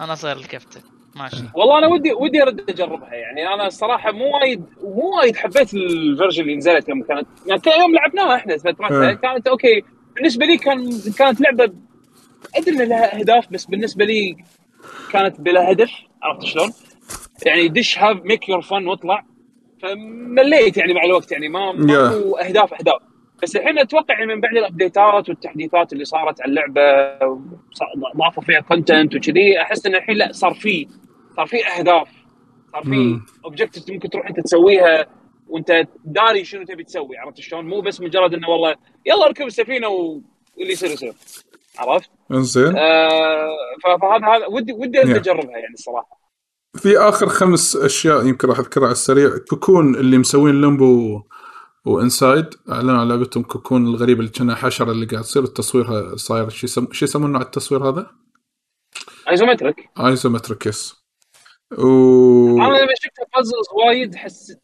أنا صير الكابتن. ماشي. والله أنا ودي ودي أرد أجربها يعني. أنا الصراحه مو وايد مو وايد حبيت ال version اللي نزلت يوم كانت يعني يوم لعبناها إحنا فترتها إيه. كانت أوكي. بالنسبة لي كان كانت لعبة ادري إن لها اهداف بس بالنسبة لي كانت بلا هدف عرفت شلون؟ يعني دش have make your fun واطلع فمليت يعني مع الوقت يعني ما ما Yeah. هو اهداف اهداف بس الحين أتوقع يعني من بعد ال update ات والتحديثات اللي صارت على اللعبة ضافوا فيها content وكذي أحس إن الحين لا صار في صار في أهداف صار في مم. objective ممكن تروح أنت تسويها وأنت داري شنو تبي تسوي عرفت شلون؟ مو بس مجرد إنه والله يلا اركب السفينة واللي يصير يصير عرفت؟ انزين. آه فهذا هذا ودي ودي. أجربها يعني الصراحه في آخر خمس أشياء يمكن راح أذكرها على السريع. Cocoon اللي مسوين Limbo و Inside. أعلنوا عن لعبتهم Cocoon الغريبه اللي كانها حشرة اللي قاعد تصير. تصويرها صاير. شو يسم... شو يسمونه على التصوير هذا؟ isometric isometric yes و أنا لما شفت puzzles وايد حسيت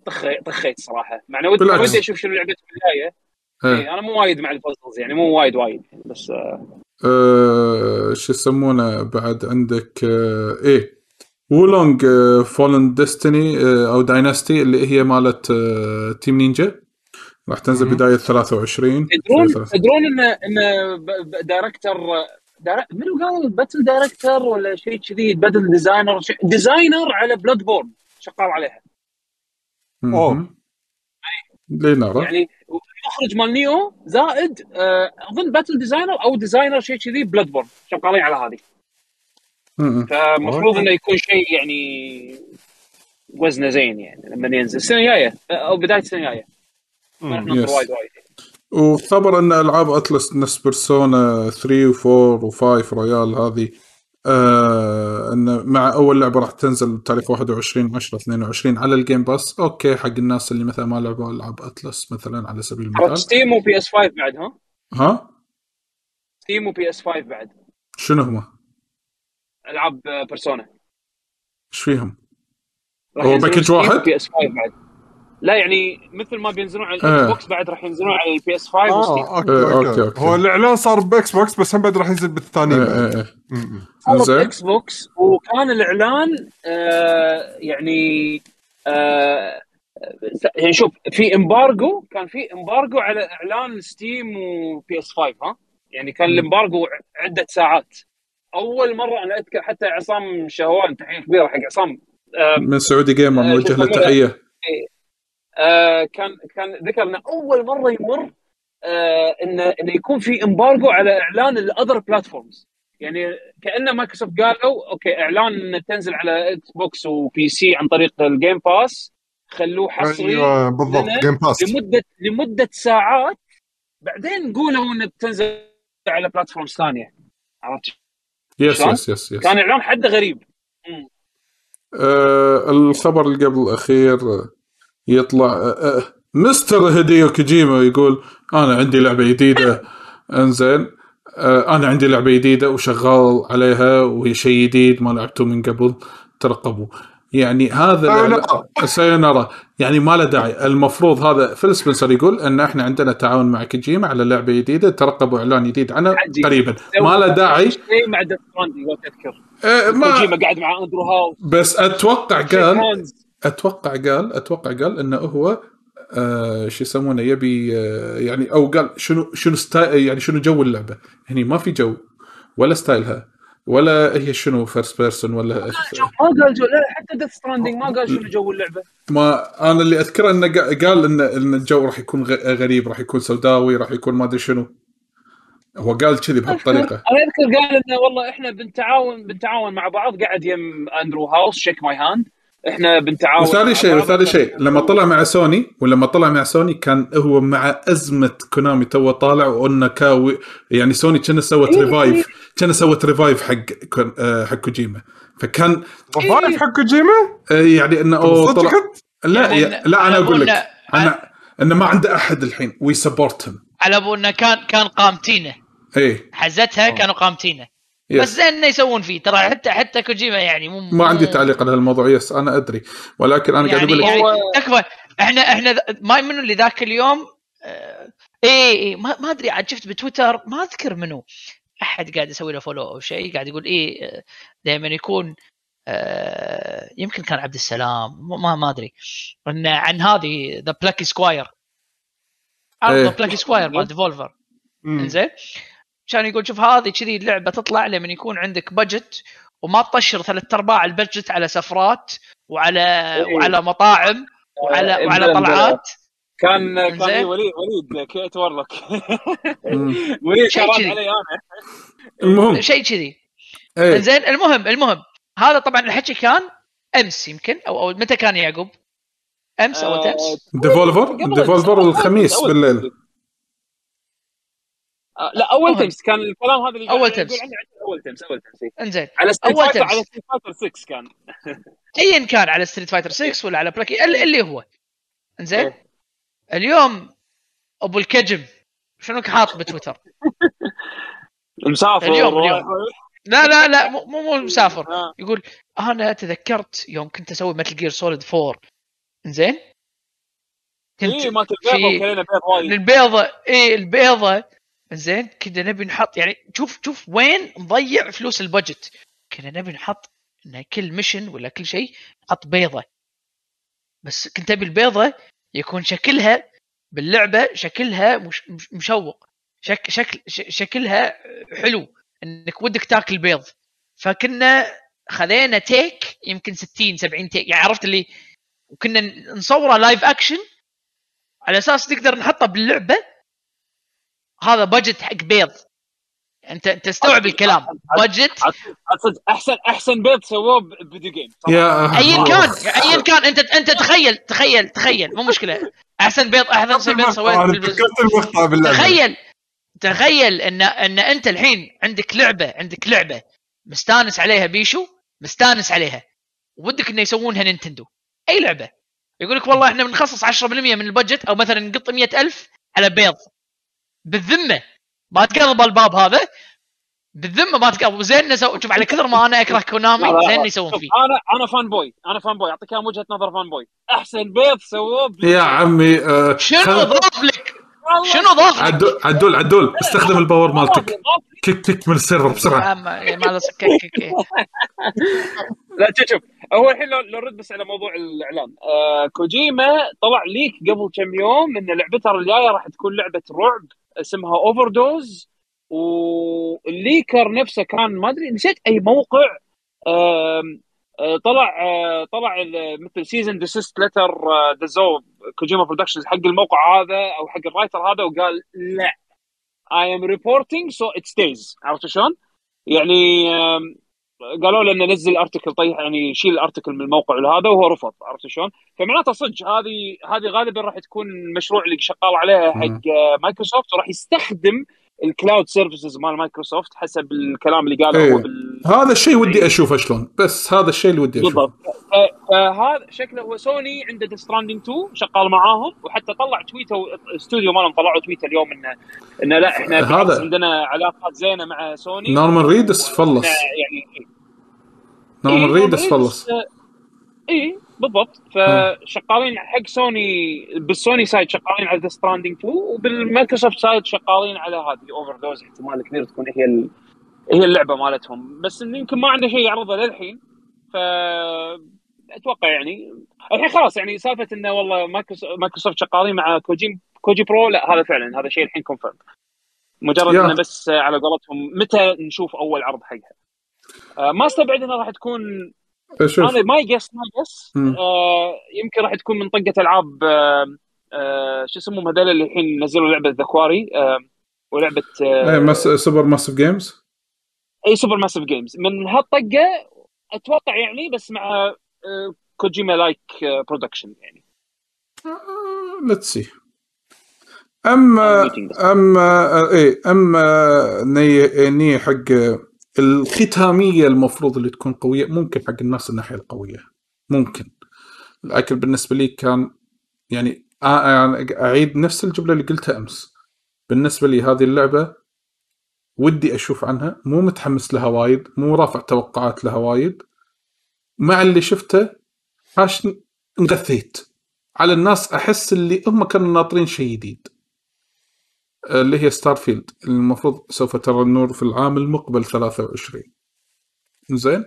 طخيت صراحة. مع انه ودي أشوف شنو لعبه البدايه إيه. إيه أنا مو وايد مع ال puzzles يعني مو وايد وايد. بس آه آه، شو يسمونه بعد عندك آه، إيه Wo Long Fallen Destiny أو Dynasty اللي هي مالت آه، Team Ninja راح تنزل. بداية 23 تدرون تدرون إن إن director direc- منو قال battle director ولا شيء كذي بدل designer designer على Bloodborne شغال عليها أوه. مهم. لينارا يعني المخرج مال Nioh زائد آه، أظن battle designer أو designer شيء كذي Bloodborne شغالين على هذه. مم. فمفروض إنه يكون شيء يعني وزنه زين يعني لما ينزل. السنة الجاية أو بداية السنة الجاية. ما راح ننطر yes. وايد وايد. وخبر ان العاب Atlus نفس Persona 3 و4 و5 Royal هذه. آه إن مع أول لعبة راح تنزل بتاريخ 21 10 22 على ال Game Pass okay حق الناس اللي مثلا ما لعبوا ألعاب Atlus مثلا على سبيل المثال. Steam و PS 5 بعد ها؟ ها؟ Steam و PS 5 بعد. شنو هم؟ ألعاب Persona إيش فيهم؟ هو package واحد؟ وبي S 5 بعد. لا يعني مثل ما بينزلون على آه. ال Xbox بعد راح ينزلون على ال PS 5 آه و Steam okay إيه، okay, okay، okay. هو الإعلان صار ب Xbox بس هم بعد راح ينزل بالثانيين إيه. إيه إيه م- م. صار زين. Xbox وكان الإعلان آه يعني آه يعني شوف في embargo كان في embargo على إعلان Steam و PS 5 ها يعني كان ال embargo عدة ساعات أول مرة أنا أذكر حتى عصام شهوان تحية كبيرة حق عصام آه من Saudi Gamer آه، نوجه له؟ تحية آه كان كان ذكر انه أول مرة يمر آه انه إنه يكون في embargo على إعلان ال other platforms يعني كأنه مايكروسوفت قالوا okay إعلان إنه تنزل على Xbox و PC عن طريق ال Game Pass خلوه حصري أيوه بالضبط Game Pass لمده لمدة ساعات بعدين قولوا إنه بتنزل على platforms ثانية. عرفت yes؟ yes yes yes كان إعلان حده غريب. آه الخبر اللي قبل الأخير آه، يطلع آه آه Mr. هديو كوجيما يقول أنا عندي لعبة جديدة. [LAUGHS] انزين آه أنا عندي لعبة جديدة وشغال عليها وهي شيء جديد ما لعبته من قبل ترقبوا. يعني هذا sayonara يعني ما له داعي. المفروض هذا فيل سبنسر يقول إن إحنا عندنا تعاون مع كوجيما على لعبة جديدة ترقبوا إعلان جديد عنها. قريبا. ما له داعي. مع Death Stranding لو تذكر آه ما كوجيما قاعد مع اندرو هاوس بس أتوقع قال. أتوقع قال أتوقع قال إنه هو آه شو يسمونه يبي آه يعني أو قال شنو شنو style يعني شنو جو اللعبة. هني ما في جو ولا style ها ولا هي شنو first person ولا ما قال جو لا حتى Death Stranding ما قال شنو جو اللعبة. ما أنا اللي أذكره إنه قا- قال إن إن الجو راح يكون غريب راح يكون سوداوي راح يكون ما أدري شنو. هو قال كذي بهالطريقة. أنا أذكر قال إنه والله إحنا بنتعاون بنتعاون مع بعض قاعد يم اندرو هاوس shake my hand إحنا بنتعاون وثاني مع شيء. وثاني شيء لما طلع مع سوني ولما طلع مع سوني كان هو مع أزمة كونامي تو طالع وأنه كاوي يعني سوني كان سوت إيه، revive كان سوت revive حق آه، حق كوجيما. فكان revive حق كوجيما؟ آه، يعني إنه صدق طلع؟ لا لا أنا أقول لك أنا إنه ما عنده أحد الحين we support على ابو انه كان كان قامطينه اي حزتها كانوا قامطينه yes. بس زين إنه يسوون فيه. ترى حتى حتى كوجيما يعني مو ما عندي تعليق على هالموضوع yes أنا أدري. ولكن أنا قاعد يعني, أقول لك يعني هو- تكفى إحنا إحنا ما منو اللي ذاك اليوم؟ آه، إيه إيه ما, ما أدري. عاد شفت بتويتر ما أذكر منو. أحد قاعد يسوي له follow أو شيء قاعد يقول إيه دائما يكون آه، يمكن كان عبد السلام. ما- ما أدري. إن عن هذه ذا بلاكي سكواير إيه. ذا بلاكي سكواير مال ديفولفر مم. إنزين. كان يقول شوف هذه كذي اللعبة تطلع لما يكون عندك بجت وما تطشر ثلاث أرباع البجت على سفرات وعلى إيه. وعلى مطاعم وعلى آه، وعلى طلعات كان كان. إيه وليد وليد كيت ورلك مم. [LAUGHS] وليد شيء. علي أنا المهم شيء كذي إيه زين المهم المهم هذا طبعا الحكي كان أمس يمكن أو أو متى كان يعقوب؟ أمس أو آه، أمس؟ Devolver قبل- Devolver الخميس بالليل. آه، لا أول مهم. أمس كان الكلام هذا اللي قاعد أمس. أول أمس أول أمس إيه. إنزين على Street Fighter أمس. على ستريت Fighter 6 كان [LAUGHS] ايا كان على Street Fighter 6 ولا على Plucky اللي هو إنزين إيه. اليوم أبو الكجم شنو حاط بتويتر؟ [LAUGHS] مسافر اليوم- اليوم. [LAUGHS] لا لا لا مو مو مسافر آه. يقول أنا تذكرت يوم كنت أسوي Metal Gear Solid 4 زين كنت مالت البيضة في- وايد البيضه اي البيضة زين كنا نبي نحط يعني شوف شوف وين نضيع فلوس ال budget كنا نبي نحط إن كل mission ولا كل شيء نحط بيضة. بس كنت أبي البيضة يكون شكلها باللعبة شكلها مش مش- مشوق. شك شكل شكلها حلو. إنك ودك تاكل بيض. فكنا خذينا take يمكن 60 70 take. يعني عرفت اللي وكنا نصوره live action على أساس نقدر نحطه باللعبة. هذا budget حق بيض. انت انت تستوعب الكلام. budget عاد صدق احسن أحسن بيض سووه ب video game يا ايا كان ايا كان. انت أنت تخيل تخيل تخيل. مو مشكلة. أحسن بيض أحسن بيض سويت أنا بالبز- تذكرت المقطع باللعبة. تخيل تخيل ان إن أنت الحين عندك لعبه عندك لعبة مستانس عليها بيشو مستانس عليها. ودك إنه يسوونها Nintendo. أي لعبة. يقول لك والله إحنا بنخصص 10% من ال budget أو مثلا نقط 100000 على بيض. بالذمة. ما تقرب الباب هذا. بالذمة ما تقرب زين نسو... شوف على كثر ما أنا أكره كونامي زين. يسوون فيه. أنا أنا fanboy أنا fanboy أعطيك وجهة نظر fanboy أحسن بيض سووه يا. عمي آه، شنو خل- ضاف لك؟ شنو ضاف لك؟ عدول عدول عدول استخدم ال power مالتك. kick kick من ال server بسرعة. ما kick- kick. [LAUGHS] لا شوف شوف. هو الحين لو لو نرد بس على موضوع الإعلان. آه كوجيما طلع leak قبل كم يوم إن لعبته الجايه راح تكون لعبة رعب. اسمها Overdose وال leaker نفسه كان ما أدري نسيت أي موقع. آه، طلع آه، طلع مثل cease and desist letter دزوه كوجيما productions حق الموقع هذا أو حق ال writer هذا وقال لا. I am reporting so it stays عرفت شلون؟ يعني قالوا له إنه نزل article طيح يعني شيل ال article من الموقع وهذا وهو رفض عرفت شلون؟ فمعناته صدق هذه هذه غالبا راح تكون المشروع اللي شغال عليه حق مايكروسوفت وراح يستخدم ال cloud services مال مايكروسوفت حسب الكلام اللي قاله إيه. هو بال... هذا الشيء ودي أشوفه شلون بس هذا الشيء اللي ودي أشوفه. بالضبط. فهذا شكله هو سوني عنده stranding 2 شغال معاهم وحتى طلع tweet الاستوديو مالهم طلعوا tweet اليوم إنه إنه لا إحنا هذا- عندنا علاقات زينة مع سوني. نورمان ريدس flesh. إحنا يعني نورمان إيه، ريدس نورمان flesh ريدس، آه، اي بالضبط. فشغالين حق سوني بالسوني side شغالين على death stranding 2 وبالمايكروسوفت side شغالين على هذه overdose احتمال كبير تكون هي ال... هي اللعبة مالتهم. بس يمكن ما عنده شيء يعرضه للحين ف أتوقع يعني الحين خلاص يعني سالفة إنه والله مايكروس- مايكروسوفت شغالين مع كوجي كوجي pro لا هذا فعلا هذا شيء الحين confirm مجرد. إنه بس على قولتهم متى نشوف أول عرض حقها. آه، ما استبعد إنها راح تكون شوف. أنا my guess my guess مم. يمكن راح تكون من طقة ألعاب آه، آه، شو اسمهم هذول اللي الحين نزلوا لعبة the quarry آه، ولعبة آه، إيه مس... super massive games إي super massive games من هالطقة أتوقع يعني بس مع آه، كوجيما like production يعني. let's see اما اما إيه أما نية حق الختامية المفروض اللي تكون قوية ممكن حق الناس الناحية القوية. ممكن. لكن بالنسبة لي كان يعني يعني أعيد نفس الجملة اللي قلتها أمس. بالنسبة لي هذه اللعبة ودي أشوف عنها. مو متحمس لها وايد مو رافع توقعات لها وايد. مع اللي شفته حاش انغثيت على الناس أحس اللي هم كانوا ناطرين شيء جديد. اللي هي starfield المفروض سوف ترى النور في العام المقبل 23 زين؟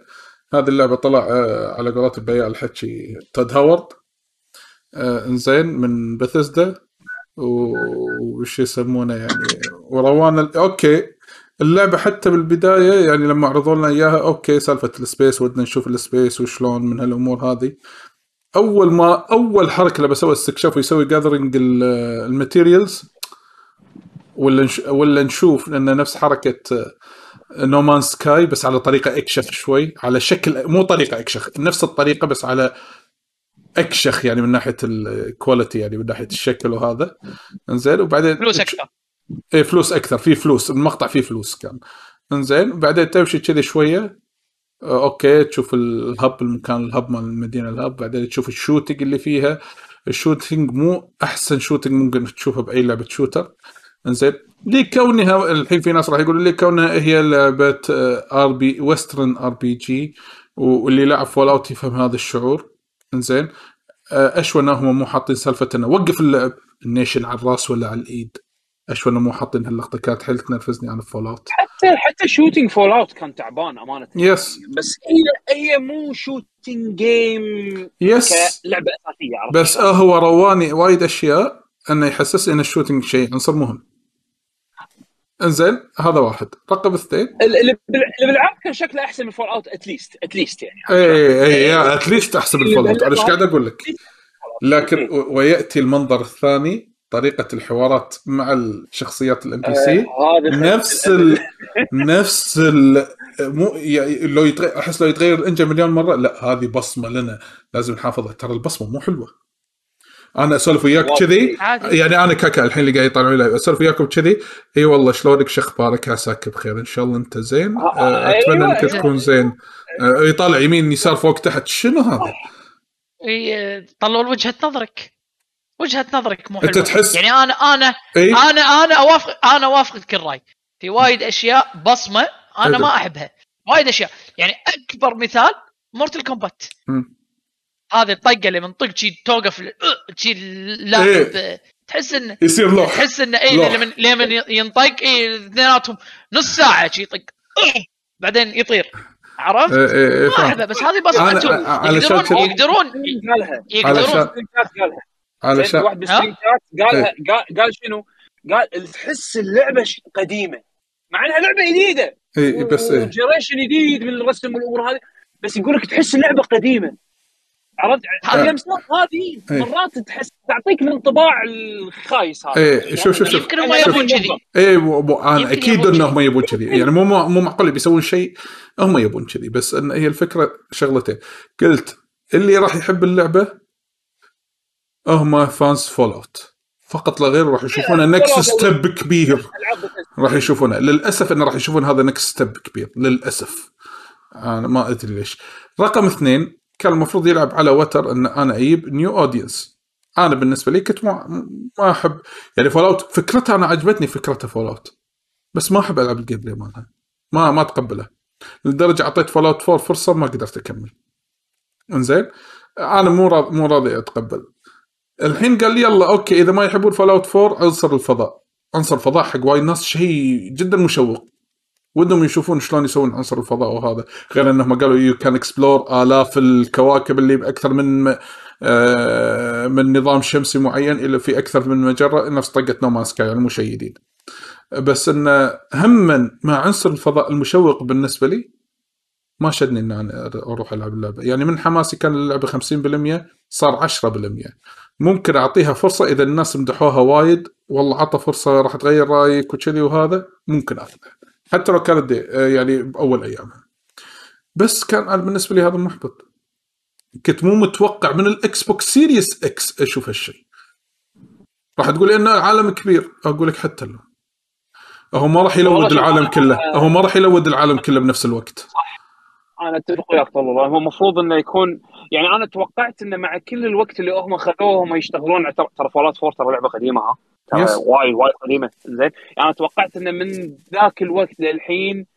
هذه اللعبة طلع آه، على قولات البياع الحكي تود هاورد. آه، زين من بثزدا وش يسمونه يعني؟ وروانا ال- أوكي. اللعبة حتى بالبداية يعني لما عرضوا لنا إياها أوكي سالفة ال space ودنا نشوف ال space وشلون من هالأمور هذه. أول ما أول حركة لما سوى استكشاف ويسوي gathering ال materials ولا نش... ولا نشوف لأن نفس حركة no man's sky بس على طريقة أكشخ شوي على شكل مو طريقة أكشخ نفس الطريقة بس على أكشخ يعني من ناحية ال quality يعني من ناحية الشكل وهذا. إنزين وبعدين فلوس أكثر. إيه فلوس أكثر في فلوس المقطع فيه فلوس كان. إنزين وبعدين تمشي كذي شوية آه، أوكي تشوف ال hub المكان ال hub مال المدينة الهب بعدين تشوف ال shooting اللي فيها. ال shooting مو أحسن shooting ممكن تشوفه بأي لعبة shooter انزين لكونها الحين في ناس راح يقولوا لي كونها هي لعبة RP western RPG واللي لعب fallout يفهم هذا الشعور. انزين آه، أشوى أنهم مو حاطين سالفة إنه وقف اللعب النيشن على الرأس ولا على الإيد. أشوى انه مو حاطين هاللقطة كانت حيل تنرفزني عن fallout حتى حتى shooting fallout كان تعبان أمانة. yes بس هي هي مو shooting game yes كلعبة أساسية بس آه هو رواني وايد أشياء إنه يحسسني ان ال shooting شيء عنصر مهم. انزين هذا واحد. رقم اثنين. ال- اللي بال- اللي بالعاب كان شكله أحسن من fallout at least at least يعني. اي اي at least احسب ال fallout أنا إيش قاعد أقول لك لكن ويأتي المنظر الثاني طريقة الحوارات مع الشخصيات ال NPC نفس ال... [LAUGHS] [LAUGHS] نفس ال... مو يعني لو يتغير أحس لو يتغير ال engine مليون مرة لا هذه بصمة لنا. لازم نحافظها ترى البصمة مو حلوة. أنا اسولف وياك كذي. يعني أنا كاكا الحين اللي قاعد يطلعون لي اسولف وياكم كذي. اي والله شلونك شو أخبارك عساك بخير. ان شاء الله انت زين. آه، آه، اتمنى أيوة. انك تكون زين. آه، يطالع يمين يسار فوق تحت. شنو هذا؟ إي، طلعوا وجهة نظرك. وجهة نظرك مو أنت حلوة. تحس- يعني أنا أنا إي. أنا أنا أوافق أنا أوافقك الرأي. في وايد أشياء بصمة أنا. ما أحبها. وايد أشياء. يعني أكبر مثال mortal kombat. هذه الطقة اللي من طق شي توقف أه، شي اللاعب إيه. تحس انه يصير لوح. تحس انه اي. لما لما ينطق اي اثنيناتهم نص ساعة شي يطق أه، بعدين يطير. عرفت؟ إيه، إيه، إيه،. احبها بس هذه علشان يقدرون يقدرون قالها. يقدرون علشان واحد بال stream chat قالها قال قال شنو؟ قال تحس اللعبة قديمة. مع إنها لعبة جديدة. اي بس إيه. generation جديد من الرسم والأمور هذه بس يقول لك تحس اللعبة قديمة. عرفت؟ هذا- ال gameات هذه إيه. مرات تحس تعطيك الانطباع الخايس هذا. إيه، شوف- شوف- شوف. يمكن هم أنا- يبون كذي. إيه مو أنا أكيد يبون إنهم يبون كذي. يعني مو مو معقول بيسوون شيء هم يبون كذي. بس إن هي الفكرة شغلتين. قلت اللي راح يحب اللعبة هم fans fallout فقط لا غير راح يشوفونه next step كبير. راح يشوفونه. للأسف انه راح يشوفون هذا next step كبير. للأسف. أنا ما أدري ليش. رقم اثنين كان المفروض يلعب على وتر إن أنا أجيب new audience أنا بالنسبة لي كنت ما ما احب يعني Fallout فكرتها أنا عجبتني فكرتها Fallout بس ما أحب ألعب ال gameplay مالها. ما ما اتقبله لدرجة أعطيت Fallout 4 فرصة ما قدرت أكمل. إنزين؟ أنا مو راضي مو راضي أتقبل. الحين قال لي يلا okay إذا ما يحبون Fallout 4 عنصر الفضاء. عنصر الفضاء حق وايد ناس شيء جدا مشوق. ودهم يشوفون شلون يسوون عنصر الفضاء وهذا. غير إنهم قالوا you can explore آلاف الكواكب اللي بأكثر من آه، من نظام شمسي معين إلى في أكثر من مجرة نفس طقة No Man's Sky جديد بس انه هما مع عنصر الفضاء المشوق بالنسبة لي ما شدني ان أنا أروح ألعب اللعبة. يعني من حماسي كان اللعبة 50% صار 10% ممكن أعطيها فرصة إذا الناس مدحوها وايد والله عطى فرصة راح تغير رأيك وكذي وهذا ممكن أخذها. حتى لو كانت day one يعني بأول أيامها. بس كان أنا بالنسبة لي هذا محبط. كنت مو متوقع من ال Xbox Series X أشوف هالشيء. راح تقول إنه عالم كبير. أقول لك حتى لو هو ما راح ي load العالم كله. هو ما راح ي load العالم كله بنفس الوقت. أنا أتفق وياك والله هو المفروض إنه يكون يعني أنا توقعت إنه مع كل الوقت اللي هم خذوه هم يشتغلون ترى Fallout 4 ترى لعبة قديمة. ها ترى. وايد وايد قديمة. زين. يعني أنا توقعت إنه من ذاك الوقت للحين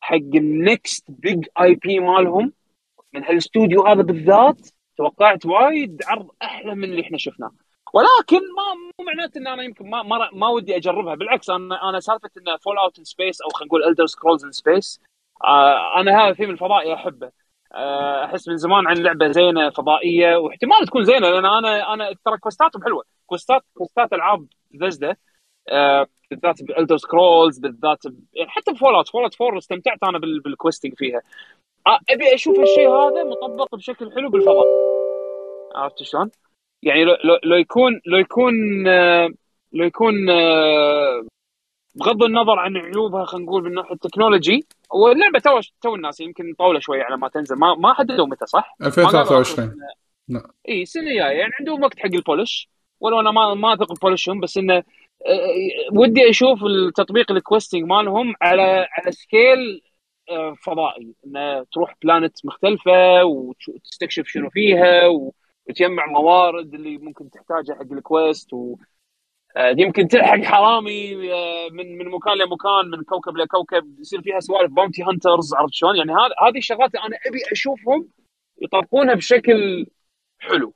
حق ال next big IP مالهم من هالاستوديو هذا بالذات توقعت وايد عرض أحلى من اللي إحنا شفناه. ولكن ما مو معناته إن أنا يمكن ما ما, ما ودي أجربها. بالعكس أنا أنا سالفة إن Fallout in space أو خلينا نقول Elder Scrolls in space أنا هذا ثيم الفضائي أحبه. أحس من زمان عن لعبة زينة فضائية واحتمال تكون زينة لأن أنا أنا ترى quest اتهم حلوة. quest ات quest ات ألعاب بثزدا آه، بالذات ب Elder Scrolls بالذات يعني حتى ب Fallout. Fallout 4 استمتعت أنا بال- بال questing فيها. آه، أبي أشوف هالشيء هذا مطبق بشكل حلو بالفضاء. عرفت شلون؟ يعني لو, لو, يكون لو يكون آه، لو يكون آه، بغض النظر عن عيوبها خلينا نقول من ناحية التكنولوجي واللعبة تو تو ال nuts يمكن طوله شوية على ما تنزل. ما ما حددوا متى صح؟ 2023 نعم. إي السنة الجاية. يعني عندهم وقت حق البولش. ولو أنا ما ما أثق ب polish هم بس إنه آه، ودي أشوف التطبيق ال questing مالهم على على scale آه، فضائي. إنه تروح planet مختلفة وتستكشف شنو فيها وتجمع موارد اللي ممكن تحتاجها حق ال quest و آه، يمكن تلحق حرامي من من مكان لمكان من كوكب لكوكب يصير فيها سوالف. bounty hunters عرفت شلون؟ يعني هذه هذه الشغلات أنا أبي أشوفهم يطبقونها بشكل حلو.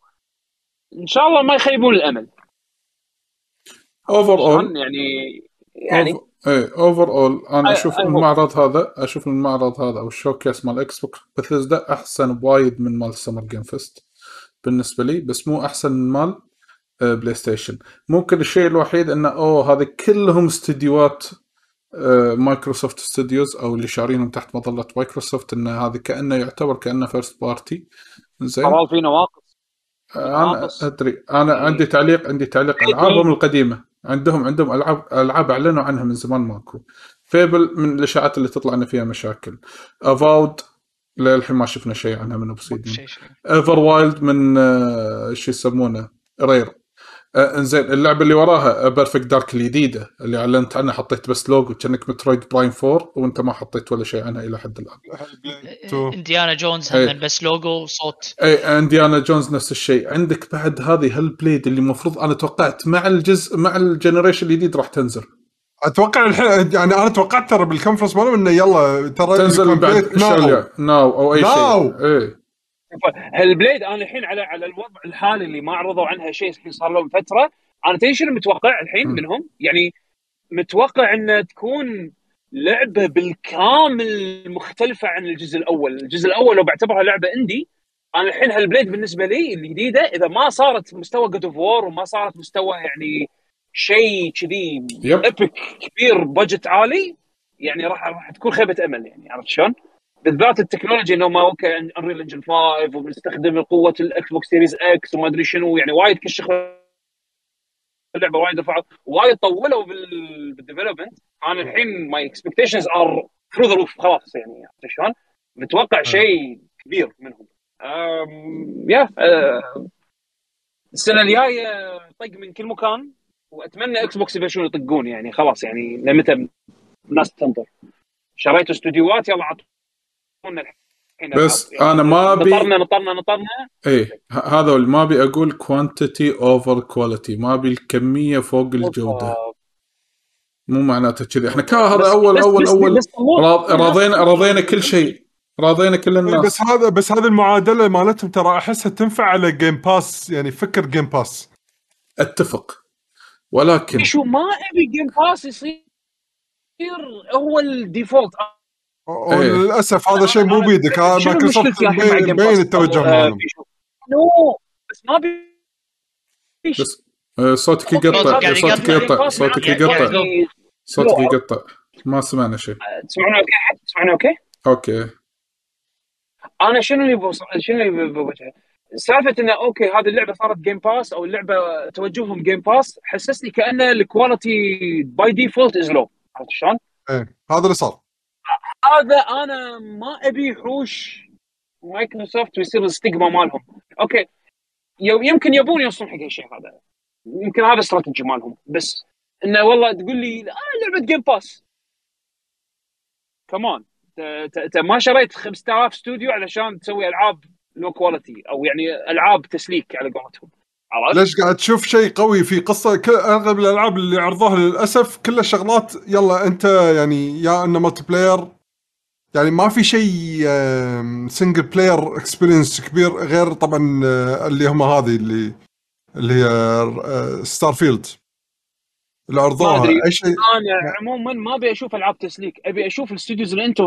إن شاء الله ما يخيبون الأمل. overall يعني يعني إيه overall أنا أشوف المعرض هذا أشوف المعرض هذا أو ال showcase مال Xbox Bethesda أحسن بوايد من مال Summer Game Fest بالنسبة لي بس مو أحسن من مال PlayStation ممكن الشيء الوحيد إنه أوه هذا كلهم استديوهات Microsoft Studios أو اللي شارينهم تحت مظلة مايكروسوفت انه هذا كأنه يعتبر كأنه first party زين. في نواقص. أنا أدري. أنا عندي تعليق عندي تعليق ألعابهم القديمة. عندهم عندهم ألعاب ألعاب أعلنوا عنها من زمان ماكو. Fable من الإشاعات اللي تطلع إن فيها مشاكل. Avowed للحين ما شفنا شيء عنها من Obsidian Everwild من آه، شو يسمونه؟ Rare آه، إنزين اللعبة اللي وراها Perfect Dark الجديدة اللي أعلنت عنها حطيت بس لوجو كأنك Metroid Prime 4 وأنت ما حطيت ولا شيء عنها إلى حد الآن. Indiana Jones هم بس لوجو وصوت. اي Indiana Jones نفس الشيء. عندك بعد هذه Hellblade اللي المفروض أنا توقعت مع الجزء مع ال generation الجديد راح تنزل. أتوقع الحين يعني أنا توقعت ترى بال conference مالهم إنه يلا ترى تنزل بعد now. now أو أي now. شيء. اي Hellblade أنا الحين على على الوضع الحالي اللي ما عرضوا عنها شيء الحين صار لهم فترة أنا تدري شنو متوقع الحين منهم؟ يعني متوقع ان تكون لعبة بالكامل مختلفة عن الجزء الأول، الجزء الأول لو بعتبرها لعبة indie أنا الحين Hellblade بالنسبة لي الجديدة إذا ما صارت مستوى God of War وما صارت مستوى يعني شيء كذي epic كبير budget عالي يعني راح راح تكون خيبة أمل يعني عرفت شلون؟ بالذات ال technology إنه ما okay Unreal Engine 5 وبنستخدم قوة ال Xbox Series X وما أدري شنو يعني وايد كشخ اللعبة وايد رفعوا وايد طولوا بال development أنا الحين my expectations are through the roof خلاص يعني عرفت شلون؟ متوقع شيء كبير منهم. يا أه السنة الجاية طق من كل مكان وأتمنى Xbox يبلشون يطقون يعني خلاص يعني لمتى الناس تنطر. شريتوا استديوهات يلا بس يعني أنا ما ابي نطرنا نطرنا نطرنا. إيه هذا ما ابي أقول quantity over quality ما ابي الكمية فوق الجودة. مو معناته كذي. إحنا كا هذا أول أول بس أول راضينا راضينا كل شيء. راضينا كل الناس. بس هذا بس هذه المعادلة مالتهم ترى أحسها تنفع على Game Pass يعني فكر Game Pass أتفق. ولكن شو ما أبي Game Pass يصير هو ال default وللأسف هذا شيء مو بيدك مايكروسوفت مبين التوجه مالهم. no بس ما بي بس آه، صوتك يقطع. صوتك يقطع صوتك يقطع. صوتك يقطع. ما سمعنا شيء. تسمعون okay؟ تسمعون okay؟ okay. أنا شنو اللي شنو اللي بوجهه؟ سالفة إنه okay هذه اللعبة صارت Game Pass أو اللعبة توجههم Game Pass حسسني كأن ال quality by default is low عرفت شلون؟ إيه هذا اللي صار. هذا أنا ما أبي يحوش مايكروسوفت ويصير ال stigma مالهم. okay. يمكن يبون يوصلون حق هالشيء هذا. يمكن هذا استراتيجي مالهم. بس إنه والله تقول لي آه لعبة Game Pass كمان انت ما شريت 5000 استوديو علشان تسوي ألعاب low quality أو يعني ألعاب تسليك على قولتهم. عرفت؟ ليش قاعد تشوف شيء قوي في قصة؟ أغلب الألعاب اللي عرضوها للأسف كلها شغلات يلا أنت يعني يا إنه multiplayer يعني ما في شيء single player experience كبير غير طبعا آه، اللي هم هذه اللي اللي هي Starfield اللي عرضوها أي شيء؟ أنا عموما ما أبي أشوف ألعاب تسليك أبي أشوف ال studios اللي أنتم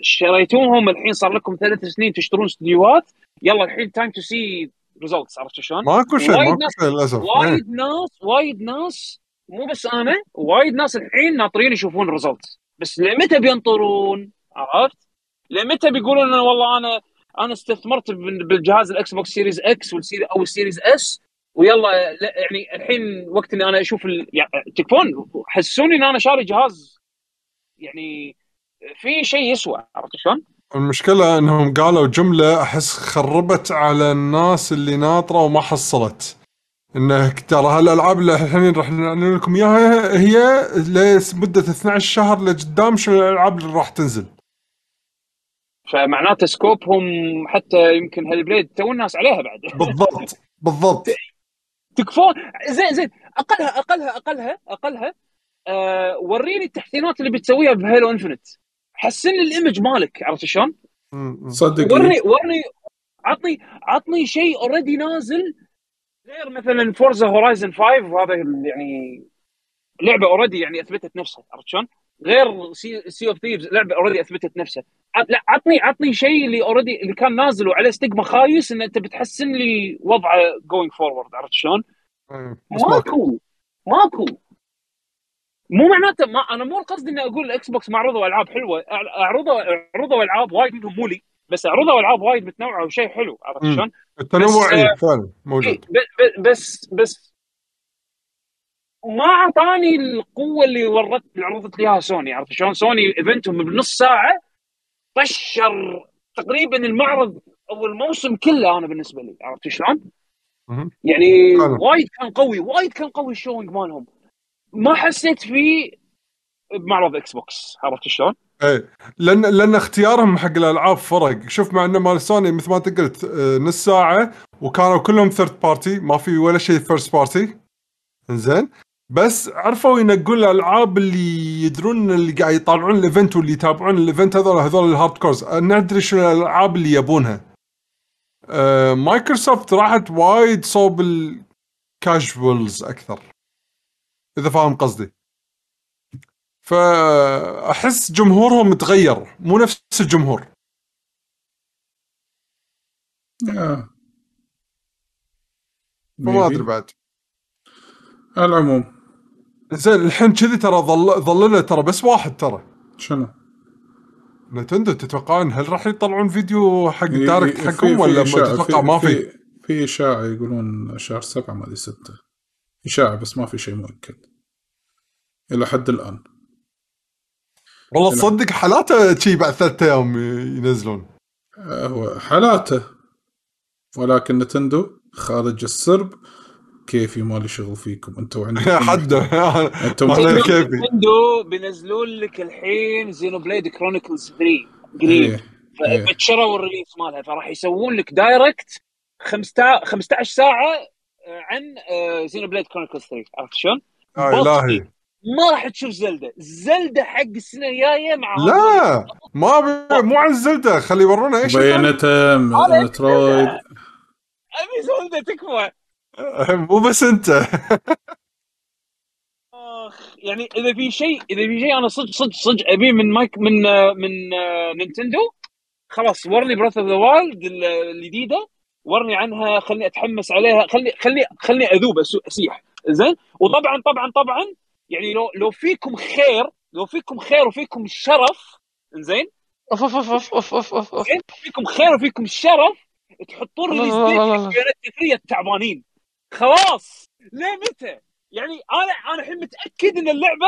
شريتوهم. الحين صار لكم ثلاث سنين تشترون استديوهات. يلا الحين time to see results عرفت شلون؟ ماكو شيء ماكو شيء للأسف. وايد ناس وايد ناس مو بس أنا وايد ناس الحين ناطرين يشوفون results بس لمتى بينطرون؟ عرفت؟ لمتى بيقولون إنه والله أنا أنا استثمرت بالجهاز ال Xbox Series X وال Series أو ال Series S ويلا لا يعني الحين وقت إني أنا أشوف ال... يعني تكفون حسوني إن أنا شاري جهاز يعني في شيء يسوى عرفت شلون؟ المشكلة إنهم قالوا جملة أحس خربت على الناس اللي ناطرة وما حصلت إنه ترى هالألعاب اللي الحين راح نعلن لكم إياها هي لمده 12 شهر لقدام شنو الألعاب اللي راح تنزل فمعناته scope هم حتى يمكن هالبليد تو الناس عليها بعد. بالضبط. بالضبط. تكفون. زين زين. أقلها أقلها أقلها أقلها. آه وريني التحسينات اللي بتسويها ب Halo Infinite حسن لي ال image مالك عرفت شلون؟ صدق. ورني ورني. عطني عطني شيء already نازل. غير مثلا Forza Horizon 5 وهذا يعني لعبة already يعني أثبتت نفسها عرفت شلون؟ غير Sea, Sea of Thieves لعبة already أثبتت نفسها لا عطني عطني شيء اللي already اللي كان نازل وعليه stigma خايس إن أنت بتحسن لي وضعه going forward عرفت شلون؟ إيه، بس ماكو. ماكو مو معناته ما أنا مو قصدي إني أقول ال Xbox ما عرضوا ألعاب حلوة عرضوا عرضوا ألعاب وايد منهم مو لي بس عرضوا ألعاب وايد متنوعة وشيء حلو عرفت. شلون؟ التنوع بس- إيه، فعلا إيه، موجود ب- ب- بس بس ما أعطاني القوة اللي ورت عرضت لي اياها سوني عرفت شلون؟ Sony event هم بنص ساعة طشر تقريبا المعرض أو الموسم كله أنا بالنسبة لي عرفت شلون؟ يعني. وايد كان قوي وايد كان قوي ال showing مالهم ما حسيت فيه بمعرض Xbox عرفت شلون؟ إيه لأن لأن اختيارهم حق الألعاب فرق شوف مع إنه مال سوني مثل ما أنت قلت آه، نص ساعة وكانوا كلهم third party ما في ولا شيء first party زين بس عرفوا ينقون الألعاب اللي يدرون اللي قاعد يطالعون ال event واللي يتابعون ال event هذول هذول ال hardcores ندري شنو الألعاب اللي يبونها. آه مايكروسوفت راحت وايد صوب ال casuals أكثر. إذا فاهم قصدي. فأحس جمهورهم تغير. مو نفس الجمهور. آه. Maybe. أدري بعد. على العموم. زين الحين كذي ترى ظل ظل له ترى بس واحد ترى. شنو؟ نتندو تتوقعون هل راح يطلعون فيديو حق دايركت حقهم ولا ما تتوقع ما في؟ في؟ إشاعة يقولون شهر سبعة ما أدري ستة. إشاعة بس ما في شيء مؤكد. إلى حد الآن. والله تصدق حالاته شي بعد ثلاثة أيام ينزلون. آه، هو حالاته. ولكن Nintendo خارج السرب كيفي مالي شغل فيكم. أنتم [LAUGHS] عندكم حده [LAUGHS] أنتم ما [LAUGHS] علينا كيفي. Nintendo بينزلون لك الحين Xenoblade Chronicles 3 قريب. فبكروا ال release مالها. فراح يسوون لك Direct 15 15 ساعة آه، عن Xenoblade Chronicles 3 عرفت شلون؟ يا إلهي. ما راح تشوف Zelda، Zelda حق السنة الجاية مع لا ما بي... مو عن Zelda خلي يورونا إيش Bayonetta Metroid أبي Zelda تكفى [LAUGHS] مو بس انت. آخ يعني إذا في شيء إذا في شيء أنا صدق صدق صدق ابي من مايك من من آه، Nintendo خلاص ورني Breath of the Wild الجديدة ورني عنها خلني أتحمس عليها خلني خلني خلني أذوب أسيح. زين؟ وطبعا طبعا طبعا يعني لو لو فيكم خير لو فيكم خير وفيكم شرف زين؟ أوف أوف أوف أوف أوف أوف أوف. فيكم خير وفيكم شرف تحطون. date three التعبانين. خلاص ليه متى؟ يعني أنا أنا الحين متأكد إن اللعبة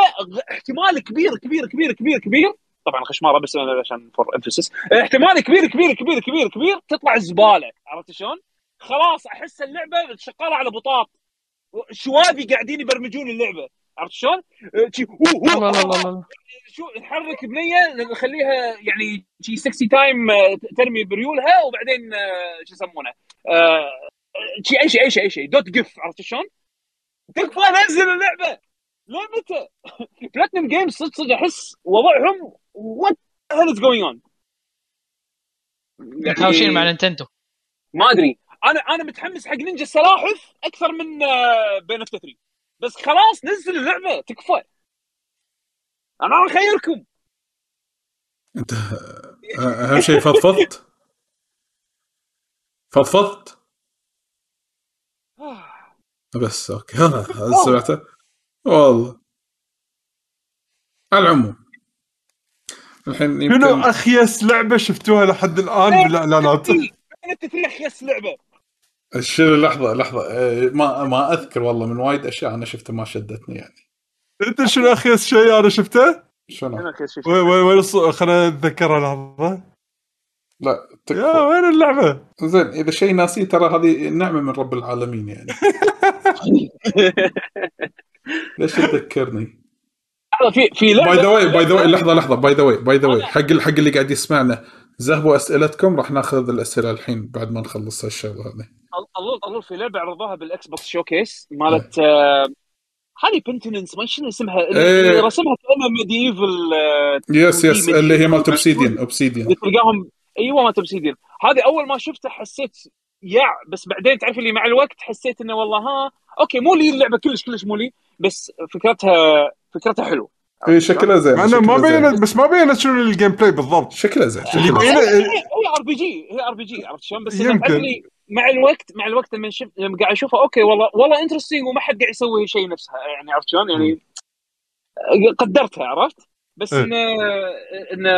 احتمال كبير كبير كبير كبير كبير طبعا خشماره بس عشان فور امفسس احتمال كبير كبير كبير كبير كبير تطلع زبالة عرفت شلون؟ خلاص أحس اللعبة شغالة على بطاط شوابي قاعدين يبرمجون اللعبة عرفت شلون؟ شو نحرك بنية نخليها يعني شي سكسي تايم آه، ترمي بريولها وبعدين آه، شو يسمونه آه، شي أي شيء أي شيء أي شيء. دوت قف عرفت شلون؟ تكفى نزل اللعبة. ليه متى؟ [LAUGHS] بلاتنم Games صدق صدق أحس وضعهم what hell is going on متهاوشين مع نينتندو. ما أدري. أنا أنا متحمس حق نينجا السلاحف أكثر من آه، بين 3 بس خلاص نزل اللعبة. تكفى أنا اخيركم أنت آه، أهم شيء فضفضت. [LAUGHS] فضفضت. بس أوكي. ها [LAUGHS] هذا سمعته؟ والله. على العموم. الحين شنو يمكن أخيس لعبة شفتوها لحد الآن بالاعلانات بين 3 أخيس لعبة. شنو لحظة. لحظه ما ما أذكر والله من وايد أشياء أنا شفتها ما شدتني يعني. أنت شنو أخيس شيء أنا شفته؟ شنو؟ وين وين وين خلينا نتذكرها لحظه لا يا تكفى وين اللعبة؟ زين إذا شيء ناسيه ترى هذه نعمة من رب العالمين يعني [LAUGHS] ليش تذكرني؟ في في by لعبه the way by the way لحظة لحظة by the way by the way حق حق اللي قاعد يسمعنا زهبوا أسئلتكم راح ناخذ الأسئلة الحين بعد ما نخلص هالشغله هذه اظن أظن في لعبة عرضوها بالإكس بوكس showcase مالت آه، هذه Pentiment شنو اسمها اللي إيه. رسمها كأنها medieval yes yes اللي هي مالت. Obsidian اوبسيديان تلقاهم أيوه مالت اوبسيديان هذه أول ما شفتها حسيت يع بس بعدين تعرف اللي مع الوقت حسيت إنه والله ها okay مو لي اللعبة كلش كلش مو لي بس فكرتها فكرتها حلوة اي شكلها زين انه ما. بينت بس ما بينت شنو ال gameplay بالضبط شكلها زين اللي شكلها زين. بينه هي ار بي جي هي ار بي جي عرفت شلون بس يمكن. مع الوقت مع الوقت لما شفت لما قاعد أشوفها okay والله والله interesting وما حد قاعد يسوي شيء نفسها يعني عرفت شلون يعني قدرتها عرفت بس إيه. انه انه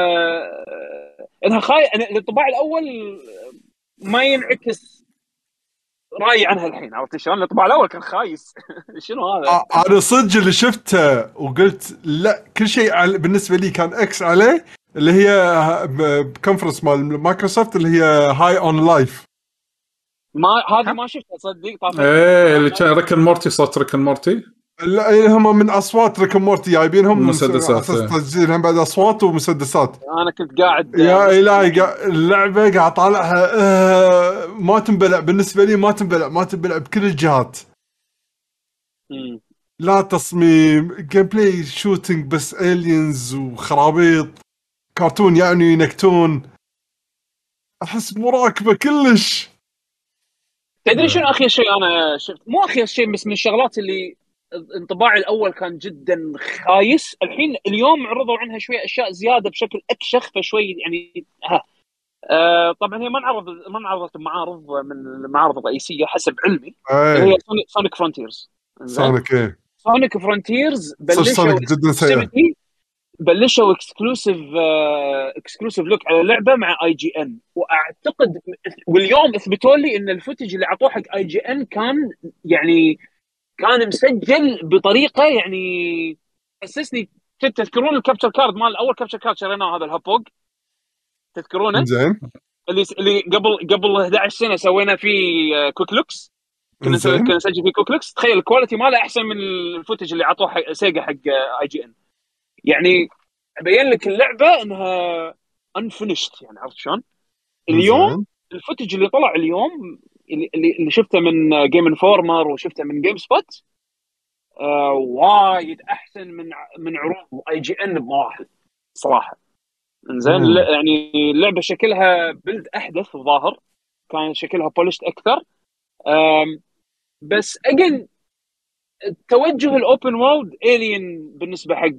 إنها خايـ الانطباع الأول ما ينعكس رأيي عنها الحين عرفت شلون؟ الانطباع الأول كان خايس [LAUGHS] شنو هذا؟ آه، أنا صدق اللي شفته وقلت لا كل شيء على- بالنسبة لي كان X عليه اللي هي ب conference مال مايكروسوفت اللي هي High on Life ما هذه ما شفتها تصدق طافت إيه اللي كان Rick and Morty صوت Rick and Morty لا يعني هم من أصوات Rick Morty جايبينهم مسدسات، إيه. تسجيل هم بعد أصوات ومسدسات. أنا كنت قاعد يا إلهي قا- اللعبة قاعد طالعها آه، ما تنبلع. بالنسبة لي ما تنبلع ما تنبلع بكل الجهات. لا تصميم gameplay shooting بس aliens وخرابيط. كرتون يعني ينكتون. أحس مراكبة كلش. تدري شنو اخير شيء أنا شفت؟ مو اخير شيء بس من الشغلات اللي انطباعي الأول كان جدا خايس. الحين اليوم عرضوا عنها شوية أشياء زيادة بشكل أكشخ فشوي يعني ها. آه طبعا هي ما انعرض ما انعرضت بمعارض من المعارض الرئيسية حسب علمي. اي هي Sonic- Frontiers Sonic إيه. Sonic Frontiers بلشوا Sonic جدا سيء. بلشوا exclusive exclusive look على اللعبة مع IGN وأعتقد واليوم إثبتوا لي إن ال footage اللي أعطوه حق IGN كان يعني كان مسجل بطريقة يعني حسسني تذكرون ال capture card مال أول capture card شريناه هذا ال Hauppauge تذكرونه؟ زين. اللي اللي قبل قبل 11 سنة سوينا فيه آه، quick looks. كنا كنا نسجل فيه quick looks. تخيل ال quality ماله أحسن من ال footage اللي عطوه حق Sega حق IGN يعني ابين لك اللعبة إنها unfinished يعني عرفت شلون؟ اليوم. ال footage اللي طلع اليوم اللي, اللي شفته من Game Informer وشفته من GameSpot آه وايد أحسن من من عروض IGN بمراحل صراحة زين. يعني اللعبة شكلها بلد أحدث الظاهر كان شكلها polished أكثر بس again توجه ال open world الين بالنسبة حق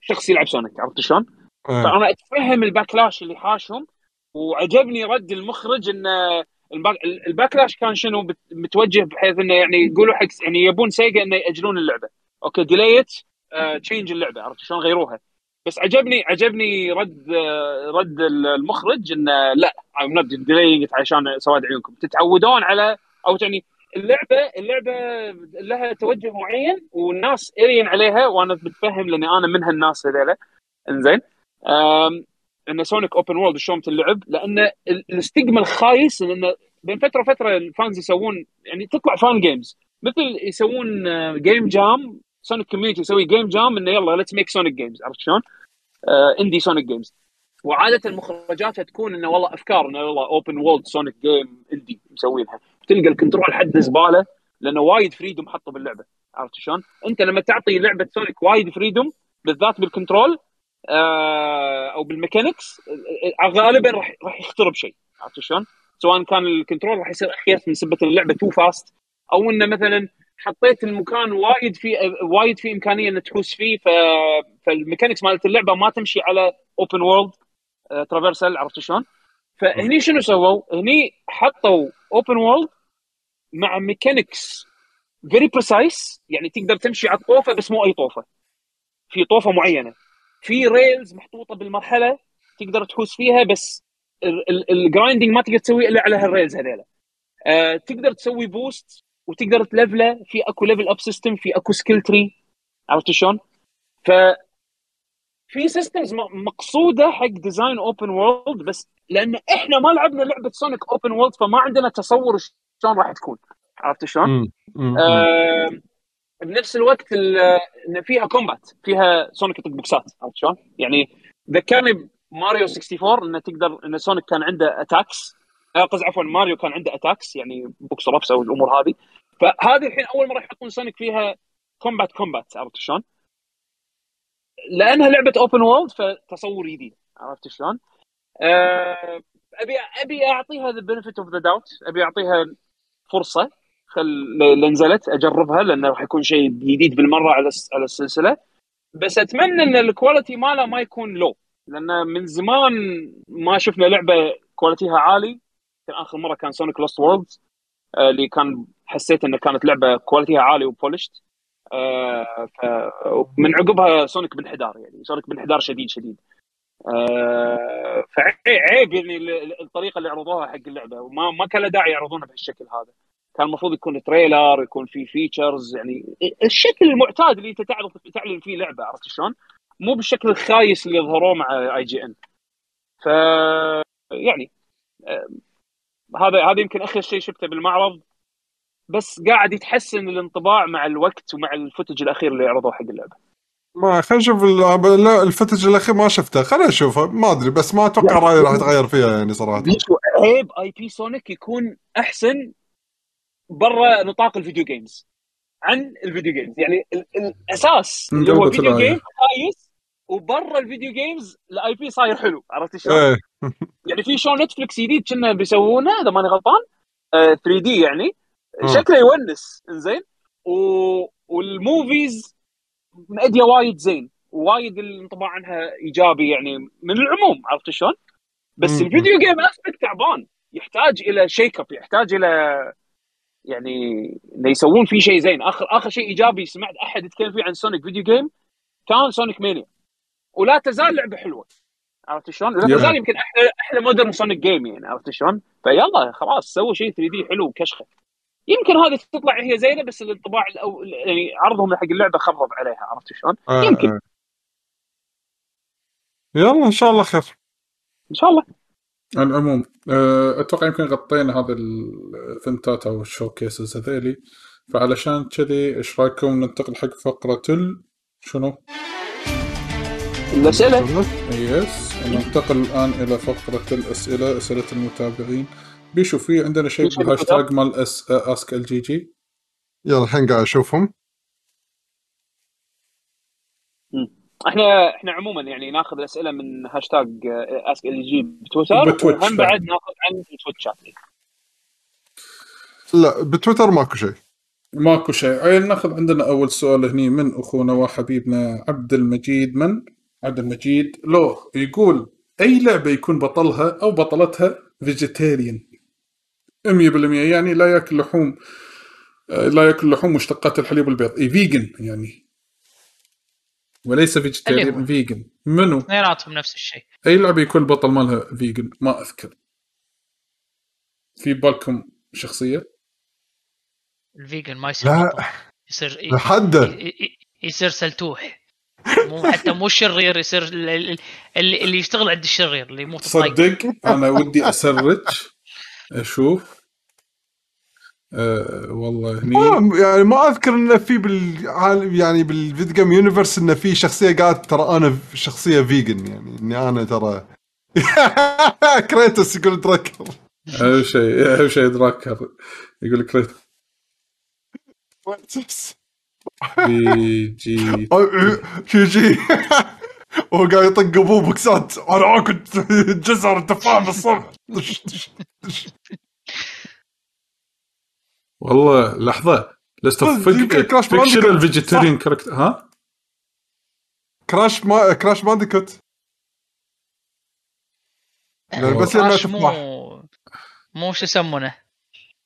شخص يلعب Sonic عرفت شلون؟ إيه. فأنا أتفهم ال backlash اللي حاشهم وعجبني رد المخرج إن ال back ال backlash كان شنو؟ متوجه بحيث إنه يعني يقولوا حق يعني يبون Sega إنه يأجلون اللعبة. okay delay it change اللعبة عرفت شلون غيروها. بس عجبني عجبني رد آه، رد المخرج انه لا not delaying it عشان سواد عيونكم. تتعودون على أو يعني اللعبه اللعبة لها توجه معين والناس are in عليها وأنا متفهم لاني أنا من هالناس هذيلا. إنزين. إن Sonic open world شلون تلعب لأن ال- ال stigma الخايس لأن بين فترة وفترة ال fans يسوون يعني تطلع fan games مثل يسوون game jam Sonic community يسوي game jam إنه يلا let's make Sonic games عرفت شلون؟ indie Sonic games وعادة مخرجاتها تكون إنه والله أفكار إنه والله open world Sonic game indie مسوينها تلقى ال control حد زبالة لأنه وايد freedom حطوا باللعبة عرفت شلون؟ أنت لما تعطي لعبة Sonic وايد freedom بالذات بال control أو بال mechanics آه، غالبا راح راح يخترب شيء عرفت شلون؟ سواء كان ال control راح يصير اخيس من سبة اللعبة too fast أو إنه مثلا حطيت المكان وايد في وايد في إمكانية انك تحوس فيه ف... فال mechanics مالت اللعبة ما تمشي على open world traversal عرفت شلون؟ فهني شنو سووا؟ هني حطوا open world مع mechanics very precise يعني تقدر تمشي على الطوفة بس مو أي طوفة في طوفة معينة في rails محطوطة بالمرحلة تقدر تحوس فيها بس ال grinding ما تقدر تسويه إلا على هال rails هذيلا. آه تقدر تسوي boost وتقدر تلفله في أكو level up system في أكو skill tree عرفت شلون؟ ف في systems مقصودة حق design open world بس لأن إحنا ما لعبنا لعبة سونيك open world فما عندنا تصور شلون راح تكون. عرفت شلون؟ آه بنفس الوقت ال- إن فيها combat فيها سونيك يطق بوكسات عرفت شلون؟ يعني ذكرني ماريو 64 إنه تقدر إن سونيك كان عنده attacks قصدي عفوا ماريو كان عنده attacks يعني بوكس رابس أو الأمور هذه فهذه الحين أول مرة يحطون سونيك فيها combat combat عرفت شلون؟ لأنها لعبة open world فتصور جديد عرفت شلون؟ آه، ابي أبي أعطيها the benefit of the doubt أبي أعطيها فرصة خل ل- لنزلت أجربها لأنه راح يكون شيء جديد بالمرة على على السلسلة. بس أتمنى إن ال quality ماله ما يكون low لأن من زمان ما شفنا لعبة quality ها عالي. كان آخر مرة كان سونيك لوست وورلدز اللي كان حسيت إنه كانت لعبة quality ها عالي و polished آه، من عقبها سونيك بانحدار يعني. سونيك بانحدار شديد شديد. آه، فعيب يعني ال- ال- الطريقة اللي عرضوها حق اللعبة. وما ما كان له داعي يعرضونها بهالشكل هذا. كان المفروض يكون trailer يكون في features يعني الشكل المعتاد اللي انت تعرض تعلن فيه لعبة عرفت شلون؟ مو بالشكل الخايس اللي ظهروه مع اي جي ان ف يعني هذا هذا يمكن آخر شيء شفته بالمعرض. بس قاعد يتحسن الانطباع مع الوقت ومع ال footage الأخير اللي عرضوه حق اللعبة. ما خلينا نشوف ال- لا، ال footage الأخير ما شفته. خلينا نشوفه ما أدري بس ما أتوقع رأيي راح يتغير فيها يعني صراحة. عيب IP سونيك يكون أحسن برا نطاق ال video games عن ال video games يعني ال- الأساس اللي هو video. game خايس وبرا ال video games ال IP صاير حلو عرفت شلون؟ إيه [LAUGHS] يعني في show نتفلكس جديد كنا بيسوونه إذا ماني غلطان آه 3 D يعني. شكله يونس إنزين و... وال movies مأدية وايد زين وايد الانطباع عنها إيجابي يعني من العموم عرفت شلون؟ بس. ال video game aspect تعبان يحتاج إلى check up يحتاج إلى يعني انه يسوون فيه شيء زين اخر آخر شيء إيجابي سمعت أحد يتكلم فيه عن سونيك video game كان سونيك مانيا ولا تزال لعبة حلوة عرفت شلون؟ لا. تزال يمكن أحلى أحلى modern سونيك game يعني عرفت شلون؟ فيلا خلاص سووا شيء 3 D حلو وكشخة يمكن هذه تطلع هي زينة بس الانطباع الأو... يعني عرضهم حق اللعبة خرب عليها عرفت شلون؟ آه، يمكن. آه. يلا إن شاء الله خير إن شاء الله على العموم آه، أتوقع يمكن غطينا هذا ال eventات أو ال showcases هذيلي. فعلشان كذي إيش رأيكم ننتقل حق فقرة ال شنو؟ الأسئلة. yes ننتقل الآن إلى فقرة الأسئلة أسئلة المتابعين. بيشو في عندنا شيء بالهاشتاج مال اس ask LG جي يلا الحين قاعد أشوفهم. إحنا إحنا عموما يعني ناخذ الأسئلة من hashtag ask LG بتويتر بتويتش وهم بعد. ناخذ عن تويتشات لا بتويتر ماكو شيء. ماكو شيء. عيل ناخذ عندنا أول سؤال هني من أخونا وحبيبنا عبد المجيد من؟ عبد المجيد. لو يقول أي لعبة يكون بطلها أو بطلتها vegetarian 100% يعني لا يأكل لحوم آه، لا يأكل لحوم مشتقات الحليب والبيض. اي vegan يعني. وليس vegetarian هو. vegan منو؟ اثنيناتهم نفس الشيء. أي لعبه يكون البطل مالها vegan ما أذكر. في بالكم شخصية؟ ال vegan ما يصير لا. بطل. يصير ي- يصير سلتوح. مو حتى مو شرير يصير ال- ال- اللي, اللي يشتغل عند الشرير اللي يموت صدق أنا ودي أ search. أشوف. أه والله هني. ما يعني ما أذكر إنه في بالعالم يعني بالفيديو جيم يونيفرس إنه في شخصية قالت ترى أنا شخصية فيجن يعني إني أنا ترى [LAUGHS] كريتوس يقول دراكر أهم شيء أهم شيء دراكر يقول لك ريت بي جي شي شي هو قاعد يطق أبوه بوكسات. أنا آكل جزر تفاح بالصبح [LAUGHS] والله لحظة لست يمكن كراش فيكشن بانديكوت. الفيجيتيريان كاركتر ها؟ كراش ما كراش بانديكوت يعني بس لما مو مو شو يسمونه؟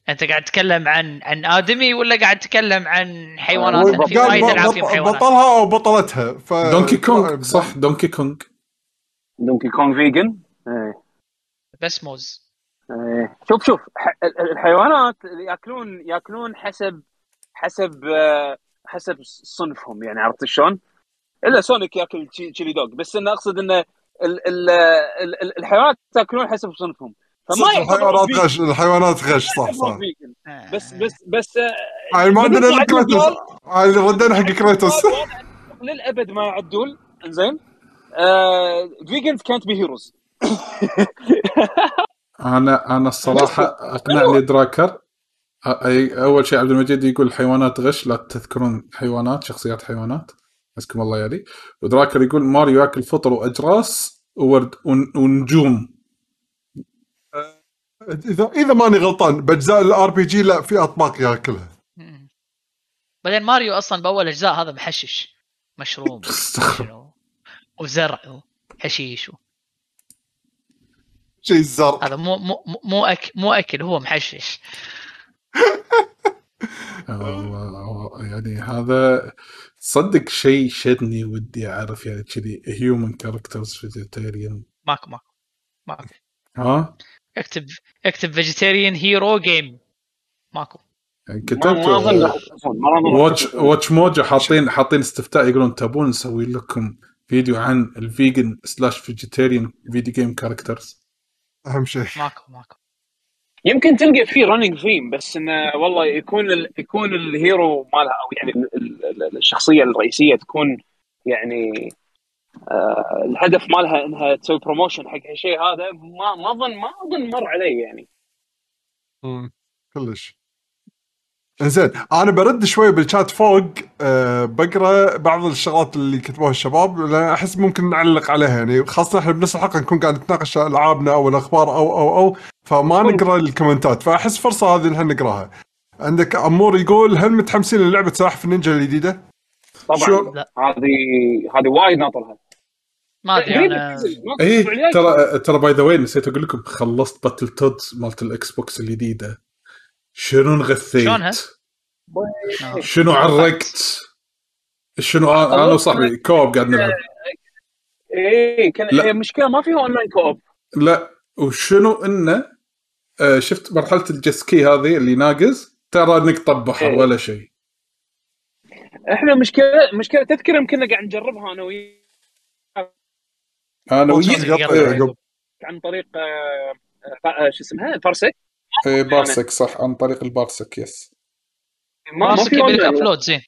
أنت قاعد تتكلم عن عن آدمي ولا قاعد تتكلم عن حيوانات؟ في وايد ألعاب فيهم حيوانات. بطلها أو بطلتها ف دونكي كونغ صح دونكي كونغ دونكي كونغ فيجن إيه بس موز. شوف شوف ال- الحيوانات ياكلون ياكلون حسب حسب آه، حسب صنفهم يعني عرفت شلون؟ إلا سونيك ياكل تشي- chili dog بس انه أقصد انه ال- ال- ال- ال- الحيوانات ياكلون حسب صنفهم فما الحيوانات. غش الحيوانات غش صح صح. آه. بس بس بس آه، هاي ما عندنا كريتوس. هاي ردينا حق كريتوس للأبد ما يعدول إنزين آه فيجنز كانت بي هيروز أنا أنا الصراحة اقنعني دراكر أ- أي- أول شيء عبد المجيد يقول الحيوانات غش لا تذكرون حيوانات شخصيات حيوانات. حسكم الله يالي ودراكر يقول ماريو ياكل فطر وأجراس وورد ون- ونجوم. إذا إذا ماني غلطان بأجزاء ال RPG لا في أطباق ياكلها. بعدين ماريو أصلا بأول أجزاء هذا محشش. [LAUGHS] شنو، وزرع وحشيش. شيء الزرق هذا مو مو مو- مو أك مو أكل هو محشش. [LAUGHS] الله يعني هذا تصدق شيء شدني ودي أعرف يعني كذي human characters vegetarian ماكو ماكو ماكو. ها؟ اكتب اكتب vegetarian hero game ماكو. يعني كتبت Watch. WatchMojo حاطين حاطين استفتاء يقولون تبون نسوي لكم فيديو عن ال vegan slash vegetarian video game characters أهم شيء. ماكو ماكو. يمكن تلقى فيه running theme بس إنه والله يكون ال... يكون ال hero مالها أو يعني ال... ال... ال- الشخصية الرئيسية تكون يعني آه الهدف مالها إنها تسوي promotion حق هالشيء هذا ما ما اظن ما أظن مر علي يعني. مم. كلش. انزين أنا برد شوي بالشات فوق أه بقرأ بعض الشغلات اللي كتبوها الشباب لأن أحس ممكن نعلق عليها يعني خاصة إحنا بنفس الحلقة نكون قاعد نتناقش ألعابنا أو الأخبار أو أو أو فما نقرأ الكومنتات فأحس فرصة هذه ان نقرأها عندك أمور يقول هل متحمسين للعبة سلاحف النينجا الجديدة؟ طبعا. هذه هذه وايد ناطرها ما أدري أنا اي. إيه، ترى ترى by the way نسيت أقول لكم خلصت Battletoads مالت ال Xbox الجديدة شنو انغثيت شلونها؟ آه. شنو عرقت شنو أنا أنا وصاحبي co-op قاعد نلعب إيه كان لا. هي مشكلة ما فيها online co-op لا وشنو إنه آه شفت مرحلة ال jet ski هذه اللي ناقز ترى نقطه بحر إيه. ولا شيء إحنا مشكلة مشكلة تذكر يمكن قاعد نجربها أنا وياك أنا وياك إيه،. عن طريق آه، آه، شو اسمها Parsec إيه، Parsec صح؟ عن طريق ال Parsec yes ما ما ماسك في يبي لك online. upload زين.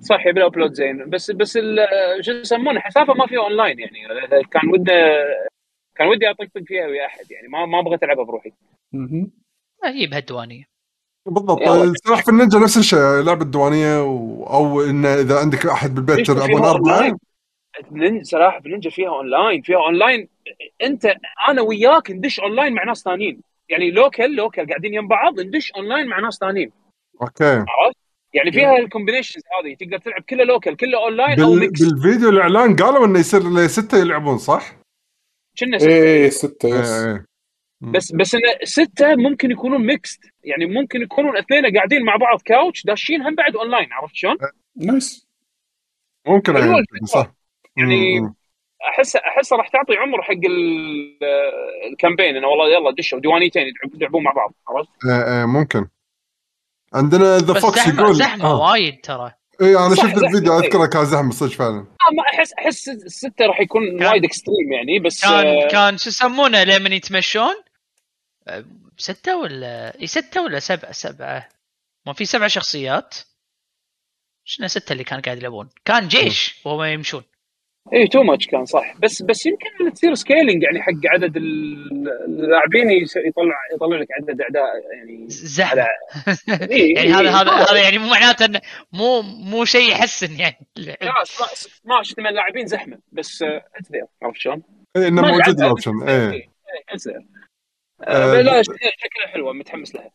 صح يبي له upload زين. بس بس ال- شو يسمونه حسافه ما فيها اونلاين يعني. كان وده كان ودي أطقطق فيها ويا أحد يعني. ما ما بغيت العبها بروحي. مهم. أجيب هالديوانيه بالضبط. يلا. سلاحف النينجا نفس الشيء لعبة دوانيه و... أو انه إذا عندك أحد بالبيت تلعبون اربعه صراحة بنينجا فيها اونلاين فيها اونلاين أنت أنا وياك ندش اونلاين مع ناس ثانيين. يعني local local قاعدين يم بعض ندش أونلاين مع ناس ثانيين okay عرفت؟ يعني فيها ال combinations هذه تقدر تلعب كله local كله أونلاين أو. mix بالفيديو الإعلان قالوا إنه يصير لسته يلعبون صح؟ كنا إيه ستة إيه yes إيه بس بس انه ستة ممكن يكونون mixed يعني ممكن يكونون اثنين قاعدين مع بعض couch داشين هم بعد أونلاين عرفت شلون؟ nice ممكن يعني. صح يعني. احس أحس راح تعطي عمر حق ال- ال campaign إنه والله يلا دشوا ديوانيتين يلعب- يلعبون مع بعض عرفت؟ إيه إيه ممكن. عندنا The Fox يقول زحمة آه. وايد ترى. اي أنا شفت الفيديو إيه. أذكره كان زحمة صدق فعلا. آه، ما احس أحس الستة راح يكون وايد extreme يعني بس كان آه، كان شو يسمونه لما يتمشون؟ أه، ستة ولا اي ستة ولا سبعة سبعة؟ ما في سبع شخصيات. شنو ستة اللي كان قاعد يلعبون؟ كان جيش وهم يمشون. اي too much كان صح. بس بس يمكن تصير scaling يعني حق عدد ال- اللاعبين يس- يطلع يطلع لك عدد أعداء يعني زحمة. على- [LAUGHS] إيه، يعني هذا إيه. هذا هذا يعني مو معناته إنه مو مو شيء يحسن يعني. لا 12 ثمان لاعبين زحمة بس there عرفت شلون؟ إيه إنه موجود ال option إيه. إيه، there آه، لا شكلها حلوة متحمس لها.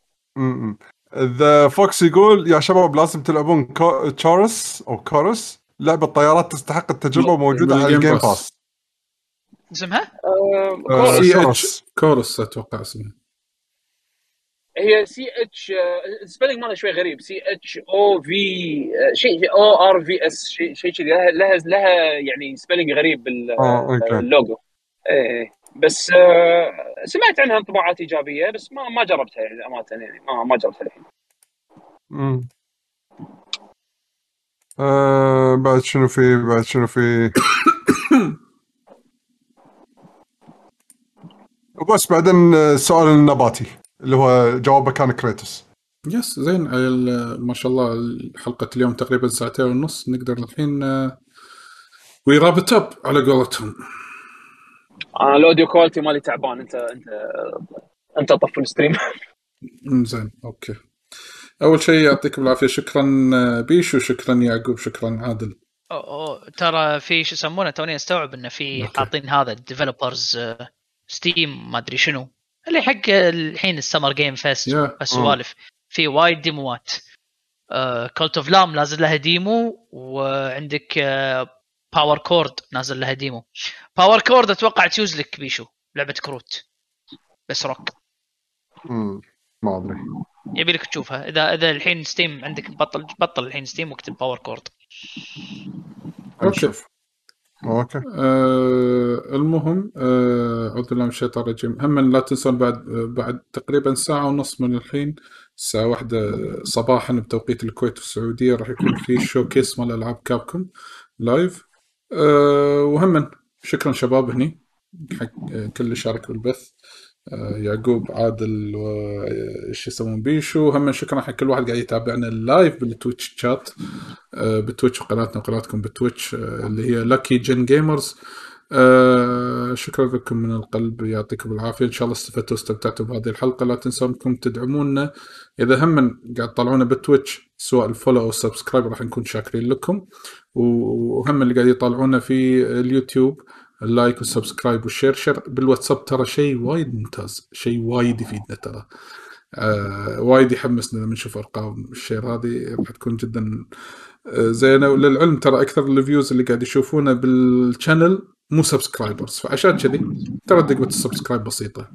The Fox يقول يا شباب لازم تلعبون كو... تشورس أو كورس لعبة طيارات تستحق التجربة موجودة على ال Game Pass. اسمها؟ آه، آه، C Chorus. H. Chorus أتوقع اسمه. هي CH ال spelling مالها شوي غريب. C H O V شيء O R V S شيء شيء كذي. لها لها لها يعني spelling غريب بال- آه،. اللوجو إيه بس سمعت عنها انطباعات إيجابية بس ما ما جربتها يعني أمانة يعني ما ما جربتها الحين. امم آه بعد شنو في بعد شنو في [COUGHS] وبس بعدين السؤال النباتي اللي هو جوابه كان كريتوس. يس زين ال- ما شاء الله حلقة اليوم تقريبا ساعتين ونص نقدر الحين we wrap it up على قولتهم. أنا ال audio quality مالي تعبان انت انت أنت طف ال stream. زين okay. أول شيء يعطيكم العافية. شكرا آه، بيشو شكرا يعقوب شكرا عادل. أو أو ترى في شو يسمونه توني استوعب إنه في. حاطين هذا ال developers Steam ما أدري شنو. اللي حق الحين ال Summer Game Fest يا السوالف في وايد ديموات. Cult of the Lamb نازل لها demo وعندك Power Chord نازل لها demo. Power Chord أتوقع تجوز لك بيشو لعبة كروت. بس روك امم ما أدري. يبي لك تشوفها. اذا إذا الحين Steam عندك بطل بطل الحين Steam واكتب Power Chord okay. نشوف okay. آه المهم آه أعوذ بالله من الشيطان الرجيم. هم لا تنسون بعد بعد تقريبا ساعة ونص من الحين الساعة واحدة صباحا بتوقيت الكويت والسعودية راح يكون في showcase مال ألعاب Capcom live آه وهم شكرا شباب هني حق كل اللي شارك بالبث يعقوب عادل وايش يسمون بيشو. هم شكرا حق كل واحد قاعد يتابعنا ال live بال Twitch chat آه، ب Twitch وقناتنا وقناتكم ب Twitch آه، اللي هي Lucky Gen Gamers شكرا لكم من القلب يعطيكم العافية. إن شاء الله استفدتوا واستمتعتوا بهذه الحلقة. لا تنسون انكم تدعمونا. إذا هم قاعد تطلعونا بال Twitch سواء ال follow أو ال subscribe راح نكون شاكرين لكم. وهم اللي قاعد يطالعونا في اليوتيوب. ال like وال subscribe وال share share بالواتساب ترى شيء وايد ممتاز شيء وايد يفيدنا ترى. آه وايد يحمسنا لما نشوف أرقام ال share هذه راح تكون جدا آه زينة. وللعلم ترى أكثر ال views اللي قاعد يشوفونا بال channel مو subscribers فعشان كذي ترى دقمه ال subscribe بسيطة.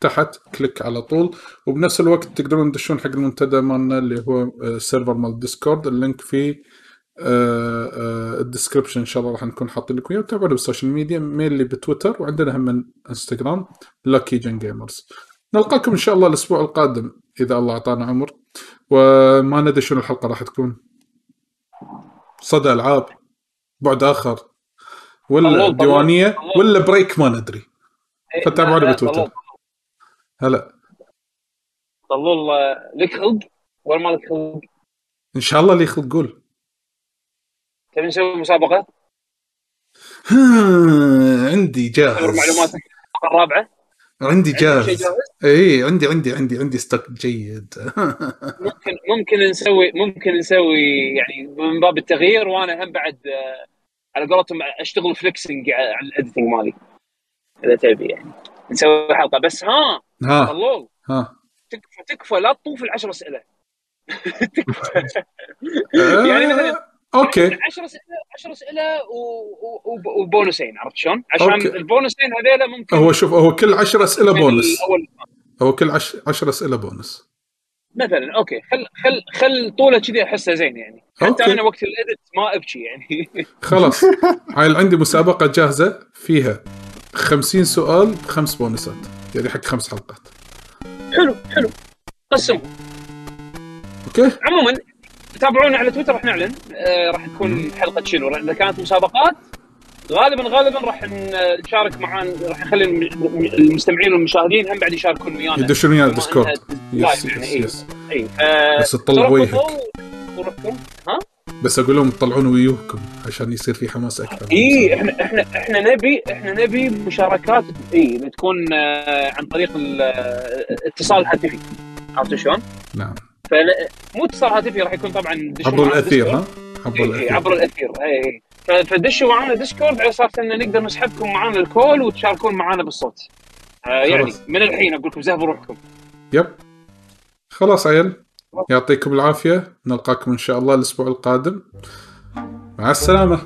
تحت click على طول. وبنفس الوقت تقدرون تدشون حق المنتدى مالنا اللي هو آه، ال server مال Discord ال link فيه آه، آه، ال description إن شاء الله راح نكون حاطين لكم إياه. وتابعونا بال social media mainly بتويتر وعندنا هم من انستغرام Lucky Gen Gamers نلقاكم إن شاء الله الأسبوع القادم إذا الله أعطانا عمر. وما ندري شنو الحلقة راح تكون. صدى ألعاب بعد آخر ولا ديوانية. ولا break ما ندري. فتابعونا لا، لا، بتويتر. هلا. طلول آه، لك خلق؟ ولا ما لك خلق؟ إن شاء الله اللي يخلق قول. تبي نسوي مسابقة؟ عندي جاهز. معلوماتك الرابعة. عندي جاهز. جاهز؟ اي عندي عندي عندي عندي stock جيد. [LAUGHS] ممكن ممكن نسوي ممكن نسوي يعني من باب التغيير وأنا هم بعد آه، على قولتهم أشتغل flexing على ال editing مالي إذا تبي يعني. نسوي حلقة. بس ها ها. طلول ها. تكفى تكفى لا تطوف العشر أسئلة. [LAUGHS] آه، يعني مثلا okay. 10 أسئلة 10 أسئلة وبونسين عرفت شلون؟ عشان okay. ال bonus ين هذيلا ممكن هو شوف هو كل 10 أسئلة بونس. هو كل 10 أسئلة بونس. مثلا okay. خل خل خل طوله كذي أحسه زين يعني. حتى okay. أنا وقت ال edit ما أبكي يعني. [LAUGHS] خلاص. هاي عندي مسابقة جاهزة فيها 50 سؤال بخمس بونسات. يعني حق خمس حلقات. حلو حلو. قسم okay. عموما تابعونا على تويتر راح نعلن. آه راح تكون حلقة شنو إذا كانت مسابقات غالبا غالبا راح نشارك معانا راح نخلي الم- المستمعين والمشاهدين هم بعد يشاركون ويانا. يدشون ويانا بما Discord إنها yes yes. yes اي بس تطلع وجهك ها؟ بس أقول لهم تطلعون ويوكم عشان يصير في حماس أكثر. اي إحنا إحنا إحنا نبي إحنا نبي مشاركات اي تكون آه، عن طريق ال- آه، الاتصال الهاتفي عرفت شلون؟ نعم. فمو اتصال هاتفي راح يكون طبعا عبر الأثير. ها؟ عبر إي، إي، الأثير. عبر الأثير. اي اي ف- فدشوا معنا Discord على أساس إن نقدر نسحبكم معنا ال call وتشاركون معنا بالصوت. آه يعني. من الحين أقول لكم زهبوا روحكم. يب. خلاص عيل. يعطيكم العافية. نلقاكم إن شاء الله الأسبوع القادم. مع السلامة.